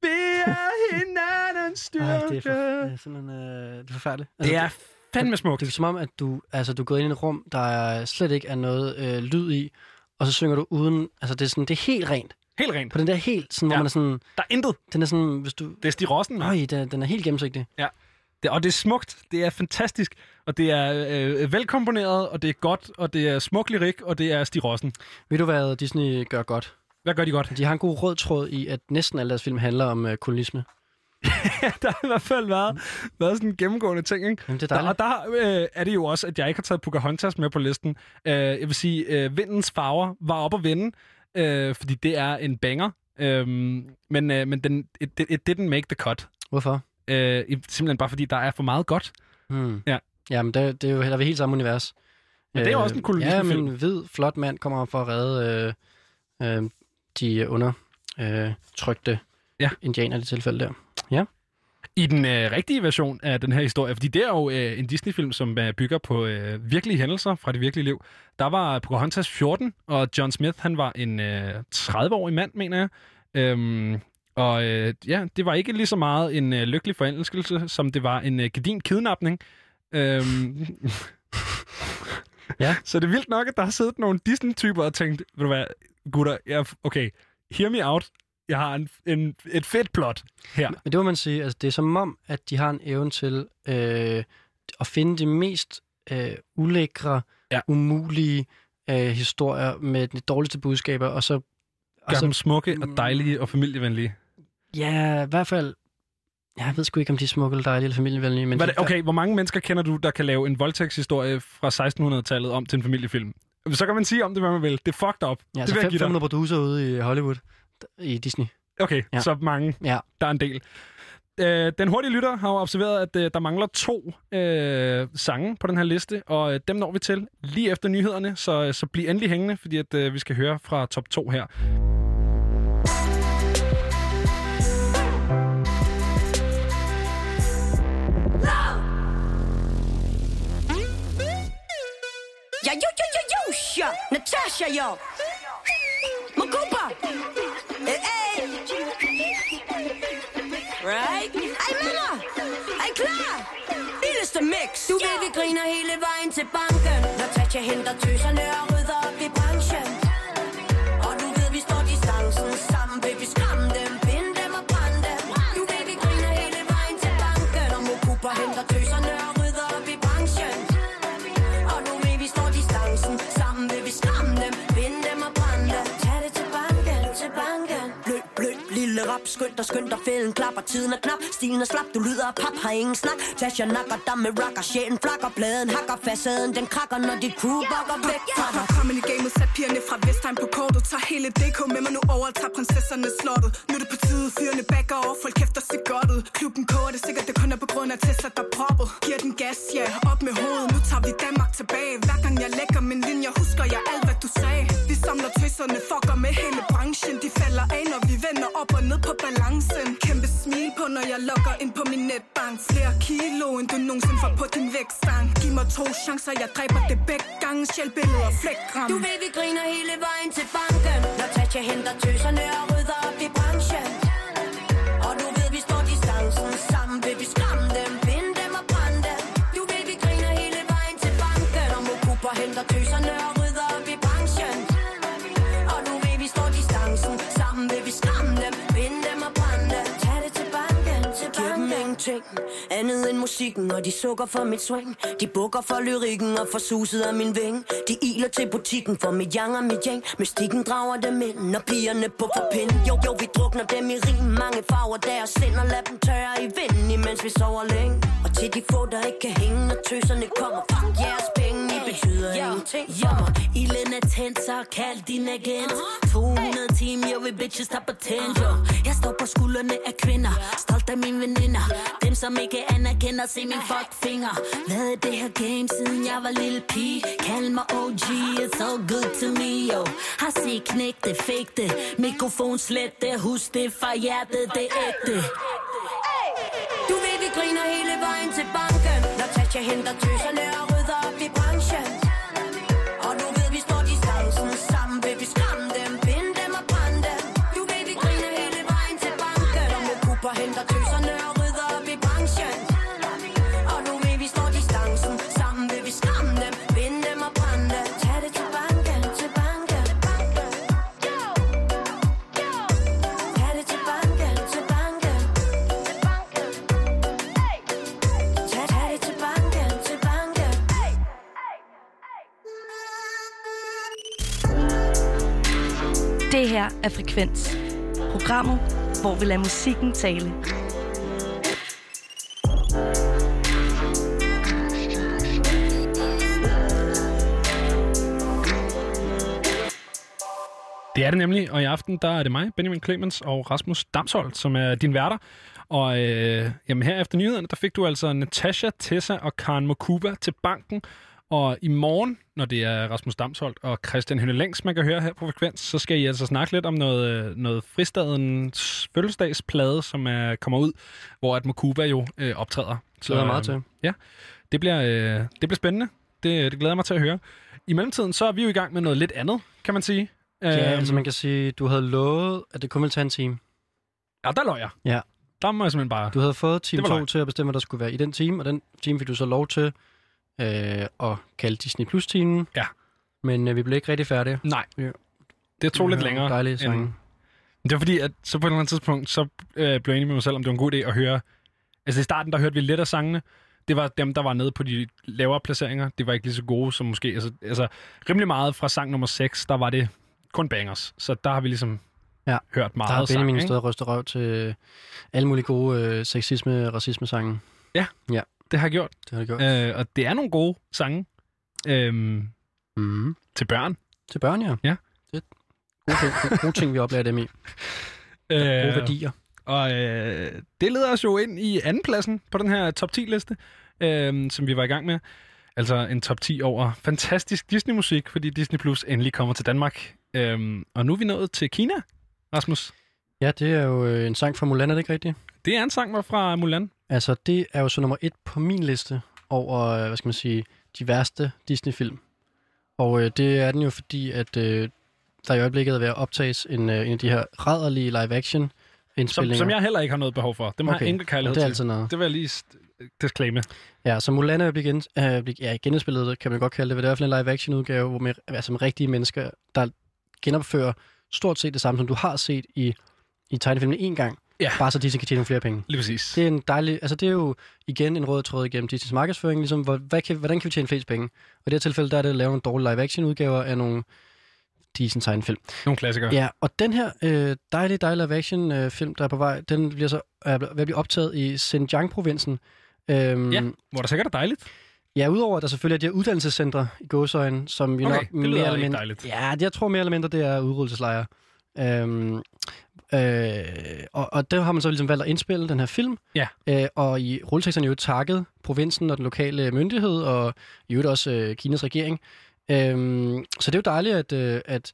vi er hinandens styrke. Ej, det er, for, det er simpelthen øh, det er forfærdeligt. Det er fandme smukt. Det er som om, at du, altså, du er gået ind i et rum, der er slet ikke er noget øh, lyd i, og så synger du uden... Altså, det er, sådan, det er helt rent. Helt rent. På den der helt, sådan, hvor Ja. man er sådan... Der er intet. Den er sådan, hvis du... Det er Stig Rossen. Øj, den, den er helt gennemsigtig. Ja. Det, og det er smukt, det er fantastisk, og det er øh, velkomponeret, og det er godt, og det er smuk lyrik, og det er Stig Rossen. Ved du, hvad Disney gør godt? Hvad gør de godt? De har en god rød tråd i, at næsten alle deres film handler om øh, kolonisme. der har i hvert fald været, været sådan en gennemgående ting. Ikke? Jamen, det er der, og der øh, er det jo også, at jeg ikke har taget Pocahontas med på listen. Øh, jeg vil sige, øh, Vindens farver var op at vende, øh, fordi det er en banger. Øh, men øh, men den, it, it didn't make the cut. Hvorfor? Øh, simpelthen bare fordi, der er for meget godt. Hmm. Ja. Jamen, det, det er jo heller ved helt samme univers. Men det er jo også en kolonismefilm. Ja, men en hvid, flot mand kommer for at redde øh, øh, de under øh, trygte ja. indianer i det tilfælde der. Ja. I den øh, rigtige version af den her historie, fordi det er jo øh, en Disney-film, som øh, bygger på øh, virkelige hændelser fra det virkelige liv. Der var Pocahontas 14, og John Smith, han var en øh, 30-årig mand, mener jeg. Øhm, og øh, ja, det var ikke lige så meget en øh, lykkelig forelskelse, som det var en øh, gedin kidnapning. Øhm, ja. Så det er vildt nok, at der har siddet nogle Disney-typer og tænkt, ved du hvad, gutter, jeg, okay, hear me out. Jeg har en, en, et fedt plot her. Men det må man sige, altså det er som om, at de har en evne til øh, at finde de mest øh, ulækre, ja. umulige øh, historier med de dårligste budskaber, og så... Gør dem smukke og dejlige og familievenlige. Ja, i hvert fald... Jeg ved sgu ikke, om de er smukke eller dejlige eller familievenlige, men... Hvad de, det, okay, hvor mange mennesker kender du, der kan lave en voldtægtshistorie fra 1600-tallet om til en familiefilm? Så kan man sige om det, hvad man vil. Det er fucked up. Ja, det så vil jeg give dig. 500 producer ude i Hollywood, i Disney. Okay, ja. Så mange. Ja. Der er en del. Øh, den hurtige lytter har jo observeret, at øh, der mangler to øh, sange på den her liste, og øh, dem når vi til lige efter nyhederne, så, så bliv endelig hængende, fordi at, øh, vi skal høre fra top 2 her. Ja, jo, jo, jo, jo. Natasha, jo. Du ved, vi griner hele vejen til banken. Når Tatja henter tøserne og Skynd dig, skynd dig, fælden klapper Tiden er knap, stilen er slap Du lyder af pap, har ingen snak. Tasha nakker dig med rocker Sjælen flakker, bladen hakker Facaden, den krakker Når dit crew bakker væk fra dig. Kommen i gamet, sat pigerne fra Vestheim på kortet. Tager hele DK med mig nu over tager prinsesserne slottet. Nu er det på tide, fyrene backer over Folk kæfter sig godt ud Klubben koger det sikkert, det kun er på grund af Tesla, der er proppet. Giver den gas, ja, op med hovedet. Nu tager vi Danmark tilbage. Hver gang jeg lægger min linje, husker jeg alt, hvad du sagde. Vi samler tøserne, fucker med hele branchen. De op og ned på balancen. Kæmpe smil på, når jeg logger ind på min netbank. Flere kilo, end du nogensinde får på din vækstang Giv mig to chancer, jeg dræber det begge gange. Sjælbilleder og flækram Du ved, vi griner hele vejen til banken. Når Tatja henter tøserne og rydder op i branchen. Ingenting Andet end musikken, og de sukker for mit swing. De bukker for lyrikken og for suset af min ving. De iler til butikken for mit yang og mit yang. Mystikken drager dem ind, når pigerne på for pind Jo, jo, vi drukner dem i rim. Mange farver deres sind og lad dem tørre i vinden Imens vi sover længe. Og til de få, der ikke kan hænge Når tøserne kommer, fuck jeres penge I betyder ingenting. For mig Ilden er tændt, så kald din agent. 200 timer, yo, vi bitches tager patent, jo Jeg står på skuldrene af kvinder. Stolt af mine veninder Dem, som ikke anerkender, se min fuck finger Været i det her game, siden jeg var lille pige? Kald mig OG, it's all good to me, yo. Har set knæk det Mikrofon slet det, husk det fra hjertet, det er ægte. Du ved, vi griner hele vejen til banken. Når Tasha henter tøserne og Det her er Frekvens. Programmet, hvor vi lader musikken tale. Det er det nemlig, og i aften der er det mig, Benjamin Clemens og Rasmus Damsholdt, som er din værter. Og øh, jamen her efter nyhederne, der fik du altså Natasha, Tessa og Karen Mokuba til banken. Og i morgen, når det er Rasmus Damsholdt og Christian Hønne Længs, man kan høre her på Frekvens, så skal I altså snakke lidt om noget, øh, noget fristadens fødselsdagsplade, som er, kommer ud, hvor at Mokuba jo øh, optræder. Glæder jeg meget øh, til. Ja, det bliver, øh, det bliver spændende. Det, det glæder jeg mig til at høre. I mellemtiden, så er vi jo i gang med noget lidt andet, kan man sige. Ja, Øhm, altså man kan sige, du havde lovet, at det kun ville tage en time. Ja, der løg jeg. Ja. Der må jeg simpelthen bare... Du havde fået time Det var 2 løgn. til at bestemme, hvad der skulle være i den time, og den time fik du så lov til øh, at kalde Disney Plus-timen. Ja. Men øh, vi blev ikke rigtig færdige. Nej. Ja. Det tog lidt Ja, længere. dejlige end- sange. Men det var fordi, at så på et eller andet tidspunkt, så øh, blev jeg enig med mig selv, om det var en god idé at høre... Altså i starten, der hørte vi lidt af sangene. Det var dem, der var nede på de lavere placeringer. Det var ikke lige så gode som måske... Altså, altså rimelig meget fra sang nummer 6, der var det kun bangers. Så der har vi ligesom Ja. hørt meget Der har sang, Benjamin ikke? stået og røv til alle mulige gode øh, sexisme og racisme-sange. Ja, ja, det har jeg gjort. Det har jeg gjort. Øh, og det er nogle gode sange. Øhm, mm. Til børn. Til børn, ja. Ja. Det er gode ting, gode ting vi oplærer dem i. Gode Øh, værdier. Og øh, det leder os jo ind i andenpladsen på den her top 10-liste, øh, som vi var i gang med. Altså en top 10 over fantastisk Disney-musik, fordi Disney Plus endelig kommer til Danmark. Øh, og nu er vi nået til Kina, Rasmus. Ja, det er jo øh, en sang fra Mulan, er det ikke rigtigt? Det er en sang fra Mulan. Altså, det er jo så nummer et på min liste over, øh, hvad skal man sige, de værste Disney-film. Og øh, det er den jo, fordi at øh, der i øjeblikket er ved at optages en, øh, en af de her rædderlige live-action Som, indspillinger. som jeg heller ikke har noget behov for. Dem har Okay, jeg ingen kærlighed det er til. altid noget. Det vil jeg lige disclaime. Ja, så Mulan er blive gen, øh, blive, ja, genindspillet, kan man godt kalde det. Det er i hvert fald en live-action udgave, hvor med, altså med rigtige mennesker, der genopfører stort set det samme, som du har set i, i tegnefilmen en gang. Ja. Bare så Disney kan tjene nogle flere penge. Lige præcis. Det er en dejlig, altså det er jo igen en rød tråd igennem Disneys markedsføring, ligesom hvor, hvad kan, hvordan kan vi tjene flest penge? Og i det her tilfælde, der er det at lave nogle dårlige live-action udgaver af nogle decent tegnefilm. Nogle klassikere. Ja, og den her øh, dejlige, dejlige live-action øh, film, der er på vej, den bliver så er ved at blive optaget i Xinjiang-provinsen. Øhm, Ja, hvor der sikkert er dejligt. Ja, udover at der selvfølgelig er de her uddannelsescentre i gåsøjen, som vi Okay, nok det mere eller mindre... dejligt. Ja, det, jeg tror mere eller mindre, det er udryddelseslejre. Øhm, øh, og, og der har man så ligesom valgt at indspille den her film. Ja. Øh, og i rulleteksterne er jo takket provinsen og den lokale myndighed, og i øvrigt også øh, Kinas regering. Øhm, så det er jo dejligt, at, øh, at,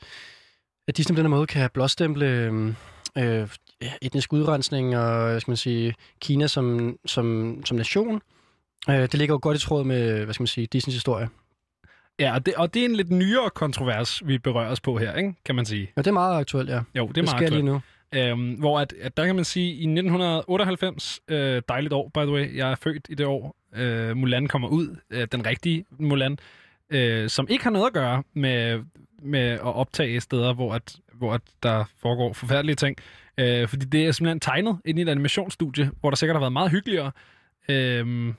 at Disney på den her måde kan blåstemple øh, øh, etnisk udrensning og, skal man sige, Kina som, som, som nation. Øh, det ligger jo godt i tråd med, hvad skal man sige, Disneys historie. Ja, og det, og det er en lidt nyere kontrovers, vi berører os på her, ikke? kan man sige. Ja, det er meget aktuelt, ja. Jo, det er Det meget sker lige aktuelt. Øhm, hvor at, at der kan man sige, i 1998, øh, dejligt år, by the way, jeg er født i det år, øh, Mulan kommer ud, øh, den rigtige Mulan, øh, som ikke har noget at gøre med, med at optage steder, hvor, at, hvor at der foregår forfærdelige ting. Øh, fordi det er simpelthen tegnet ind i et animationsstudie, hvor der sikkert har været meget hyggeligere. Øh,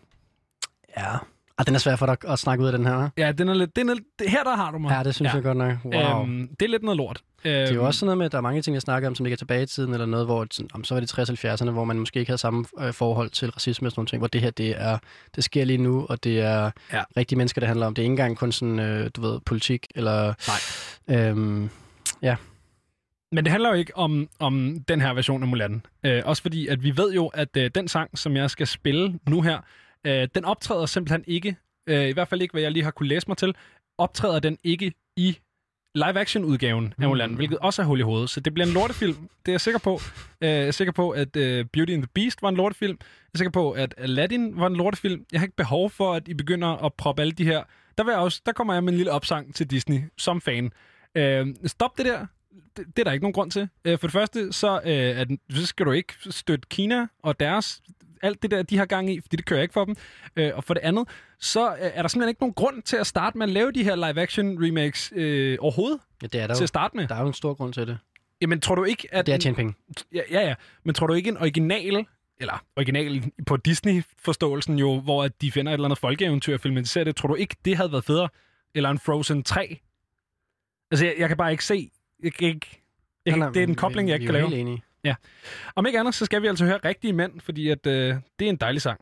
ja. Ah, den er svær for dig at snakke ud af den her. hva'? Ja, den er lidt, den er, her der har du mig. Ja, det synes jeg godt nok. Wow. Øhm, det er lidt noget lort. Øhm, Det er jo også sådan noget med, at der er mange ting, jeg snakker om, som ligger tilbage i tiden, eller noget, hvor sådan, om, så var det 60-70'erne, hvor man måske ikke havde samme øh, forhold til racisme og sådan nogle ting, hvor det her, det er, det sker lige nu, og det er ja. rigtige mennesker, det handler om. Det er ikke engang kun sådan, øh, du ved, politik, eller... Nej. Øhm, ja. Men det handler jo ikke om, om den her version af Mulan. Øh, også fordi, at vi ved jo, at øh, den sang, som jeg skal spille nu her, øh, den optræder simpelthen ikke, øh, i hvert fald ikke, hvad jeg lige har kunne læse mig til, optræder den ikke i live-action-udgaven af Mulan, Mm. hvilket også er hul i hovedet. Så det bliver en lortefilm, det er jeg sikker på. Øh, jeg er sikker på, at øh, Beauty and the Beast var en lortefilm. Jeg er sikker på, at Aladdin var en lortefilm. Jeg har ikke behov for, at I begynder at proppe alle de her... Der, vil jeg også, der kommer jeg med en lille opsang til Disney som fan. Øh, stop det der. Det, det er der ikke nogen grund til. Øh, for det første, så, øh, at, så skal du ikke støtte Kina og deres alt det der, de har gang i, fordi det kører ikke for dem. Øh, og for det andet, så øh, er der simpelthen ikke nogen grund til at starte med at lave de her live-action remakes øh, overhovedet. Ja, det er der Til jo. at starte med. Der er jo en stor grund til det. Jamen, tror du ikke, at... Det er at tjene penge. Ja, ja, ja. Men tror du ikke en original, eller original på Disney-forståelsen jo, hvor at de finder et eller andet folkeeventyr og filmatiserer det, tror du ikke, det havde været federe? Eller en Frozen 3? Altså, jeg, jeg kan bare ikke se... Jeg ikke, jeg kan, Nej, nej, det er en vi- kobling, jeg vi ikke er kan lave. enige. Ja. Om ikke andet, så skal vi altså høre rigtige mænd, fordi at, øh, det er en dejlig sang.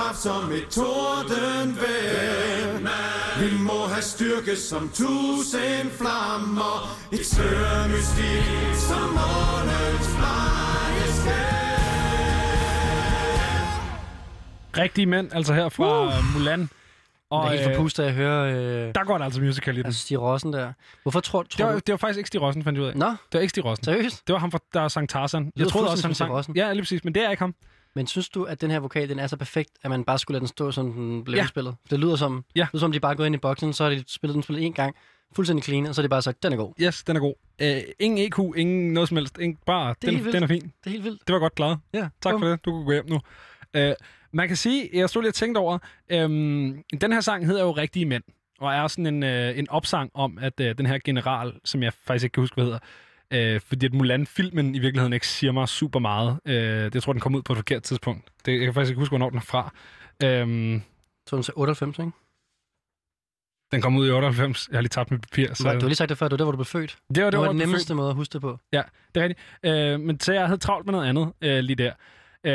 Kraft som et tordenvejr Vi må have styrke som tusind flammer Et slør af mystik som månens blege Rigtige mænd, altså her fra uh. Mulan. Og, jeg er helt øh, forpustet af at høre... Øh, der går der altså musical i den. Altså Stig Rossen der. Hvorfor tror, tror Det var, du... det var faktisk ikke Stig Rossen, fandt jeg ud af. Nå? Det var ikke Stig Rossen. Seriøst? Det var ham, fra, der sang Tarzan. Jeg troede også, han sang... Rossen. Ja, lige præcis, men det er ikke ham. Men synes du, at den her vokal, den er så perfekt, at man bare skulle lade den stå, som den blev Ja. spillet? Det lyder som, Ja. det lyder som, de bare er gået ind i boksen, så har de spillet den spillet en gang, fuldstændig clean, og så har de bare sagt, den er god. Yes, den er god. Uh, ingen EQ, ingen noget som helst. Ingen, bare, er den, den er fin. Det er helt vildt. Det var godt klaret. Ja, Tak bum. for det. Du kan gå hjem nu. Uh, man kan sige, jeg stod lige og tænkte over, øhm, den her sang hedder jo Rigtige Mænd, og er sådan en, øh, en opsang om, at øh, den her general, som jeg faktisk ikke kan huske, hvad hedder, øh, fordi at Mulan-filmen i virkeligheden ikke siger mig super meget. Øh, det jeg tror den kom ud på et forkert tidspunkt. Det, jeg kan faktisk ikke huske, hvornår den er fra. Øhm, Så den til 98, ikke? den kom ud i 98. Jeg har lige tabt mit papir. Så... Du har lige sagt det før, det var der, hvor du blev født. Det var, det det var den nemmeste måde at huske det på. Ja, det er rigtigt. Øh, men så jeg havde travlt med noget andet øh, lige der.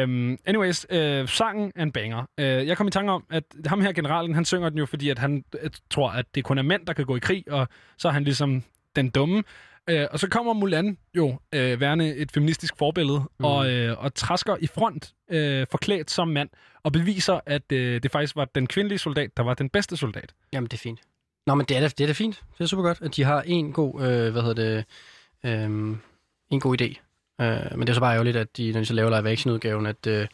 Um, anyways, øh, sangen er en banger. Øh, jeg kom i tanke om, at ham her generalen, han synger den jo, fordi at han øh, tror, at det kun er mænd, der kan gå i krig, og så er han ligesom den dumme. Øh, og så kommer Mulan jo øh, værende et feministisk forbillede, mm. og, øh, og træsker i front, øh, forklædt som mand, og beviser, at øh, det faktisk var den kvindelige soldat, der var den bedste soldat. Jamen, det er fint. Nå, men det er da, det er da fint. Det er super godt, at de har en god, øh, hvad hedder det, øh, en god idé. Øh, men det er så bare ærgerligt, at de, når de så laver live-action-udgaven, at øh,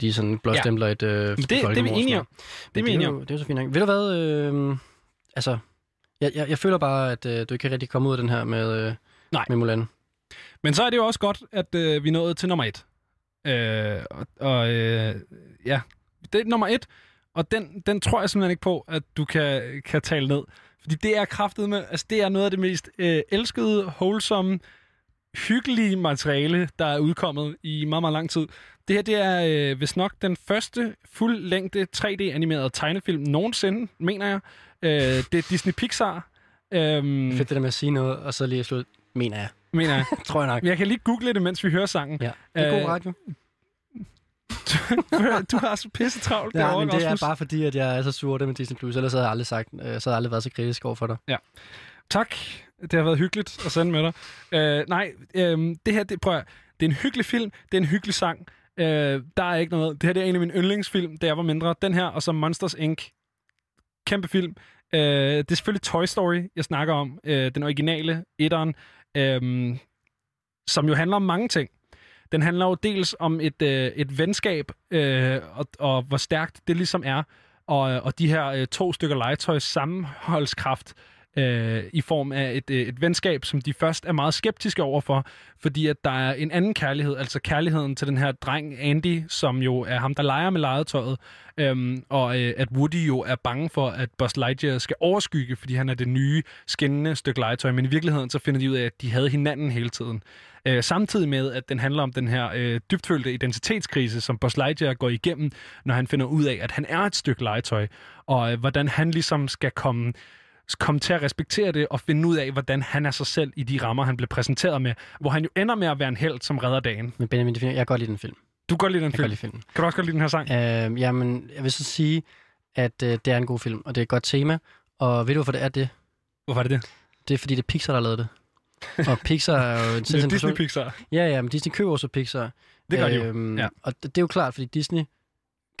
de sådan blåstempler ja. et øh, det- det er vi enige om. Det er Men enige jo-. Det er jo så fint. Ved du hvad, øh, altså, jeg, jeg, jeg føler bare, at øh, du ikke kan rigtig komme ud af den her med, øh, Nej. med Mulan. Men så er det jo også godt, at øh, vi nået til nummer et. Øh, og og øh, ja, det er nummer et, og den, den tror jeg simpelthen ikke på, at du kan, kan tale ned. Fordi det er kraftet med, altså det er noget af det mest øh, elskede, wholesome, hyggelige materiale, der er udkommet i meget, meget lang tid. Det her, det er øh, vist nok den første fuldlængde 3D-animerede tegnefilm nogensinde, mener jeg. Øh, det er Disney Pixar. Øhm, Fedt det der med at sige noget, og så lige slut, mener jeg. mener jeg. Tror jeg nok. Jeg kan lige google det, mens vi hører sangen. Ja, det er Øh, god radio. du har så pisse travlt Ja, derovre, men det er bare fordi, at jeg er så sur det med Disney+. Plus. Ellers havde jeg aldrig sagt, øh, så havde jeg aldrig været så kritisk over for dig. Ja. Tak. Det har været hyggeligt at sende med dig. Øh, nej, øh, det her, det, prøv at, det er en hyggelig film. Det er en hyggelig sang. Øh, der er ikke noget. Det her det er en af mine yndlingsfilm, da jeg var mindre. Den her, og så Monsters Inc. Kæmpe film. Øh, det er selvfølgelig Toy Story, jeg snakker om. Øh, den originale, etteren. Øh, som jo handler om mange ting. Den handler jo dels om et, øh, et venskab, øh, og, og hvor stærkt det ligesom er, og, øh, og de her øh, to stykker legetøjs sammenholdskraft, øh, i form af et, øh, et venskab, som de først er meget skeptiske overfor, fordi at der er en anden kærlighed, altså kærligheden til den her dreng Andy, som jo er ham, der leger med legetøjet, øhm, og øh, at Woody jo er bange for, at Buzz Lightyear skal overskygge, fordi han er det nye, skinnende stykke legetøj, men i virkeligheden så finder de ud af, at de havde hinanden hele tiden. Øh, samtidig med, at den handler om den her øh, dybtfølte identitetskrise, som Buzz Lightyear går igennem, når han finder ud af, at han er et stykke legetøj, og øh, hvordan han ligesom skal komme komme til at respektere det og finde ud af, hvordan han er sig selv i de rammer, han blev præsenteret med, hvor han jo ender med at være en held, som redder dagen. Men Benjamin, jeg kan godt lide den film. Du kan godt lide den Jeg film? kan godt lide filmen. Kan du også godt lide den her sang? Øh, jamen, jeg vil så sige, at øh, det er en god film, og det er et godt tema. Og ved du, hvorfor det er det? Hvorfor er det det? Det er, fordi det er Pixar, der har lavet det. Og Pixar er jo en Disney person- Pixar. Ja, ja, men Disney køber også Pixar. Det gør de jo, ja. Og det, det er jo klart, fordi Disney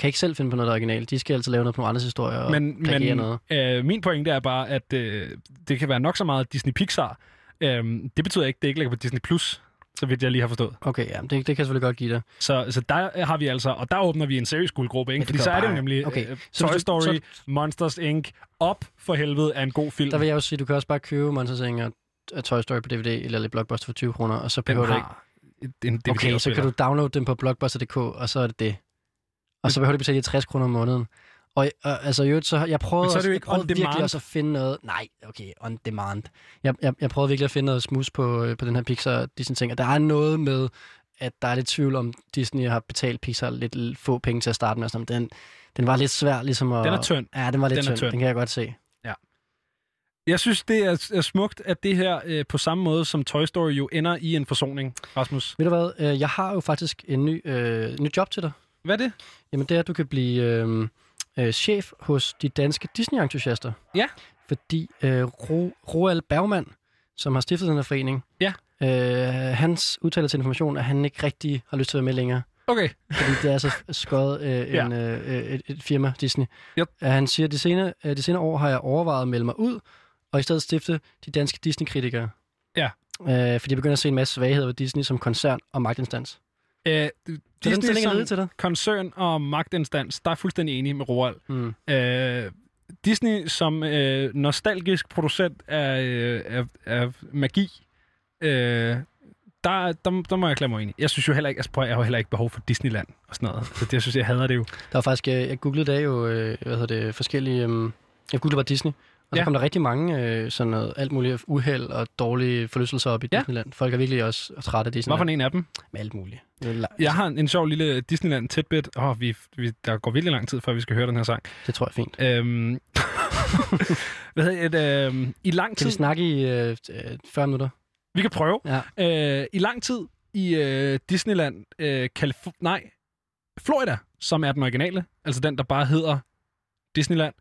kan ikke selv finde på noget der er originalt. De skal altid lave noget på nogle andres historier og Men, men noget. øh, min pointe er bare, at øh, det kan være nok så meget Disney Pixar. Øh, det betyder ikke, at det ikke ligger på Disney Plus, så vidt jeg lige har forstået. Okay, ja, det, det kan jeg selvfølgelig godt give dig. Så, så der har vi altså, og der åbner vi en seriøs guldgruppe, ikke? Fordi så er det jo nemlig okay, okay. så Toy Story, så- Monsters Inc. op for helvede er en god film. Der vil jeg jo sige, du kan også bare købe Monsters Inc. og og Toy Story på DVD eller lidt Blockbuster for 20 kroner, og så behøver du ikke... en Okay, så kan du downloade den på blockbuster.dk, og så er det det. Og så behøver du betale de 60 kroner om måneden. Og, og altså, øvrigt, så jeg prøvede, Men så er det jo også, ikke jeg prøvede virkelig også at finde noget... Nej, okay, on demand. Jeg, jeg, jeg prøvede virkelig at finde noget smus på, øh, på den her Pixar Disney-ting, og der er noget med, at der er lidt tvivl om, Disney har betalt Pixar lidt få penge til at starte med. Sådan. Den, den var lidt svær ligesom at... Den er tynd. Ja, den var lidt Den tynd. tynd. Den kan jeg godt se. Ja. Jeg synes, det er, er smukt, at det her øh, på samme måde som Toy Story jo ender i en forsoning, Rasmus. Ved du hvad, øh, jeg har jo faktisk en ny, øh, ny job til dig. Hvad er det? Jamen det er, at du kan blive øh, øh, chef hos de danske Disney-entusiaster. Ja. Fordi øh, Ro, Roald Bergmann, som har stiftet den her forening, Ja. øh, hans udtaler til information, at han ikke rigtig har lyst til at være med længere. Okay. Fordi det er så skøjet øh, Ja. en, øh, et, et firma, Disney. Yep. Uh, han siger, at de senere, uh, de senere år har jeg overvejet at melde mig ud, og i stedet stifte de danske Disney-kritikere. Ja. Uh, fordi jeg begynder at se en masse svagheder ved Disney som koncern og magtinstans. Øh, den Disney ledig til dig? koncern og magtinstans, der er jeg fuldstændig enig med Roald. Mm. Øh, Disney som øh, nostalgisk producent af, øh, af, af magi, øh, der, der, der må jeg klemme mig ind i. Jeg synes jo heller ikke, altså, prøv, jeg har jo heller ikke behov for Disneyland og sådan noget. Så det, jeg synes, jeg hader det jo. Der var faktisk, øh, jeg googlede der jo, øh, hvad hedder det, forskellige, øh, jeg googlede bare Disney, og så Ja. kom der rigtig mange øh, sådan noget, alt muligt uheld og dårlige forlystelser op i Ja. Disneyland. Folk er virkelig også trætte af Disneyland. Hvorfor en af dem? Med alt muligt. Jeg har en, en sjov lille Disneyland tidbit. Oh, vi, vi, der går virkelig lang tid, før vi skal høre den her sang. Det tror jeg er fint. Øhm, hvad hedder det? Øhm, I lang Kan tid... vi snakke i øh, øh, 40 minutter? Vi kan prøve. Ja. Øh, I lang tid i øh, Disneyland, øh, Calif- nej, Florida, som er den originale, altså den, der bare hedder Disneyland.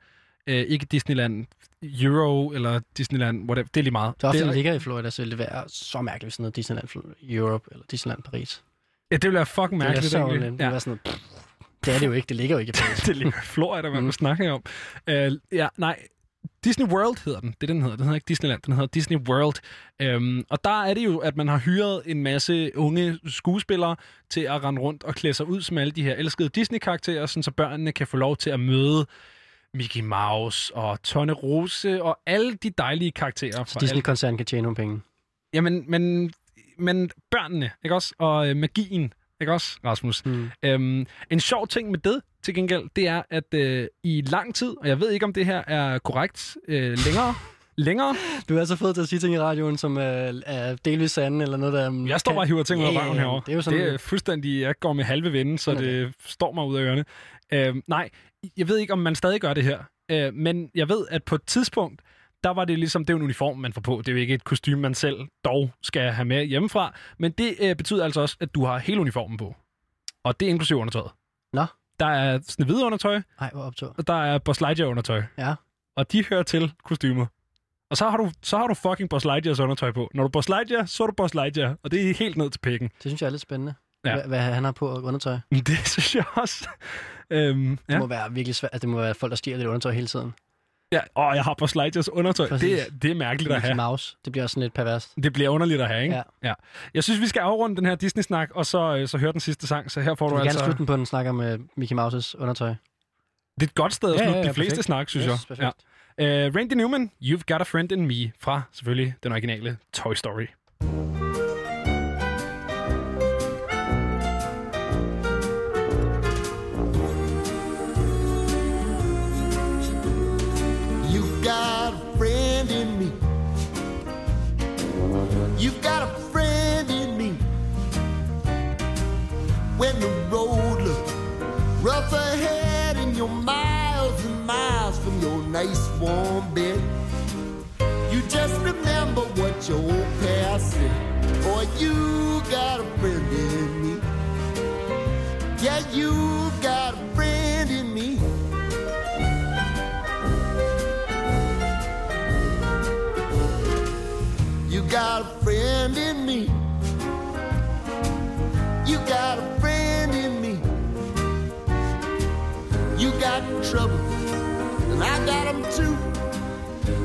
Øh, ikke Disneyland Euro eller Disneyland, whatever. Det er lige meget. Det er ofte, det den ligger i Florida, så ville det være så mærkeligt, hvis sådan noget Disneyland Europe eller Disneyland Paris. Ja, det ville være fucking mærkeligt. Det er så egentlig. nemt. Det ja. sådan noget, det er det jo ikke. Det ligger jo ikke i Paris. det ligger i Florida, hvad mm. snakker om. Øh, ja, nej, Disney World hedder den. Det er det, den hedder. Den hedder ikke Disneyland, den hedder Disney World. Øhm, og der er det jo, at man har hyret en masse unge skuespillere til at rende rundt og klæde sig ud som alle de her elskede Disney-karakterer, sådan så børnene kan få lov til at møde Mickey Mouse og Tonne Rose og alle de dejlige karakterer. Så Disney-koncernen kan tjene nogle penge. Jamen, men, men børnene, ikke også? Og øh, magien, ikke også, Rasmus? Mm. Øhm, en sjov ting med det, til gengæld, det er, at øh, i lang tid, og jeg ved ikke, om det her er korrekt øh, længere, længere. Du er så fed til at sige ting i radioen, som er, er delvis sande, eller noget, der... Jeg står bare og hiver ting ud af røven herovre. Det er jo sådan... det er fuldstændig, jeg går med halve vende, så er det står mig ud af ørerne. Øh, nej, jeg ved ikke, om man stadig gør det her, øh, men jeg ved, at på et tidspunkt, der var det ligesom, det er en uniform, man får på. Det er jo ikke et kostume, man selv dog skal have med hjemmefra. Men det øh, betyder altså også, at du har hele uniformen på. Og det er inklusive undertøjet. Nå. Der er snevide undertøj, Nej, hvor optog. og der er Buzz Lightyear undertøj. Ja. Og de hører til kostymer. Og så har du, så har du fucking Buzz Lightyears undertøj på. Når du Buzz Lightyear, så er du Buzz Lightyear. Og det er helt ned til pikken. Det synes jeg er lidt spændende. Ja. Ja. Hvad, hvad han har på undertøj. Det synes jeg også. øhm, Det ja. må være virkelig svært. Altså, det må være folk, der stjæler lidt undertøj hele tiden. ja. Og jeg har Buzz Lightyears undertøj. Præcis. Det, er- det er mærkeligt at Mickey have. Mouse. Det bliver også sådan lidt perverst. Det bliver underligt at have, ikke? Ja. ja. Jeg synes, vi skal afrunde den her Disney-snak, og så, øh, så høre den sidste sang. Så her får Du du altså... gerne slutte den på en snak om uh, Mickey Mouses undertøj. Det er et godt sted at Ja, slutte ja, ja, de fleste perfekt. snak, synes Yes, jeg. perfekt. Uh, Randy Newman, You've Got a Friend in Me, fra selvfølgelig den originale Toy Story. The road looks rough ahead and you're miles and miles from your nice warm bed, you just remember what your old past said. Boy, you got a friend in me. Yeah, you got a friend in me. You got a friend in me. You got a got trouble, and I got them too.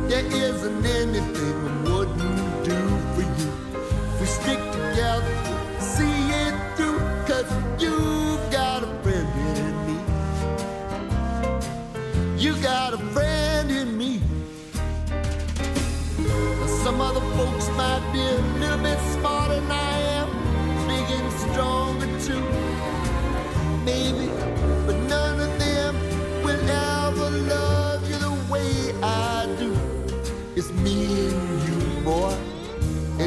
There isn't anything I wouldn't do for you. We stick together, see it through, cause you got a friend in me. You got a friend in me. Now, Some other folks might be a little bit smarter than I am, big and stronger too. Maybe,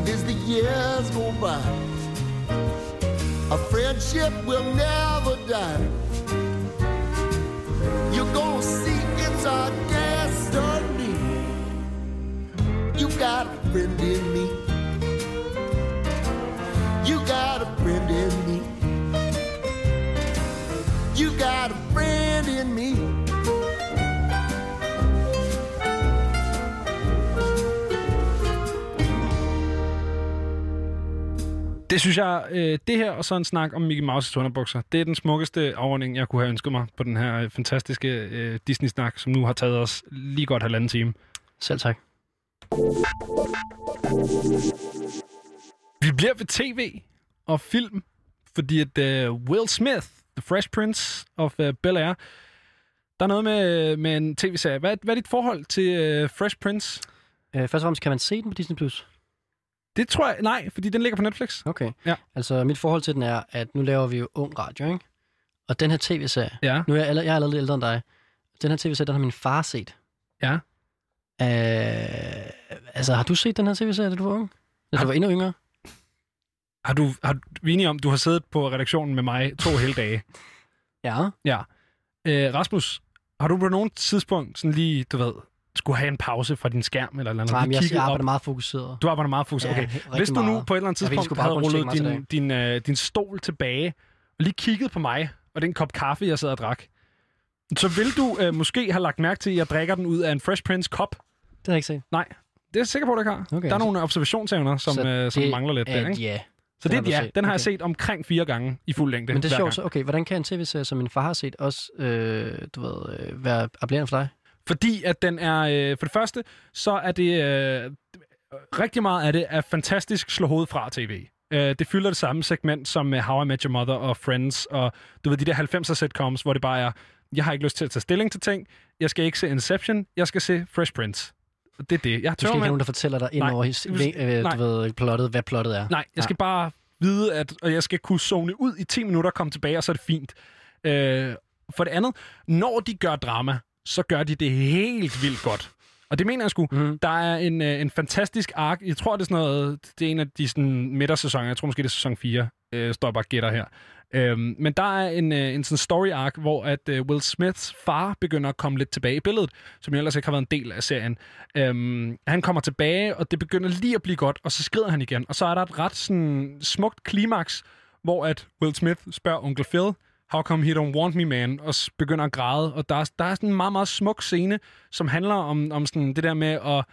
as the years go by, our friendship will never die. You're gonna see it's our destiny. You got a friend in me. You got a friend in me. You got a friend in me. Det synes jeg, øh, det her og så en snak om Mickey Mouse underbukser, det er den smukkeste afordning, jeg kunne have ønsket mig på den her øh, fantastiske øh, Disney-snak, som nu har taget os lige godt halvanden time. Selv tak. Vi bliver ved tv og film, fordi at uh, Will Smith, The Fresh Prince of uh, Bel-Air, der er noget med, med en tv-serie. Hvad, hvad er dit forhold til uh, Fresh Prince? Øh, først og fremmest, kan man se den på Disney+. Plus? Det tror jeg, nej, fordi den ligger på Netflix. Okay. Ja. Altså, mit forhold til den er, at nu laver vi jo ung radio, ikke? Og den her tv-serie, Ja. nu er jeg, jeg er allerede ældre end dig. Den her tv-serie, den har min far set. Ja. Øh, altså, har du set den her tv-serie, da du var ung? Da du var endnu yngre? Har du, har, vi enige om, du har siddet på redaktionen med mig to hele dage? Ja. Ja. Øh, Rasmus, har du på nogen tidspunkt sådan lige, du ved, skulle have en pause fra din skærm eller noget? Nej, men jeg, jeg op? arbejder meget fokuseret. Du arbejder meget fokuseret. Ja, Okay. rigtig Hvis du nu meget. på et eller andet Jeg tidspunkt sgu havde rullet til din, din, øh, din stol tilbage, og lige kigget på mig, og den kop kaffe, jeg sad og drak, så vil du øh, måske have lagt mærke til, at jeg drikker den ud af en Fresh Prince kop. Det har jeg ikke set. Nej, det er jeg sikker på, at ikke har. Okay, der er nogle observationsevner, som, Så øh, som det mangler lidt er der, ikke? ja. Så det er ja. set. Den har jeg Okay. set omkring fire gange i fuld længde. Men det er sjovt, så okay, hvordan kan en tv-serie, som min far har set, også, øh, du ved, øh, være appellerende for dig? Fordi at den er, øh, for det første, så er det, øh, rigtig meget af det er fantastisk slå hovedet fra tv. Øh, det fylder det samme segment som med How I Met Your Mother og Friends, og du ved, de der 90'er sitcoms, hvor det bare er, jeg har ikke lyst til at tage stilling til ting, jeg skal ikke se Inception, jeg skal se Fresh Prince. Og det er det. Jeg Du skal ikke nogen, der fortæller dig ind Nej. over, his, øh, Nej. du ved, plottet, hvad plottet er. Nej, jeg skal bare vide, at og jeg skal kunne zone ud i 10 minutter og komme tilbage, og så er det fint. Øh, for det andet, når de gør drama, så gør de det helt vildt godt. Og det mener jeg sgu. Mm. Der er en, øh, en fantastisk ark. Jeg tror, det er sådan noget... Det er en af de sådan, midtersæsoner. Jeg tror måske, det er sæson 4. Øh, står jeg bare gætter her. Øhm, men der er en, øh, en sådan story arc, hvor at øh, Will Smiths far begynder at komme lidt tilbage i billedet, som jo ellers ikke har været en del af serien. Øhm, han kommer tilbage, og det begynder lige at blive godt, og så skrider han igen. Og så er der et ret sådan, smukt klimaks, hvor at Will Smith spørger onkel Phil, how come he don't want me, man, og begynder at græde. Og der er, der er sådan en meget, meget smuk scene, som handler om, om sådan det der med at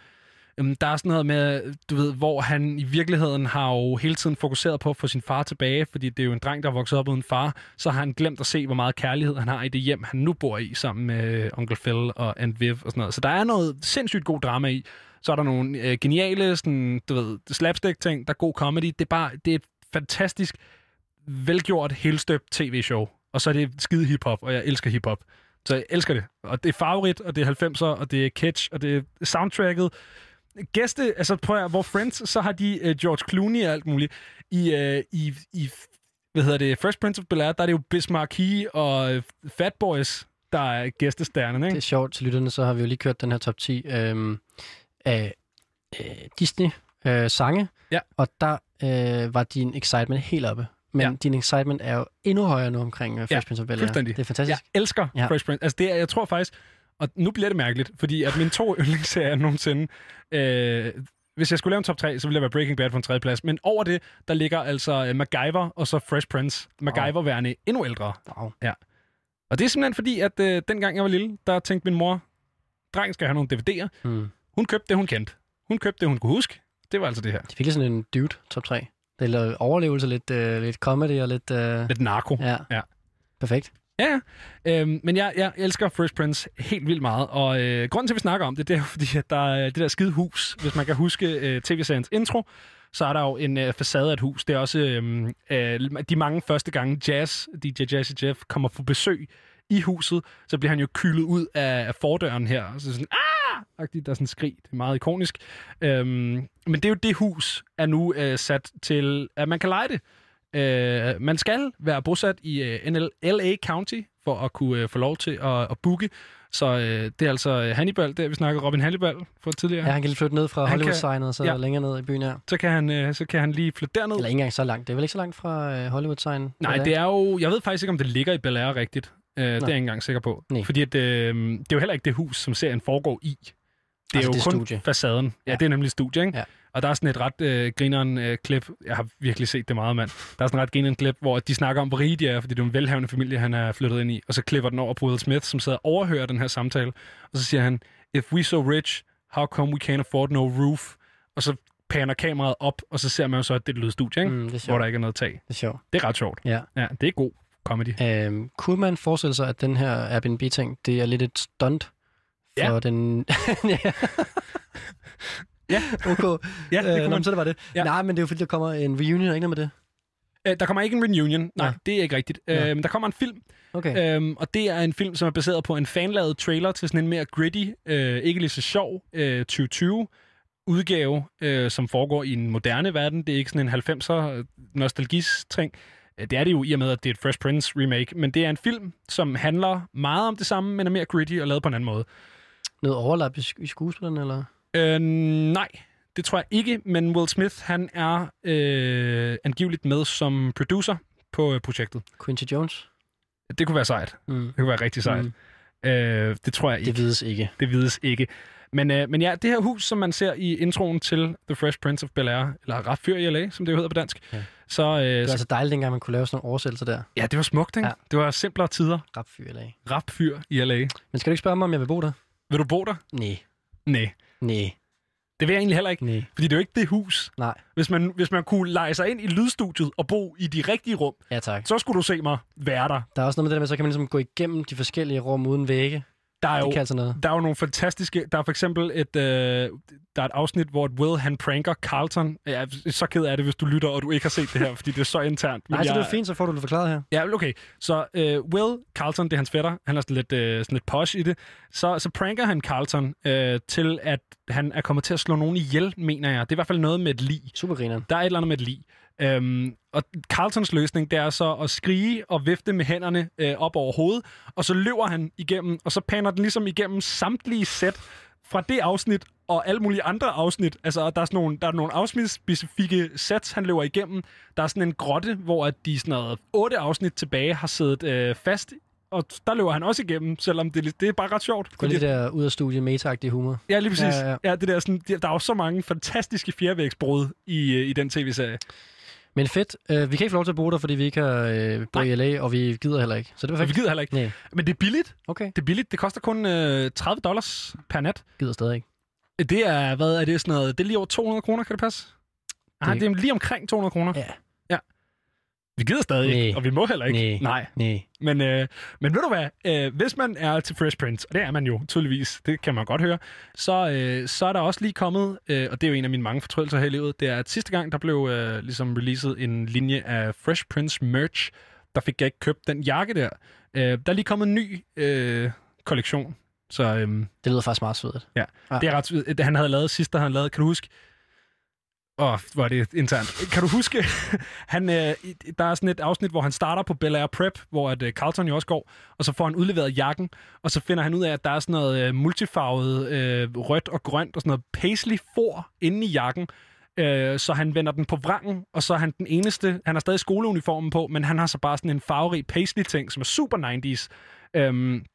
Øhm, der er sådan noget med, du ved, hvor han i virkeligheden har jo hele tiden fokuseret på at få sin far tilbage, fordi det er jo en dreng, der er vokset op uden far, så har han glemt at se, hvor meget kærlighed han har i det hjem, han nu bor i, sammen med øh, onkel Phil og Aunt Viv og sådan noget. Så der er noget sindssygt god drama i. Så er der nogle øh, geniale, sådan, du ved, slapstick-ting, der er god comedy. Det er bare, det er et fantastisk, velgjort, helstøbt tv-show. Og så er det skide hiphop, og jeg elsker hiphop. Så jeg elsker det. Og det er favorit, og det er 90'er, og det er catch, og det er soundtracket. Gæste, altså prøv at, hvor Friends, så har de uh, George Clooney og alt muligt. I, uh, i, i hvad hedder det, Fresh Prince of Bel-Air, der er det jo Bismarck og øh, Fat Boys, der er gæstestjernerne, Det ikke? er sjovt til lytterne, så har vi jo lige kørt den her top 10 øhm, af øh, Disney-sange, ja. og der øh, var din excitement helt oppe. Men ja. din excitement er jo endnu højere nu omkring uh, Fresh Prince of Bel-Air. Det er fantastisk. Jeg elsker Ja. ja. Fresh Prince. Altså, det er, jeg tror faktisk, og nu bliver det mærkeligt, fordi at mine to yndlingsserier nogensinde, øh, hvis jeg skulle lave en top 3, så ville det være Breaking Bad på en tredje plads. Men over det, der ligger altså uh, MacGyver og så Fresh Prince. MacGyver værende endnu ældre. Wow. Ja. Og det er simpelthen fordi, at øh, dengang jeg var lille, der tænkte min mor, dreng skal have nogle DVD'er. Hmm. Hun købte det, hun kendte. Hun købte det, hun kunne huske. Det var altså det her. Det er virkelig sådan en dude top 3. Det lidt overlevelse, lidt, øh, lidt comedy og lidt... Øh... Lidt narko. Ja. ja. Perfekt. Ja. Øhm, men jeg, jeg elsker Fresh Prince helt vildt meget, og øh, grunden til, at vi snakker om det, det er fordi, at der er det der skide hus. Hvis man kan huske øh, tv-seriens intro, så er der jo en øh, facade af et hus. Det er også øh, øh, de mange første gange Jazz, DJ Jazzy Jeff, kommer på besøg i huset, så bliver han jo kylet ud af, af fordøren her. Så sådan, ah! Der er sådan en skrig. Det er meget ikonisk. Øhm, men det er jo det hus, er nu øh, sat til, at man kan lege det. Øh, man skal være bosat i øh, NL, LA County for at kunne øh, få lov til at, at booke. Så øh, det er altså øh, Hannibal, der vi snakker Robin Hannibal for tidligere. Ja, han kan lige flytte ned fra Hollywood-signet, og så ja. ja. længere ned i byen her. Så kan han, øh, så kan han lige flytte derned. Eller ikke engang så langt. Det er vel ikke så langt fra øh, Hollywood-signet? Nej, det er jo... Jeg ved faktisk ikke, om det ligger i Bel Air rigtigt. Øh, det er jeg ikke engang sikker på. Nej. Fordi at, øh, det er jo heller ikke det hus, som serien foregår i. Det er Altså, jo det kun studie. facaden. Ja, Ja. det er nemlig studie, ikke? Ja. Og der er sådan et ret øh, grineren øh, klip. Jeg har virkelig set det meget, mand. Der er sådan et ret grineren klip, hvor de snakker om, hvor rige de er, fordi det er en velhavende familie, han er flyttet ind i. Og så klipper den over på Will Smith, som sidder og overhører den her samtale. Og så siger han, if we so rich, how come we can't afford no roof? Og så paner kameraet op, og så ser man jo så, at det er et lydstudie, ikke? Mm, det er hvor der ikke er noget tag. Det er sjovt. Det er ret sjovt. Ja. Ja, det er god comedy. Øhm, kunne man forestille sig, at den her Airbnb-ting, det er lidt et stunt for Ja. den... ja. Ja. Okay. Ja, det øh, kunne nå, man. men så det var det. Ja. Ja. Nej, men det er jo fordi, der kommer en reunion, ikke noget med det? Øh, der kommer ikke en reunion. Nej, Nej. det er ikke rigtigt. Ja. Øhm, der kommer en film, Okay. øhm, og det er en film, som er baseret på en fanlavet trailer til sådan en mere gritty, øh, ikke lige så sjov, øh, 2020 udgave, øh, som foregår i en moderne verden. Det er ikke sådan en 90'er nostalgis-ting. Øh, Det er det jo i og med, at det er et Fresh Prince remake, men det er en film, som handler meget om det samme, men er mere gritty og lavet på en anden måde. Noget overlap i, i skuespilleren, eller? Øh, nej, det tror jeg ikke, men Will Smith, han er øh, angiveligt med som producer på øh, projektet. Quincy Jones? Det kunne være sejt. Mm. Det kunne være rigtig sejt. Mm. Øh, det tror jeg ikke. Det vides ikke. Det vides ikke. Men, øh, men ja, det her hus, som man ser i introen til The Fresh Prince of Bel-Air, eller Rap Fyr i LA, som det jo hedder på dansk, Ja. Så... Øh, Det var så altså dejligt, dengang man kunne lave sådan nogle oversættelser der. ja, det var smukt, ikke? Ja. Det var simplere tider. Rap fyr eller Rap Fyr i LA. Men skal du ikke spørge mig, om jeg vil bo der? Vil du bo der? Nej. Nej. Nej. Det vil jeg egentlig heller ikke. Nej. Fordi det er jo ikke det hus. Nej. Hvis man, hvis man kunne lege sig ind i lydstudiet og bo i de rigtige rum, Ja, tak. så skulle du se mig være der. Der er også noget med det der med, så kan man ligesom gå igennem de forskellige rum uden vægge. Der er Det jo, kan altså noget. Der er jo nogle fantastiske... Der er for eksempel et, øh, der er et afsnit, hvor Will han pranker Carlton. Jeg er så ked af det, hvis du lytter, og du ikke har set det her, fordi det er så internt. Men Nej, så jeg, det er fint, så får du det forklaret her. Ja, okay. Så øh, Will Carlton, det er hans fætter, han er sådan lidt, øh, sådan lidt posh i det. Så, så pranker han Carlton øh, til, at han er kommet til at slå nogen ihjel, mener jeg. Det er i hvert fald noget med et lig. Supergrineren. Der er et eller andet med et lig. Øhm, og Carltons løsning, det er så at skrige og vifte med hænderne øh, op over hovedet, og så løber han igennem, og så paner den ligesom igennem samtlige sæt fra det afsnit og alle mulige andre afsnit. Altså, der er, sådan nogle, der er nogle afsnitsspecifikke sets, han løber igennem. Der er sådan en grotte, hvor at de sådan noget, otte afsnit tilbage har siddet øh, fast, og der løber han også igennem, selvom det, er det er bare ret sjovt. Gå lige der ud af studiet meta humor. Ja, lige præcis. Ja, Ja, ja, det der, sådan, der er jo så mange fantastiske fjervægsbrud i, øh, i den tv-serie. Men fedt. Uh, vi kan ikke få lov til at bo der, fordi vi ikke har uh, bo i LA, og vi gider heller ikke. Så det var Og vi gider heller ikke. Nej. Men det er billigt. Okay. Det er billigt. Det koster kun øh, 30 dollars per nat. Gider stadig ikke. Det er, hvad er det sådan noget? Det er lige over 200 kroner, kan det passe? Det... Ah, det er lige omkring 200 kroner. Ja. Vi gider stadig ikke, Nej. og vi må heller ikke. Nej. Nej. Nej. Men, øh, men ved du hvad? Øh, hvis man er til Fresh Prince, og det er man jo tydeligvis, det kan man godt høre, så, øh, så er der også lige kommet, øh, og det er jo en af mine mange fortrydelser her i livet, det er at sidste gang, der blev øh, ligesom releaset en linje af Fresh Prince merch, der fik jeg ikke købt den jakke der. Øh, der er lige kommet en ny øh, kollektion. Så, øhm, Det lyder faktisk meget sødt. Ja, ja. det er ret. Han havde lavet sidst, der han lavet, kan du huske? Åh, oh, hvor er det internt. Kan du huske, han, øh, der er sådan et afsnit, hvor han starter på Bel Air Prep, hvor at, øh, Carlton jo også går, og så får han udleveret jakken, og så finder han ud af, at der er sådan noget øh, multifarvet øh, rødt og grønt og sådan noget paisley for inde i jakken, øh, så han vender den på vrangen, og så er han den eneste, han har stadig skoleuniformen på, men han har så bare sådan en farverig paisley-ting, som er super 90's. Øhm,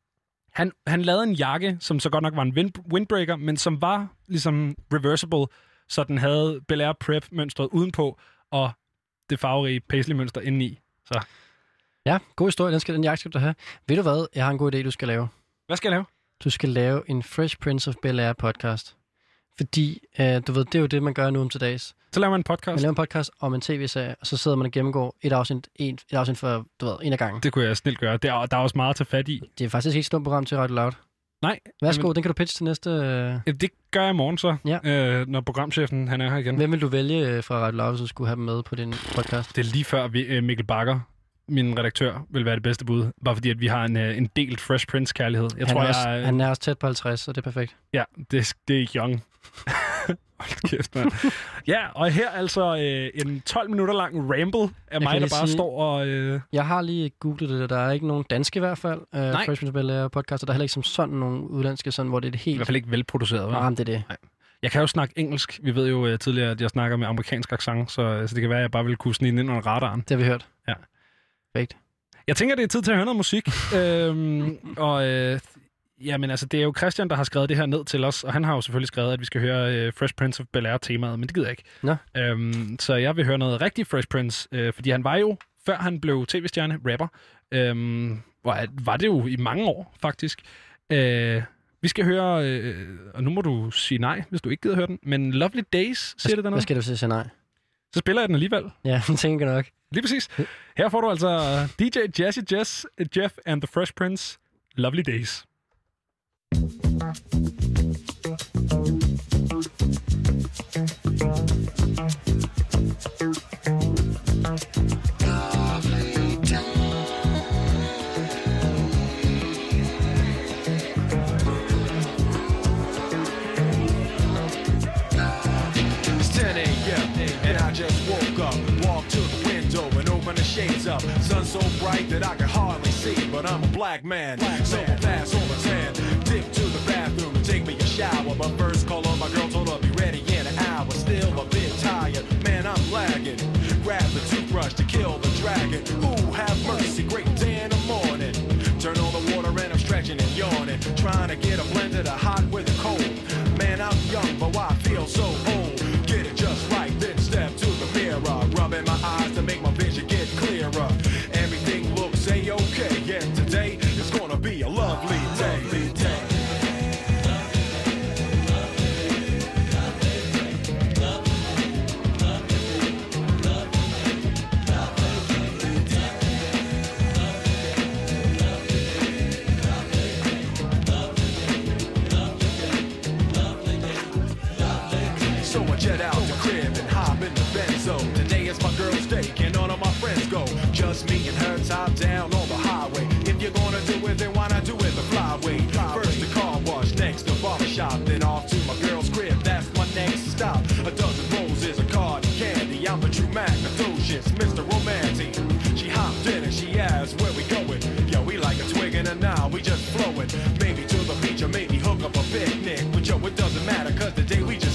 han, han lavede en jakke, som så godt nok var en wind, windbreaker, men som var ligesom reversible, så den havde Bel Air Prep-mønstret udenpå, og det farverige paisley-mønster indeni. Så Ja, god historie. Den, skal, den jakke skal du have. Ved du hvad? Jeg har en god idé, du skal lave. hvad skal jeg lave? Du skal lave en Fresh Prince of Bel-Air podcast. Fordi, øh, du ved, det er jo det, man gør nu om til dags. Så laver man en podcast. Man laver en podcast om en tv-serie, og så sidder man og gennemgår et afsnit, en, et afsnit for, du ved, en af gangen. Det kunne jeg snilt gøre. Der, der er også meget at tage fat i. Det er faktisk ikke et stort program til Radio Loud. Nej. Værsgo, jamen, den kan du pitche til næste... Øh... øh, Det gør jeg i morgen så, Ja. øh, når programchefen han er her igen. Hvem vil du vælge øh, fra Radio Loud, du skulle have dem med på din podcast? Det er lige før vi, øh, Mikkel Bakker, min redaktør, vil være det bedste bud. Bare fordi, at vi har en, øh, en delt Fresh Prince-kærlighed. Jeg han, tror, er også, jeg, øh, han er også tæt på 50, så det er perfekt. Ja, det, det er young. Hold kæft, mand. Ja, og her altså øh, en 12 minutter lang ramble af mig, der bare sige- står og... Øh, Jeg har lige googlet det, der er ikke nogen danske i hvert fald, øh, Nej. Fresh Prince of Bel-Air podcast, og der er heller ikke som sådan nogen udlandske, sådan, hvor det er det helt... I hvert fald ikke velproduceret, hva'? Nej, det er det. Nej. Jeg kan jo snakke engelsk. Vi ved jo øh, tidligere, at jeg snakker med amerikansk accent, så, øh, så det kan være, at jeg bare vil kunne snige ind under radaren. Det har vi hørt. Ja. Perfekt. Jeg tænker, det er tid til at høre noget musik. øhm, og øh, jamen, altså, det er jo Christian, der har skrevet det her ned til os, og han har jo selvfølgelig skrevet, at vi skal høre øh, Fresh Prince of Bel-Air-temaet, men det gider jeg ikke. Nå. Øhm, så jeg vil høre noget rigtig Fresh Prince, øh, fordi han var jo, før han blev tv-stjerne, rapper, øhm, var, var det jo i mange år, faktisk. Øh, vi skal høre, øh, og nu må du sige nej, hvis du ikke gider høre den, men Lovely Days, siger det der Hvad skal du sige nej? Så spiller jeg den alligevel. Ja, det tænker jeg nok. Lige præcis. Her får du altså DJ Jazzy Jess, Jeff and the Fresh Prince, Lovely Days. Shades up. Sun so bright that I can hardly see, but I'm a black man. so I pass shower. But first call on my girl, told her be ready in an hour. Still a bit tired, man, I'm lagging. Grab the toothbrush to kill the dragon. Ooh, have mercy, great day in the morning. Turn on the water and I'm stretching and yawning. Trying to get a blend of the hot with the cold. Man, I'm young, but why I feel so old? Doesn't matter, cause today we just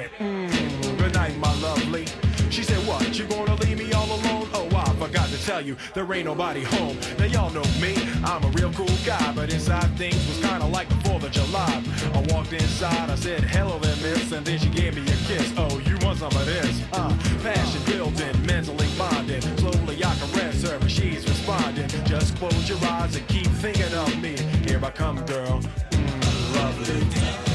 Said, mm, good night, my lovely. She said, what, you gonna leave me all alone? Oh, I forgot to tell you, there ain't nobody home. Now y'all know me, I'm a real cool guy, but inside things was kinda like the 4th of July. I walked inside, I said, hello there, miss, and then she gave me a kiss. Oh, you want some of this? Uh, passion building, mentally bonding. Slowly I caress her, but she's responding. Just close your eyes and keep thinking of me. Here I come, girl. Mm, lovely.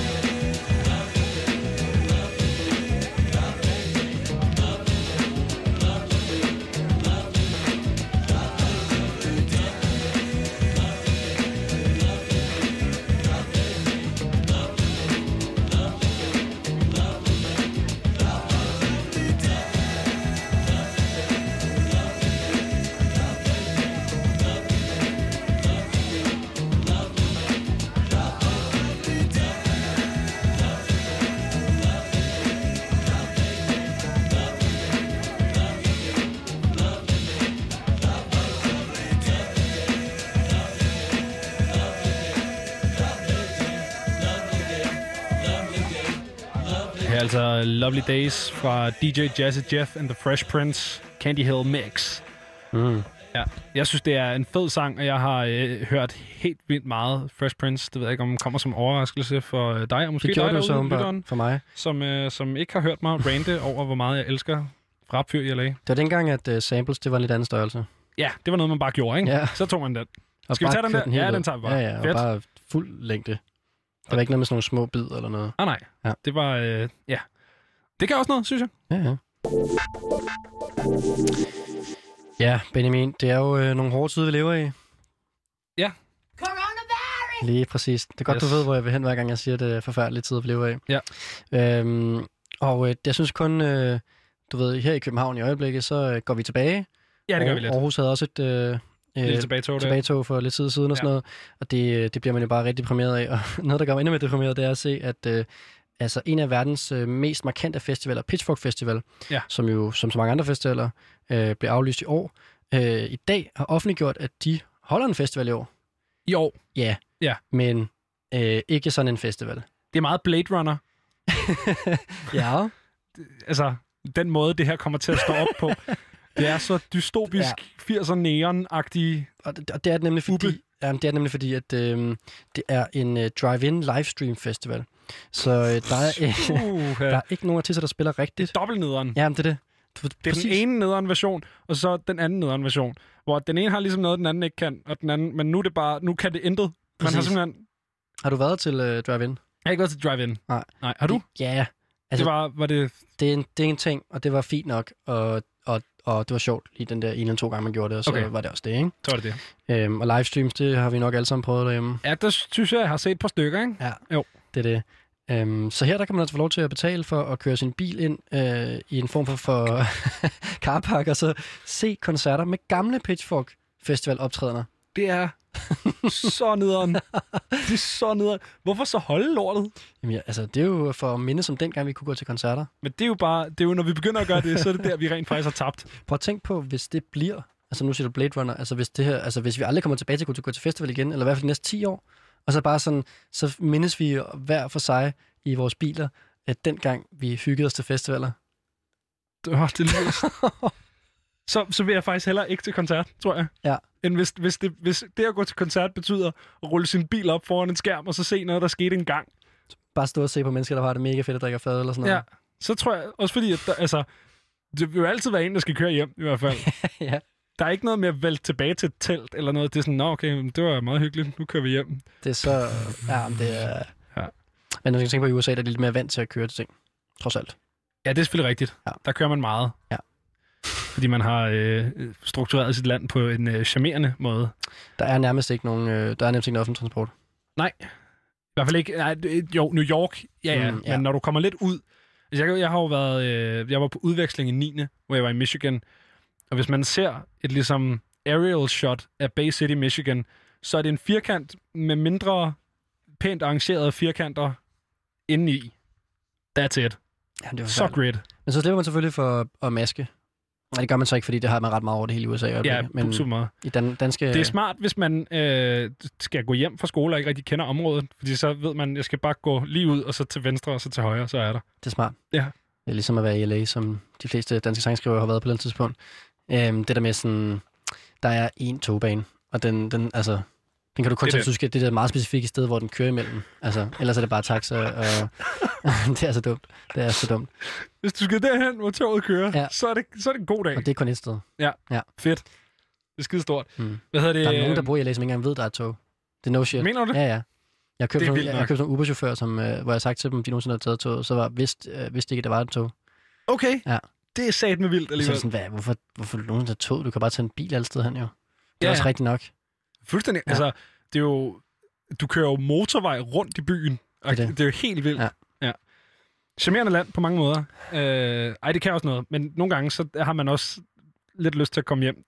Lovely Days fra DJ Jazzy Jeff and the Fresh Prince Candy Hill Mix. Mm. Ja, jeg synes, det er en fed sang, og jeg har øh, hørt helt vildt meget Fresh Prince. Det ved jeg ikke, om kommer som overraskelse for øh, dig, og måske Det dig så derude, åbenbart lytteren, for mig. som, øh, som ikke har hørt mig rante over, hvor meget jeg elsker rapfyr i LA. Det var dengang, at uh, samples, det var en lidt anden størrelse. Ja, det var noget, man bare gjorde, ikke? Ja. Så tog man den. Og Skal vi tage den der? helt Ja, den tager vi bare. Ja, ja, og Fedt. bare fuld længde. Der var ikke noget med sådan nogle små bid eller noget. Ah, nej. Ja. Det var, øh, ja. Det kan også noget, synes jeg. Ja, ja. Ja, Benjamin, det er jo øh, nogle hårde tider, vi lever i. Ja. Lige præcis. Det er godt, Yes. du ved, hvor jeg vil hen, hver gang jeg siger, at det er forfærdelige tider, vi lever i. Ja. Øhm, og øh, jeg synes kun, øh, du ved, her i København i øjeblikket, så øh, går vi tilbage. Ja, det gør Og vi lidt. Aarhus havde også et øh, Lille tilbagetog der. tilbagetog for lidt tid siden og sådan Ja. noget. Og det, øh, det bliver man jo bare rigtig deprimeret af. Og noget, der gør mig endnu mere deprimeret, det er at se, at øh, altså, en af verdens øh, mest markante festivaler, Pitchfork Festival, Ja. som jo som så mange andre festivaler øh, bliver aflyst i år, øh, i dag har offentliggjort, at de holder en festival i år. I år? Ja. Ja. Men øh, ikke sådan en festival. Det er meget Blade Runner. Ja. altså, den måde, det her kommer til at stå op på. Det er så dystopisk, ja. 80'er neon-agtig. Og det, og det er det nemlig fordi, ja, det er nemlig fordi at øh, det er en øh, drive-in livestream festival. Så øh, der, er, øh, der er ikke nogen artister, der spiller rigtigt. Dobbeltnederen. Ja, men det er det. Det er den ene nederen version, og så den anden nederen version. Hvor den ene har ligesom noget, den anden ikke kan, og den anden, men nu er det bare, nu kan det intet. Man har Præcis. simpelthen... Har du været til øh, drive-in? Jeg har ikke været til drive-in. Nej. Nej, har du? Ja. Altså, det var, var det... Det er, en, det er en ting, og det var fint nok, og, og, og det var sjovt lige den der en eller to gange, man gjorde det, og så Okay. okay. var det også det, ikke? Så var det det. Øhm, og livestreams, det har vi nok alle sammen prøvet derhjemme. Ja, der synes jeg, jeg har set et par stykker, ikke? Ja. Jo. Det er det. Øhm, så her der kan man altså få lov til at betale for at køre sin bil ind øh, i en form for, for carpark, og så se koncerter med gamle Pitchfork Festival optrædener. Det er så nederen. Det er så nederen. Hvorfor så holde lortet? Jamen, ja, altså, det er jo for at minde som dengang, vi kunne gå til koncerter. Men det er jo bare, det er jo, når vi begynder at gøre det, så er det der, vi rent faktisk har tabt. Prøv at tænke på, hvis det bliver, altså nu siger du Blade Runner, altså hvis, det her, altså hvis vi aldrig kommer tilbage til at til, gå til festival igen, eller i hvert fald de næste 10 år, og så bare sådan, så mindes vi hver for sig i vores biler, at dengang vi hyggede os til festivaler. Oh, det lyder... så, så vil jeg faktisk heller ikke til koncert, tror jeg. Ja. End hvis, hvis, det, hvis det at gå til koncert betyder at rulle sin bil op foran en skærm, og så se noget, der skete engang. Bare stå og se på mennesker, der har det mega fedt at drikke fad eller sådan noget. Ja, så tror jeg også fordi, at der, altså, det vil jo altid være en, der skal køre hjem, i hvert fald. ja. Der er ikke noget med at vælte tilbage til et telt eller noget. Det er sådan, nå okay, det var meget hyggeligt, nu kører vi hjem. Det er så... Ja, men det er... Ja. Men når jeg tænker på i USA, der er lidt mere vant til at køre til ting. Trods alt. Ja, det er selvfølgelig rigtigt. Ja. Der kører man meget. Ja. Fordi man har øh, struktureret sit land på en øh, charmerende måde. Der er nærmest ikke nogen, øh, der er nærmest ikke offentlig transport. Nej. I hvert fald ikke... Nej, jo, New York, ja, ja. Mm, ja. Men når du kommer lidt ud... Altså, jeg, jeg har jo været... Øh, jeg var på udveksling i 9. hvor jeg var i Michigan. Og hvis man ser et ligesom aerial shot af Bay City, Michigan, så er det en firkant med mindre pænt arrangerede firkanter indeni. That's it. Ja, det var Så grid. Men så slipper man selvfølgelig for at maske. Nej, det gør man så ikke, fordi det har man ret meget over det hele i USA. Ja, super meget. i dan- danske... Det er smart, hvis man øh, skal gå hjem fra skole og ikke rigtig kender området, fordi så ved man, at jeg skal bare gå lige ud, og så til venstre, og så til højre, så er der. Det er smart. Ja. Det er ligesom at være i LA, som de fleste danske sangskrivere har været på et tidspunkt. Øhm, det der med sådan, der er en togbane, og den, den, altså, den kan du kun tage, det. hvis du skal det der meget specifikke sted, hvor den kører imellem. Altså, ellers er det bare taxa, og det er så dumt. Det er så dumt. Hvis du skal derhen, hvor toget kører, Ja. så, er det, så er det en god dag. Og det er kun et sted. Ja, Ja. fedt. Det er skide stort. Mm. Hvad hedder det? Der er nogen, der bor i LA, som ikke engang ved, der er et tog. Det er no shit. Mener du det? Ja, ja. Jeg har købt, Det er sådan, jeg har nok. købt sådan en Uber-chauffør, som, øh, hvor jeg sagt til dem, de nogensinde har taget toget, så var, vidste, øh, vidste ikke, at der var et tog. Okay. Ja. Det er sat med vildt Så alligevel. det sådan, hvad, hvorfor, hvorfor nogen tage tog? Du kan bare tage en bil alle steder hen, jo. Det er Ja, også ja. rigtigt nok. Fuldstændig. Ja. Altså, det er jo... Du kører jo motorvej rundt i byen. Og Det er det. det. er jo helt vildt. Ja. ja. Charmerende land på mange måder. Øh, ej, det kan også noget. Men nogle gange, så har man også lidt lyst til at komme hjem.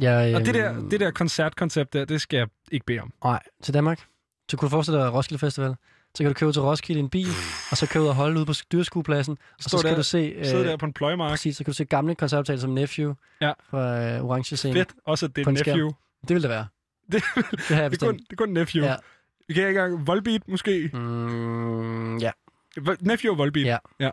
Jeg, Og det der, øhm, det der koncertkoncept der, det skal jeg ikke bede om. Nej, til Danmark. Så kunne du forestille dig Roskilde Festival. Så kan du køre ud til Roskilde en bil, og så køre ud og holde ude på dyrskuepladsen. Og så Stå skal der- du se... øh, sidde der på en pløjemark. Præcis, så kan du se gamle koncertoptagelser som Nephew Ja. fra øh, Orange Scene. Fedt. Også at det er Nephew. Det vil det være. Det, det har jeg det, er kun, det er kun Nephew. Ja. Vi kan ikke engang Volbeat, måske? Mm, ja. Nephew og Volbeat. Ja. ja.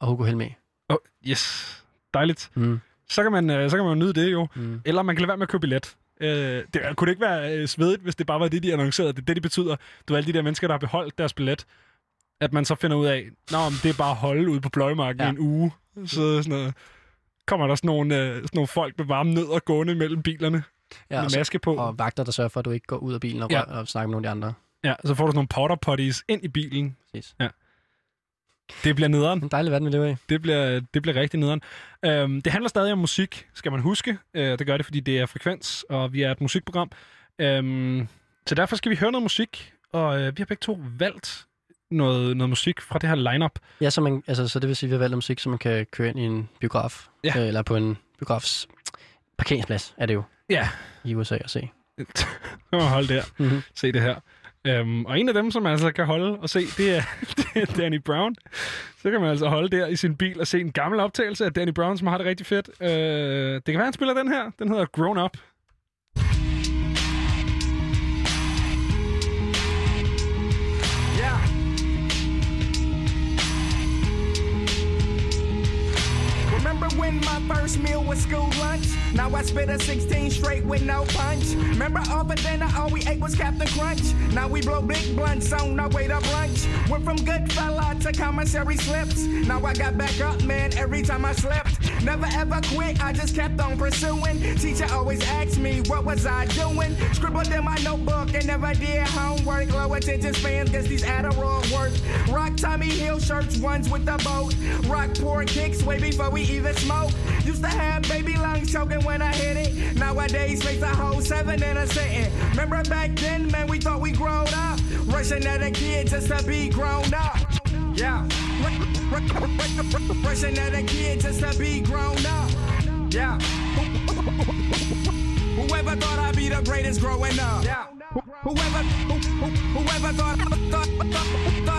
Og Hugo Helme. Oh, yes. Dejligt. Mm. Så, kan man, øh, så kan man jo nyde det jo. Mm. Eller man kan lade være med at købe billet. Øh, det kunne det ikke være øh, svedigt, hvis det bare var det, de annoncerede. Det er det, det betyder. Du er alle de der mennesker, der har beholdt deres billet. At man så finder ud af, Nå, men det er bare at holde ude på pløjemarken ja. I en uge. Så sådan noget. kommer der sådan nogle, øh, sådan nogle folk med varme nødder gående mellem bilerne. Ja, med og så- maske på. Og vagter, der sørger for, at du ikke går ud af bilen og, ja. og snakker med nogle af de andre. Ja, så får du sådan nogle powder potties ind i bilen. Præcis. Ja. Det bliver nederen. En dejlig verden, vi lever i. Det bliver, det bliver rigtig nederen. Øhm, det handler stadig om musik, skal man huske. Øh, det gør det, fordi det er frekvens, og vi er et musikprogram. Øhm, så derfor skal vi høre noget musik, og øh, vi har begge to valgt noget, noget musik fra det her lineup. Ja, så, man, altså, så det vil sige, at vi har valgt musik, så man kan køre ind i en biograf. Ja. Øh, eller på en biografs parkeringsplads, er det jo. Ja. I USA at se. Holde der. Mhm. Se det her. Øhm, og en af dem, som man altså kan holde og se, det er, det er Danny Brown. Så kan man altså holde der i sin bil og se en gammel optagelse af Danny Brown, som har det rigtig fedt. Øh, det kan være, han spiller den her. Den hedder Grown Up. My first meal was school lunch? Now I spit a 16 straight with no punch. Remember all for dinner, all we ate was Captain Crunch. Now we blow big blunts on our way to brunch. Went from good fella to commissary slips. Now I got back up, man, every time I slept. Never ever quit, I just kept on pursuing. Teacher always asked me, what was I doing? Scribbled in my notebook and never did homework. Low attention spans, guess these Adderall work. Rock Tommy Hill shirts, ones with the boat. Rock poor kicks way before we even smoke. Used to have baby lungs choking when I hit it. Nowadays, face a whole seven in a sitting. Remember back then, man, we thought we grown up. Rushing at a kid just to be grown up. Yeah. Rushing at a kid just to be grown up. Yeah. Whoever thought I'd be the greatest growing up. Yeah. Whoever, who, who, whoever thought, thought, thought, thought,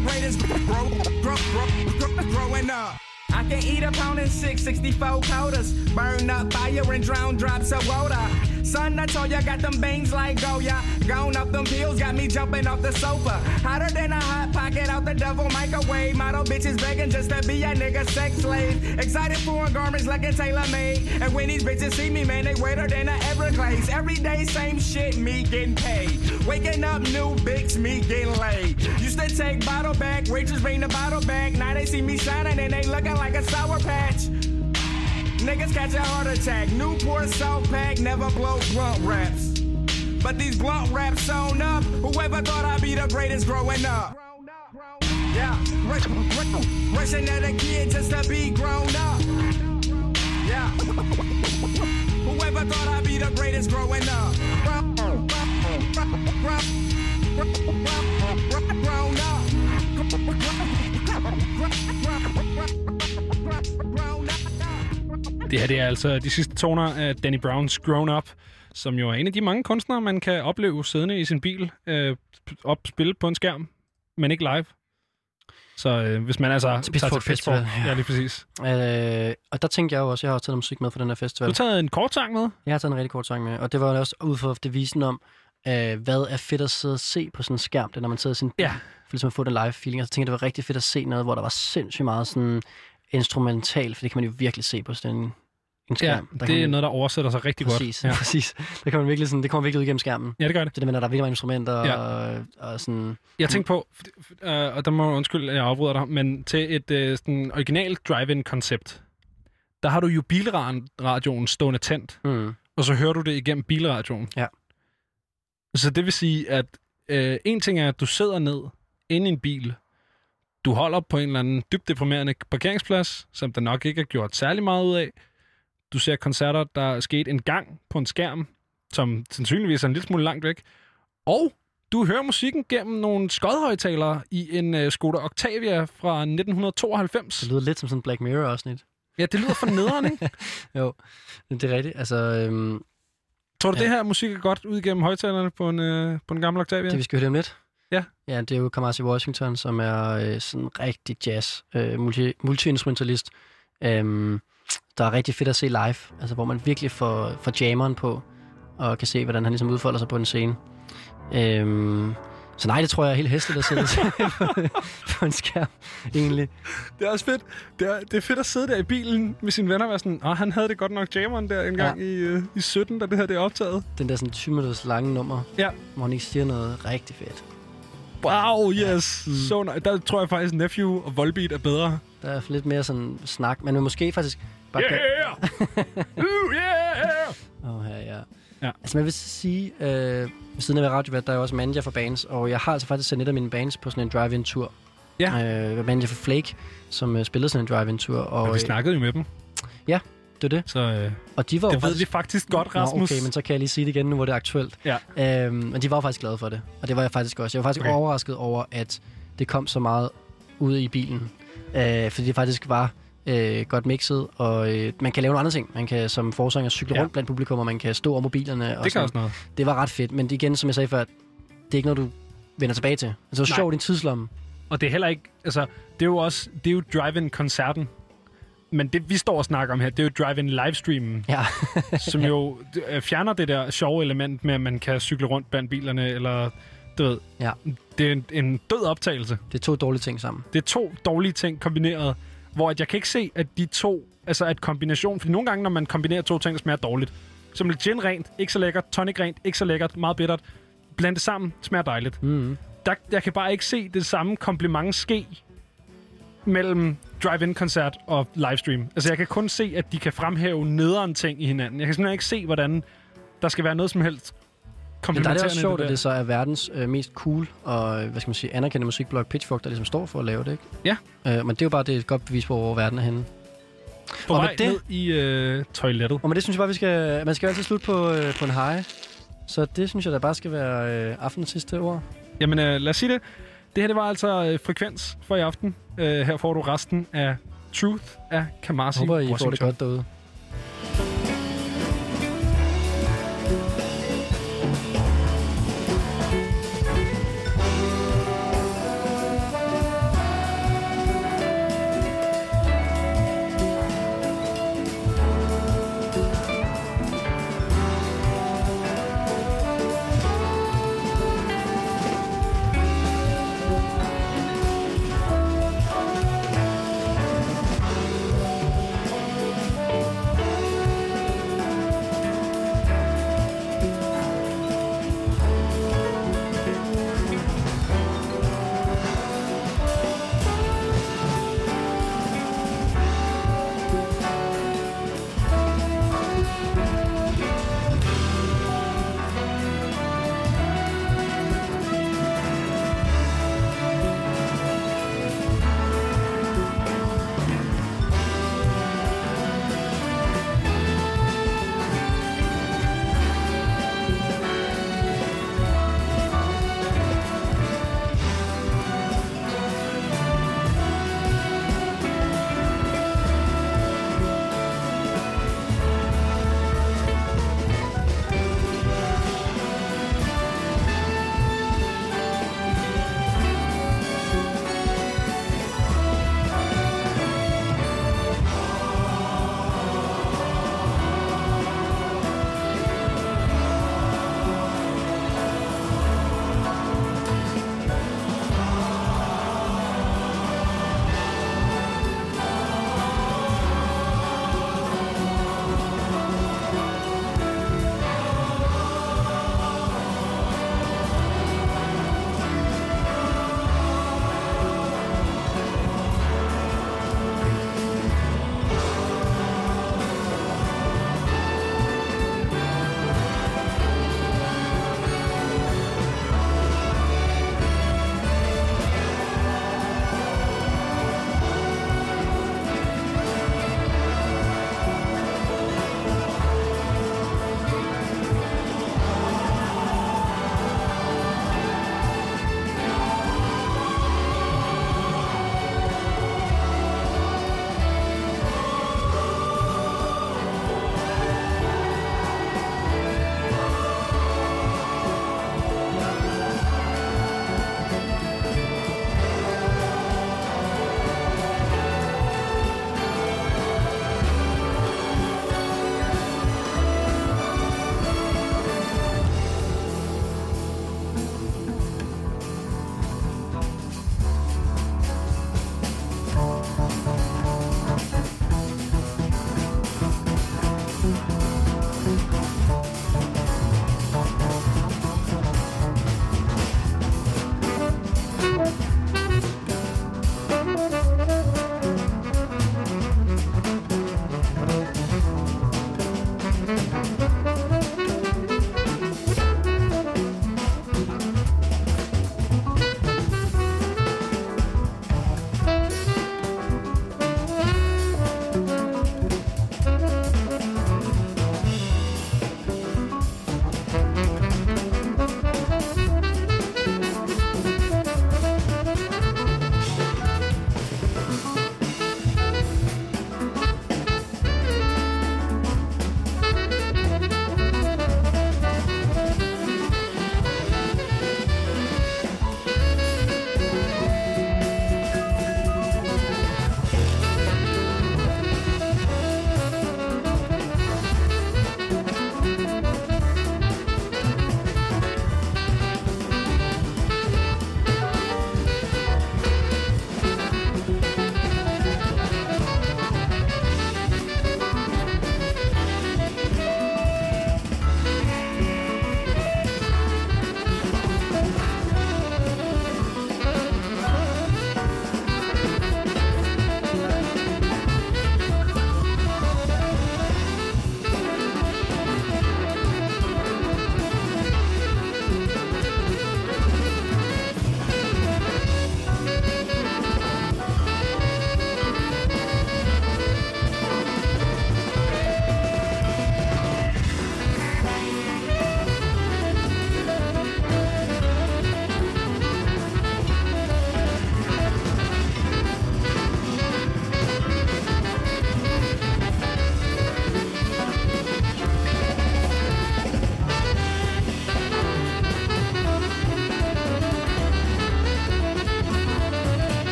grow, grow, grow, grow, growing up. I can eat a pound and six, 64 quotas. Burn up fire and drown drops of water. Son, I told ya, got them bangs like oh, Goya. Gone up them pills, got me jumping off the sofa. Hotter than a hot pocket out the devil microwave. Model bitches begging just to be a nigga sex slave. Excited for garments like a tailor made. And when these bitches see me, man, they wetter than a Everglades. Every day, same shit, me getting paid. Waking up, new bigs, me getting laid. Used to take bottle back, waitress bring the bottle back. Now they see me shining and they looking like a sour patch. Niggas catch a heart attack. Newport South Pack never blow blunt raps. But these blunt raps sewn up. Whoever thought I'd be the greatest growing up? Yeah, rush, rush, rushing at a kid just to be grown up. Yeah, whoever thought I'd be the greatest growing up? Grown up. Det her det er altså de sidste toner af Danny Browns Grown Up, som jo er en af de mange kunstnere, man kan opleve siddende i sin bil, øh, op spille på en skærm, men ikke live. Så øh, hvis man altså Til tager Pitchfork Festival, ja. ja. lige præcis. Øh, og der tænkte jeg jo også, jeg har også taget noget musik med for den her festival. Du har taget en kort sang med? Jeg har taget en rigtig kort sang med, og det var også ud for det visen om, øh, hvad er fedt at sidde og se på sådan en skærm, det er, når man sidder i sin bil, Ja. for ligesom at få den live feeling. Og så tænkte jeg, det var rigtig fedt at se noget, hvor der var sindssygt meget sådan instrumental, for det kan man jo virkelig se på sådan en, en Ja, skærm. Der det er man- noget, der oversætter sig rigtig præcis, godt. Ja. præcis. Der kan man virkelig sådan, det kommer virkelig ud igennem skærmen. Ja, det gør det. Så det mener, der er virkelig mange instrumenter Ja. og, og sådan... Jeg tænkte på, øh, og der må undskylde, at jeg afbryder dig, men til et øh, sådan originalt drive-in-koncept, der har du jo bilradioen stående tændt, Mm. og så hører du det igennem bilradioen. Ja. Så det vil sige, at øh, en ting er, at du sidder ned inde i en bil, du holder på en eller anden dybt deprimerende parkeringsplads, som der nok ikke er gjort særlig meget ud af. Du ser koncerter, der er sket en gang på en skærm, som sandsynligvis er en lille smule langt væk. Og du hører musikken gennem nogle skodhøjtalere i en uh, Skoda Octavia fra 1992. Det lyder lidt som sådan en Black Mirror-afsnit. Ja, det lyder for nederen, ikke? jo, det er rigtigt. Altså, øhm, Tror du, Ja. det her musik er godt ud gennem højtalerne på en, øh, på en gammel Octavia? det vi skal høre det om lidt. Ja. Ja, det er jo Kamasi Washington, som er øh, sådan rigtig jazz, øh, multi, multi-instrumentalist. Øhm, der er rigtig fedt at se live, altså hvor man virkelig får, får jammeren på, og kan se, hvordan han ligesom udfolder sig på en scene. Øhm, så nej, det tror jeg er helt hæsligt at sidde på, på en skærm, egentlig. Det er også fedt. Det er, det er fedt at sidde der i bilen med sine venner og være sådan, åh, han havde det godt nok jammeren der en gang Ja. i, øh, i 17, da det her det er optaget. Den der sådan 20 minutters lange nummer, Ja. hvor han ikke siger noget rigtig fedt. Wow, yes. Mm. Så nej, der tror jeg faktisk, Nephew og Volbeat er bedre. Der er lidt mere sådan snak, men måske faktisk bare... Yeah! uh, yeah! Åh, her, ja. Ja. Altså, man vil sige, øh, ved siden af radiovært, der er jeg også manager for bands, og jeg har altså faktisk sendt et af mine bands på sådan en drive-in-tur. Ja. Øh, manager for Flake, som øh, spillede sådan en drive-in-tur. Og, Og vi snakkede jo med dem. Ja, det er det. Så øh, Og de var det jo ved faktisk... vi faktisk godt, Nå, Rasmus. okay, men så kan jeg lige sige det igen, nu hvor det er aktuelt. Ja. Øhm, men de var faktisk glade for det, og det var jeg faktisk også. Jeg var faktisk Okay. overrasket over, at det kom så meget ude i bilen. Øh, fordi det faktisk var øh, godt mixet, og øh, man kan lave nogle andre ting. Man kan som forsanger cykle Ja. rundt blandt publikum, og man kan stå over mobilerne. Og Det kan også noget. Det var ret fedt, men igen, som jeg sagde før, det er ikke noget, du vender tilbage til. Altså, det var Nej. sjovt i en tidslomme. Og det er heller ikke, altså, det er jo også, det er jo drive-in-koncerten. Men det, vi står og snakker om her, det er jo drive-in livestreamen, Ja. som jo øh, fjerner det der sjove element med, at man kan cykle rundt blandt bilerne, eller du ved, Ja. det er en, en død optagelse. Det er to dårlige ting sammen. Det er to dårlige ting kombineret, hvor at jeg kan ikke se, at de to, altså at kombination, fordi nogle gange, når man kombinerer to ting, der smager dårligt, som lidt gin rent, ikke så lækkert, tonic rent, ikke så lækkert, meget bittert, blande det sammen, smager dejligt. Mm. Der, jeg kan bare ikke se det samme kompliment ske mellem drive-in-koncert og livestream. Altså, jeg kan kun se, at de kan fremhæve nederen ting i hinanden. Jeg kan simpelthen ikke se, hvordan der skal være noget som helst Men der er det også sjovt, i at der. det så er verdens øh, mest cool og, hvad skal man sige, anerkendte musikblog Pitchfork, der ligesom står for at lave det, ikke? Ja. Øh, men det er jo bare det er et godt bevis på, hvor verden er henne. På og vej med det- ned i øh, toilettet. Og med det synes jeg bare, vi skal, man skal jo altid slutte på, øh, på en high. Så det synes jeg da bare skal være øh, aftenens sidste ord. Jamen, øh, lad os sige det. Det her det var altså øh, frekvens for i aften. Øh, her får du resten af Truth af Kamasi. Jeg håber, I Washington. får det godt derude.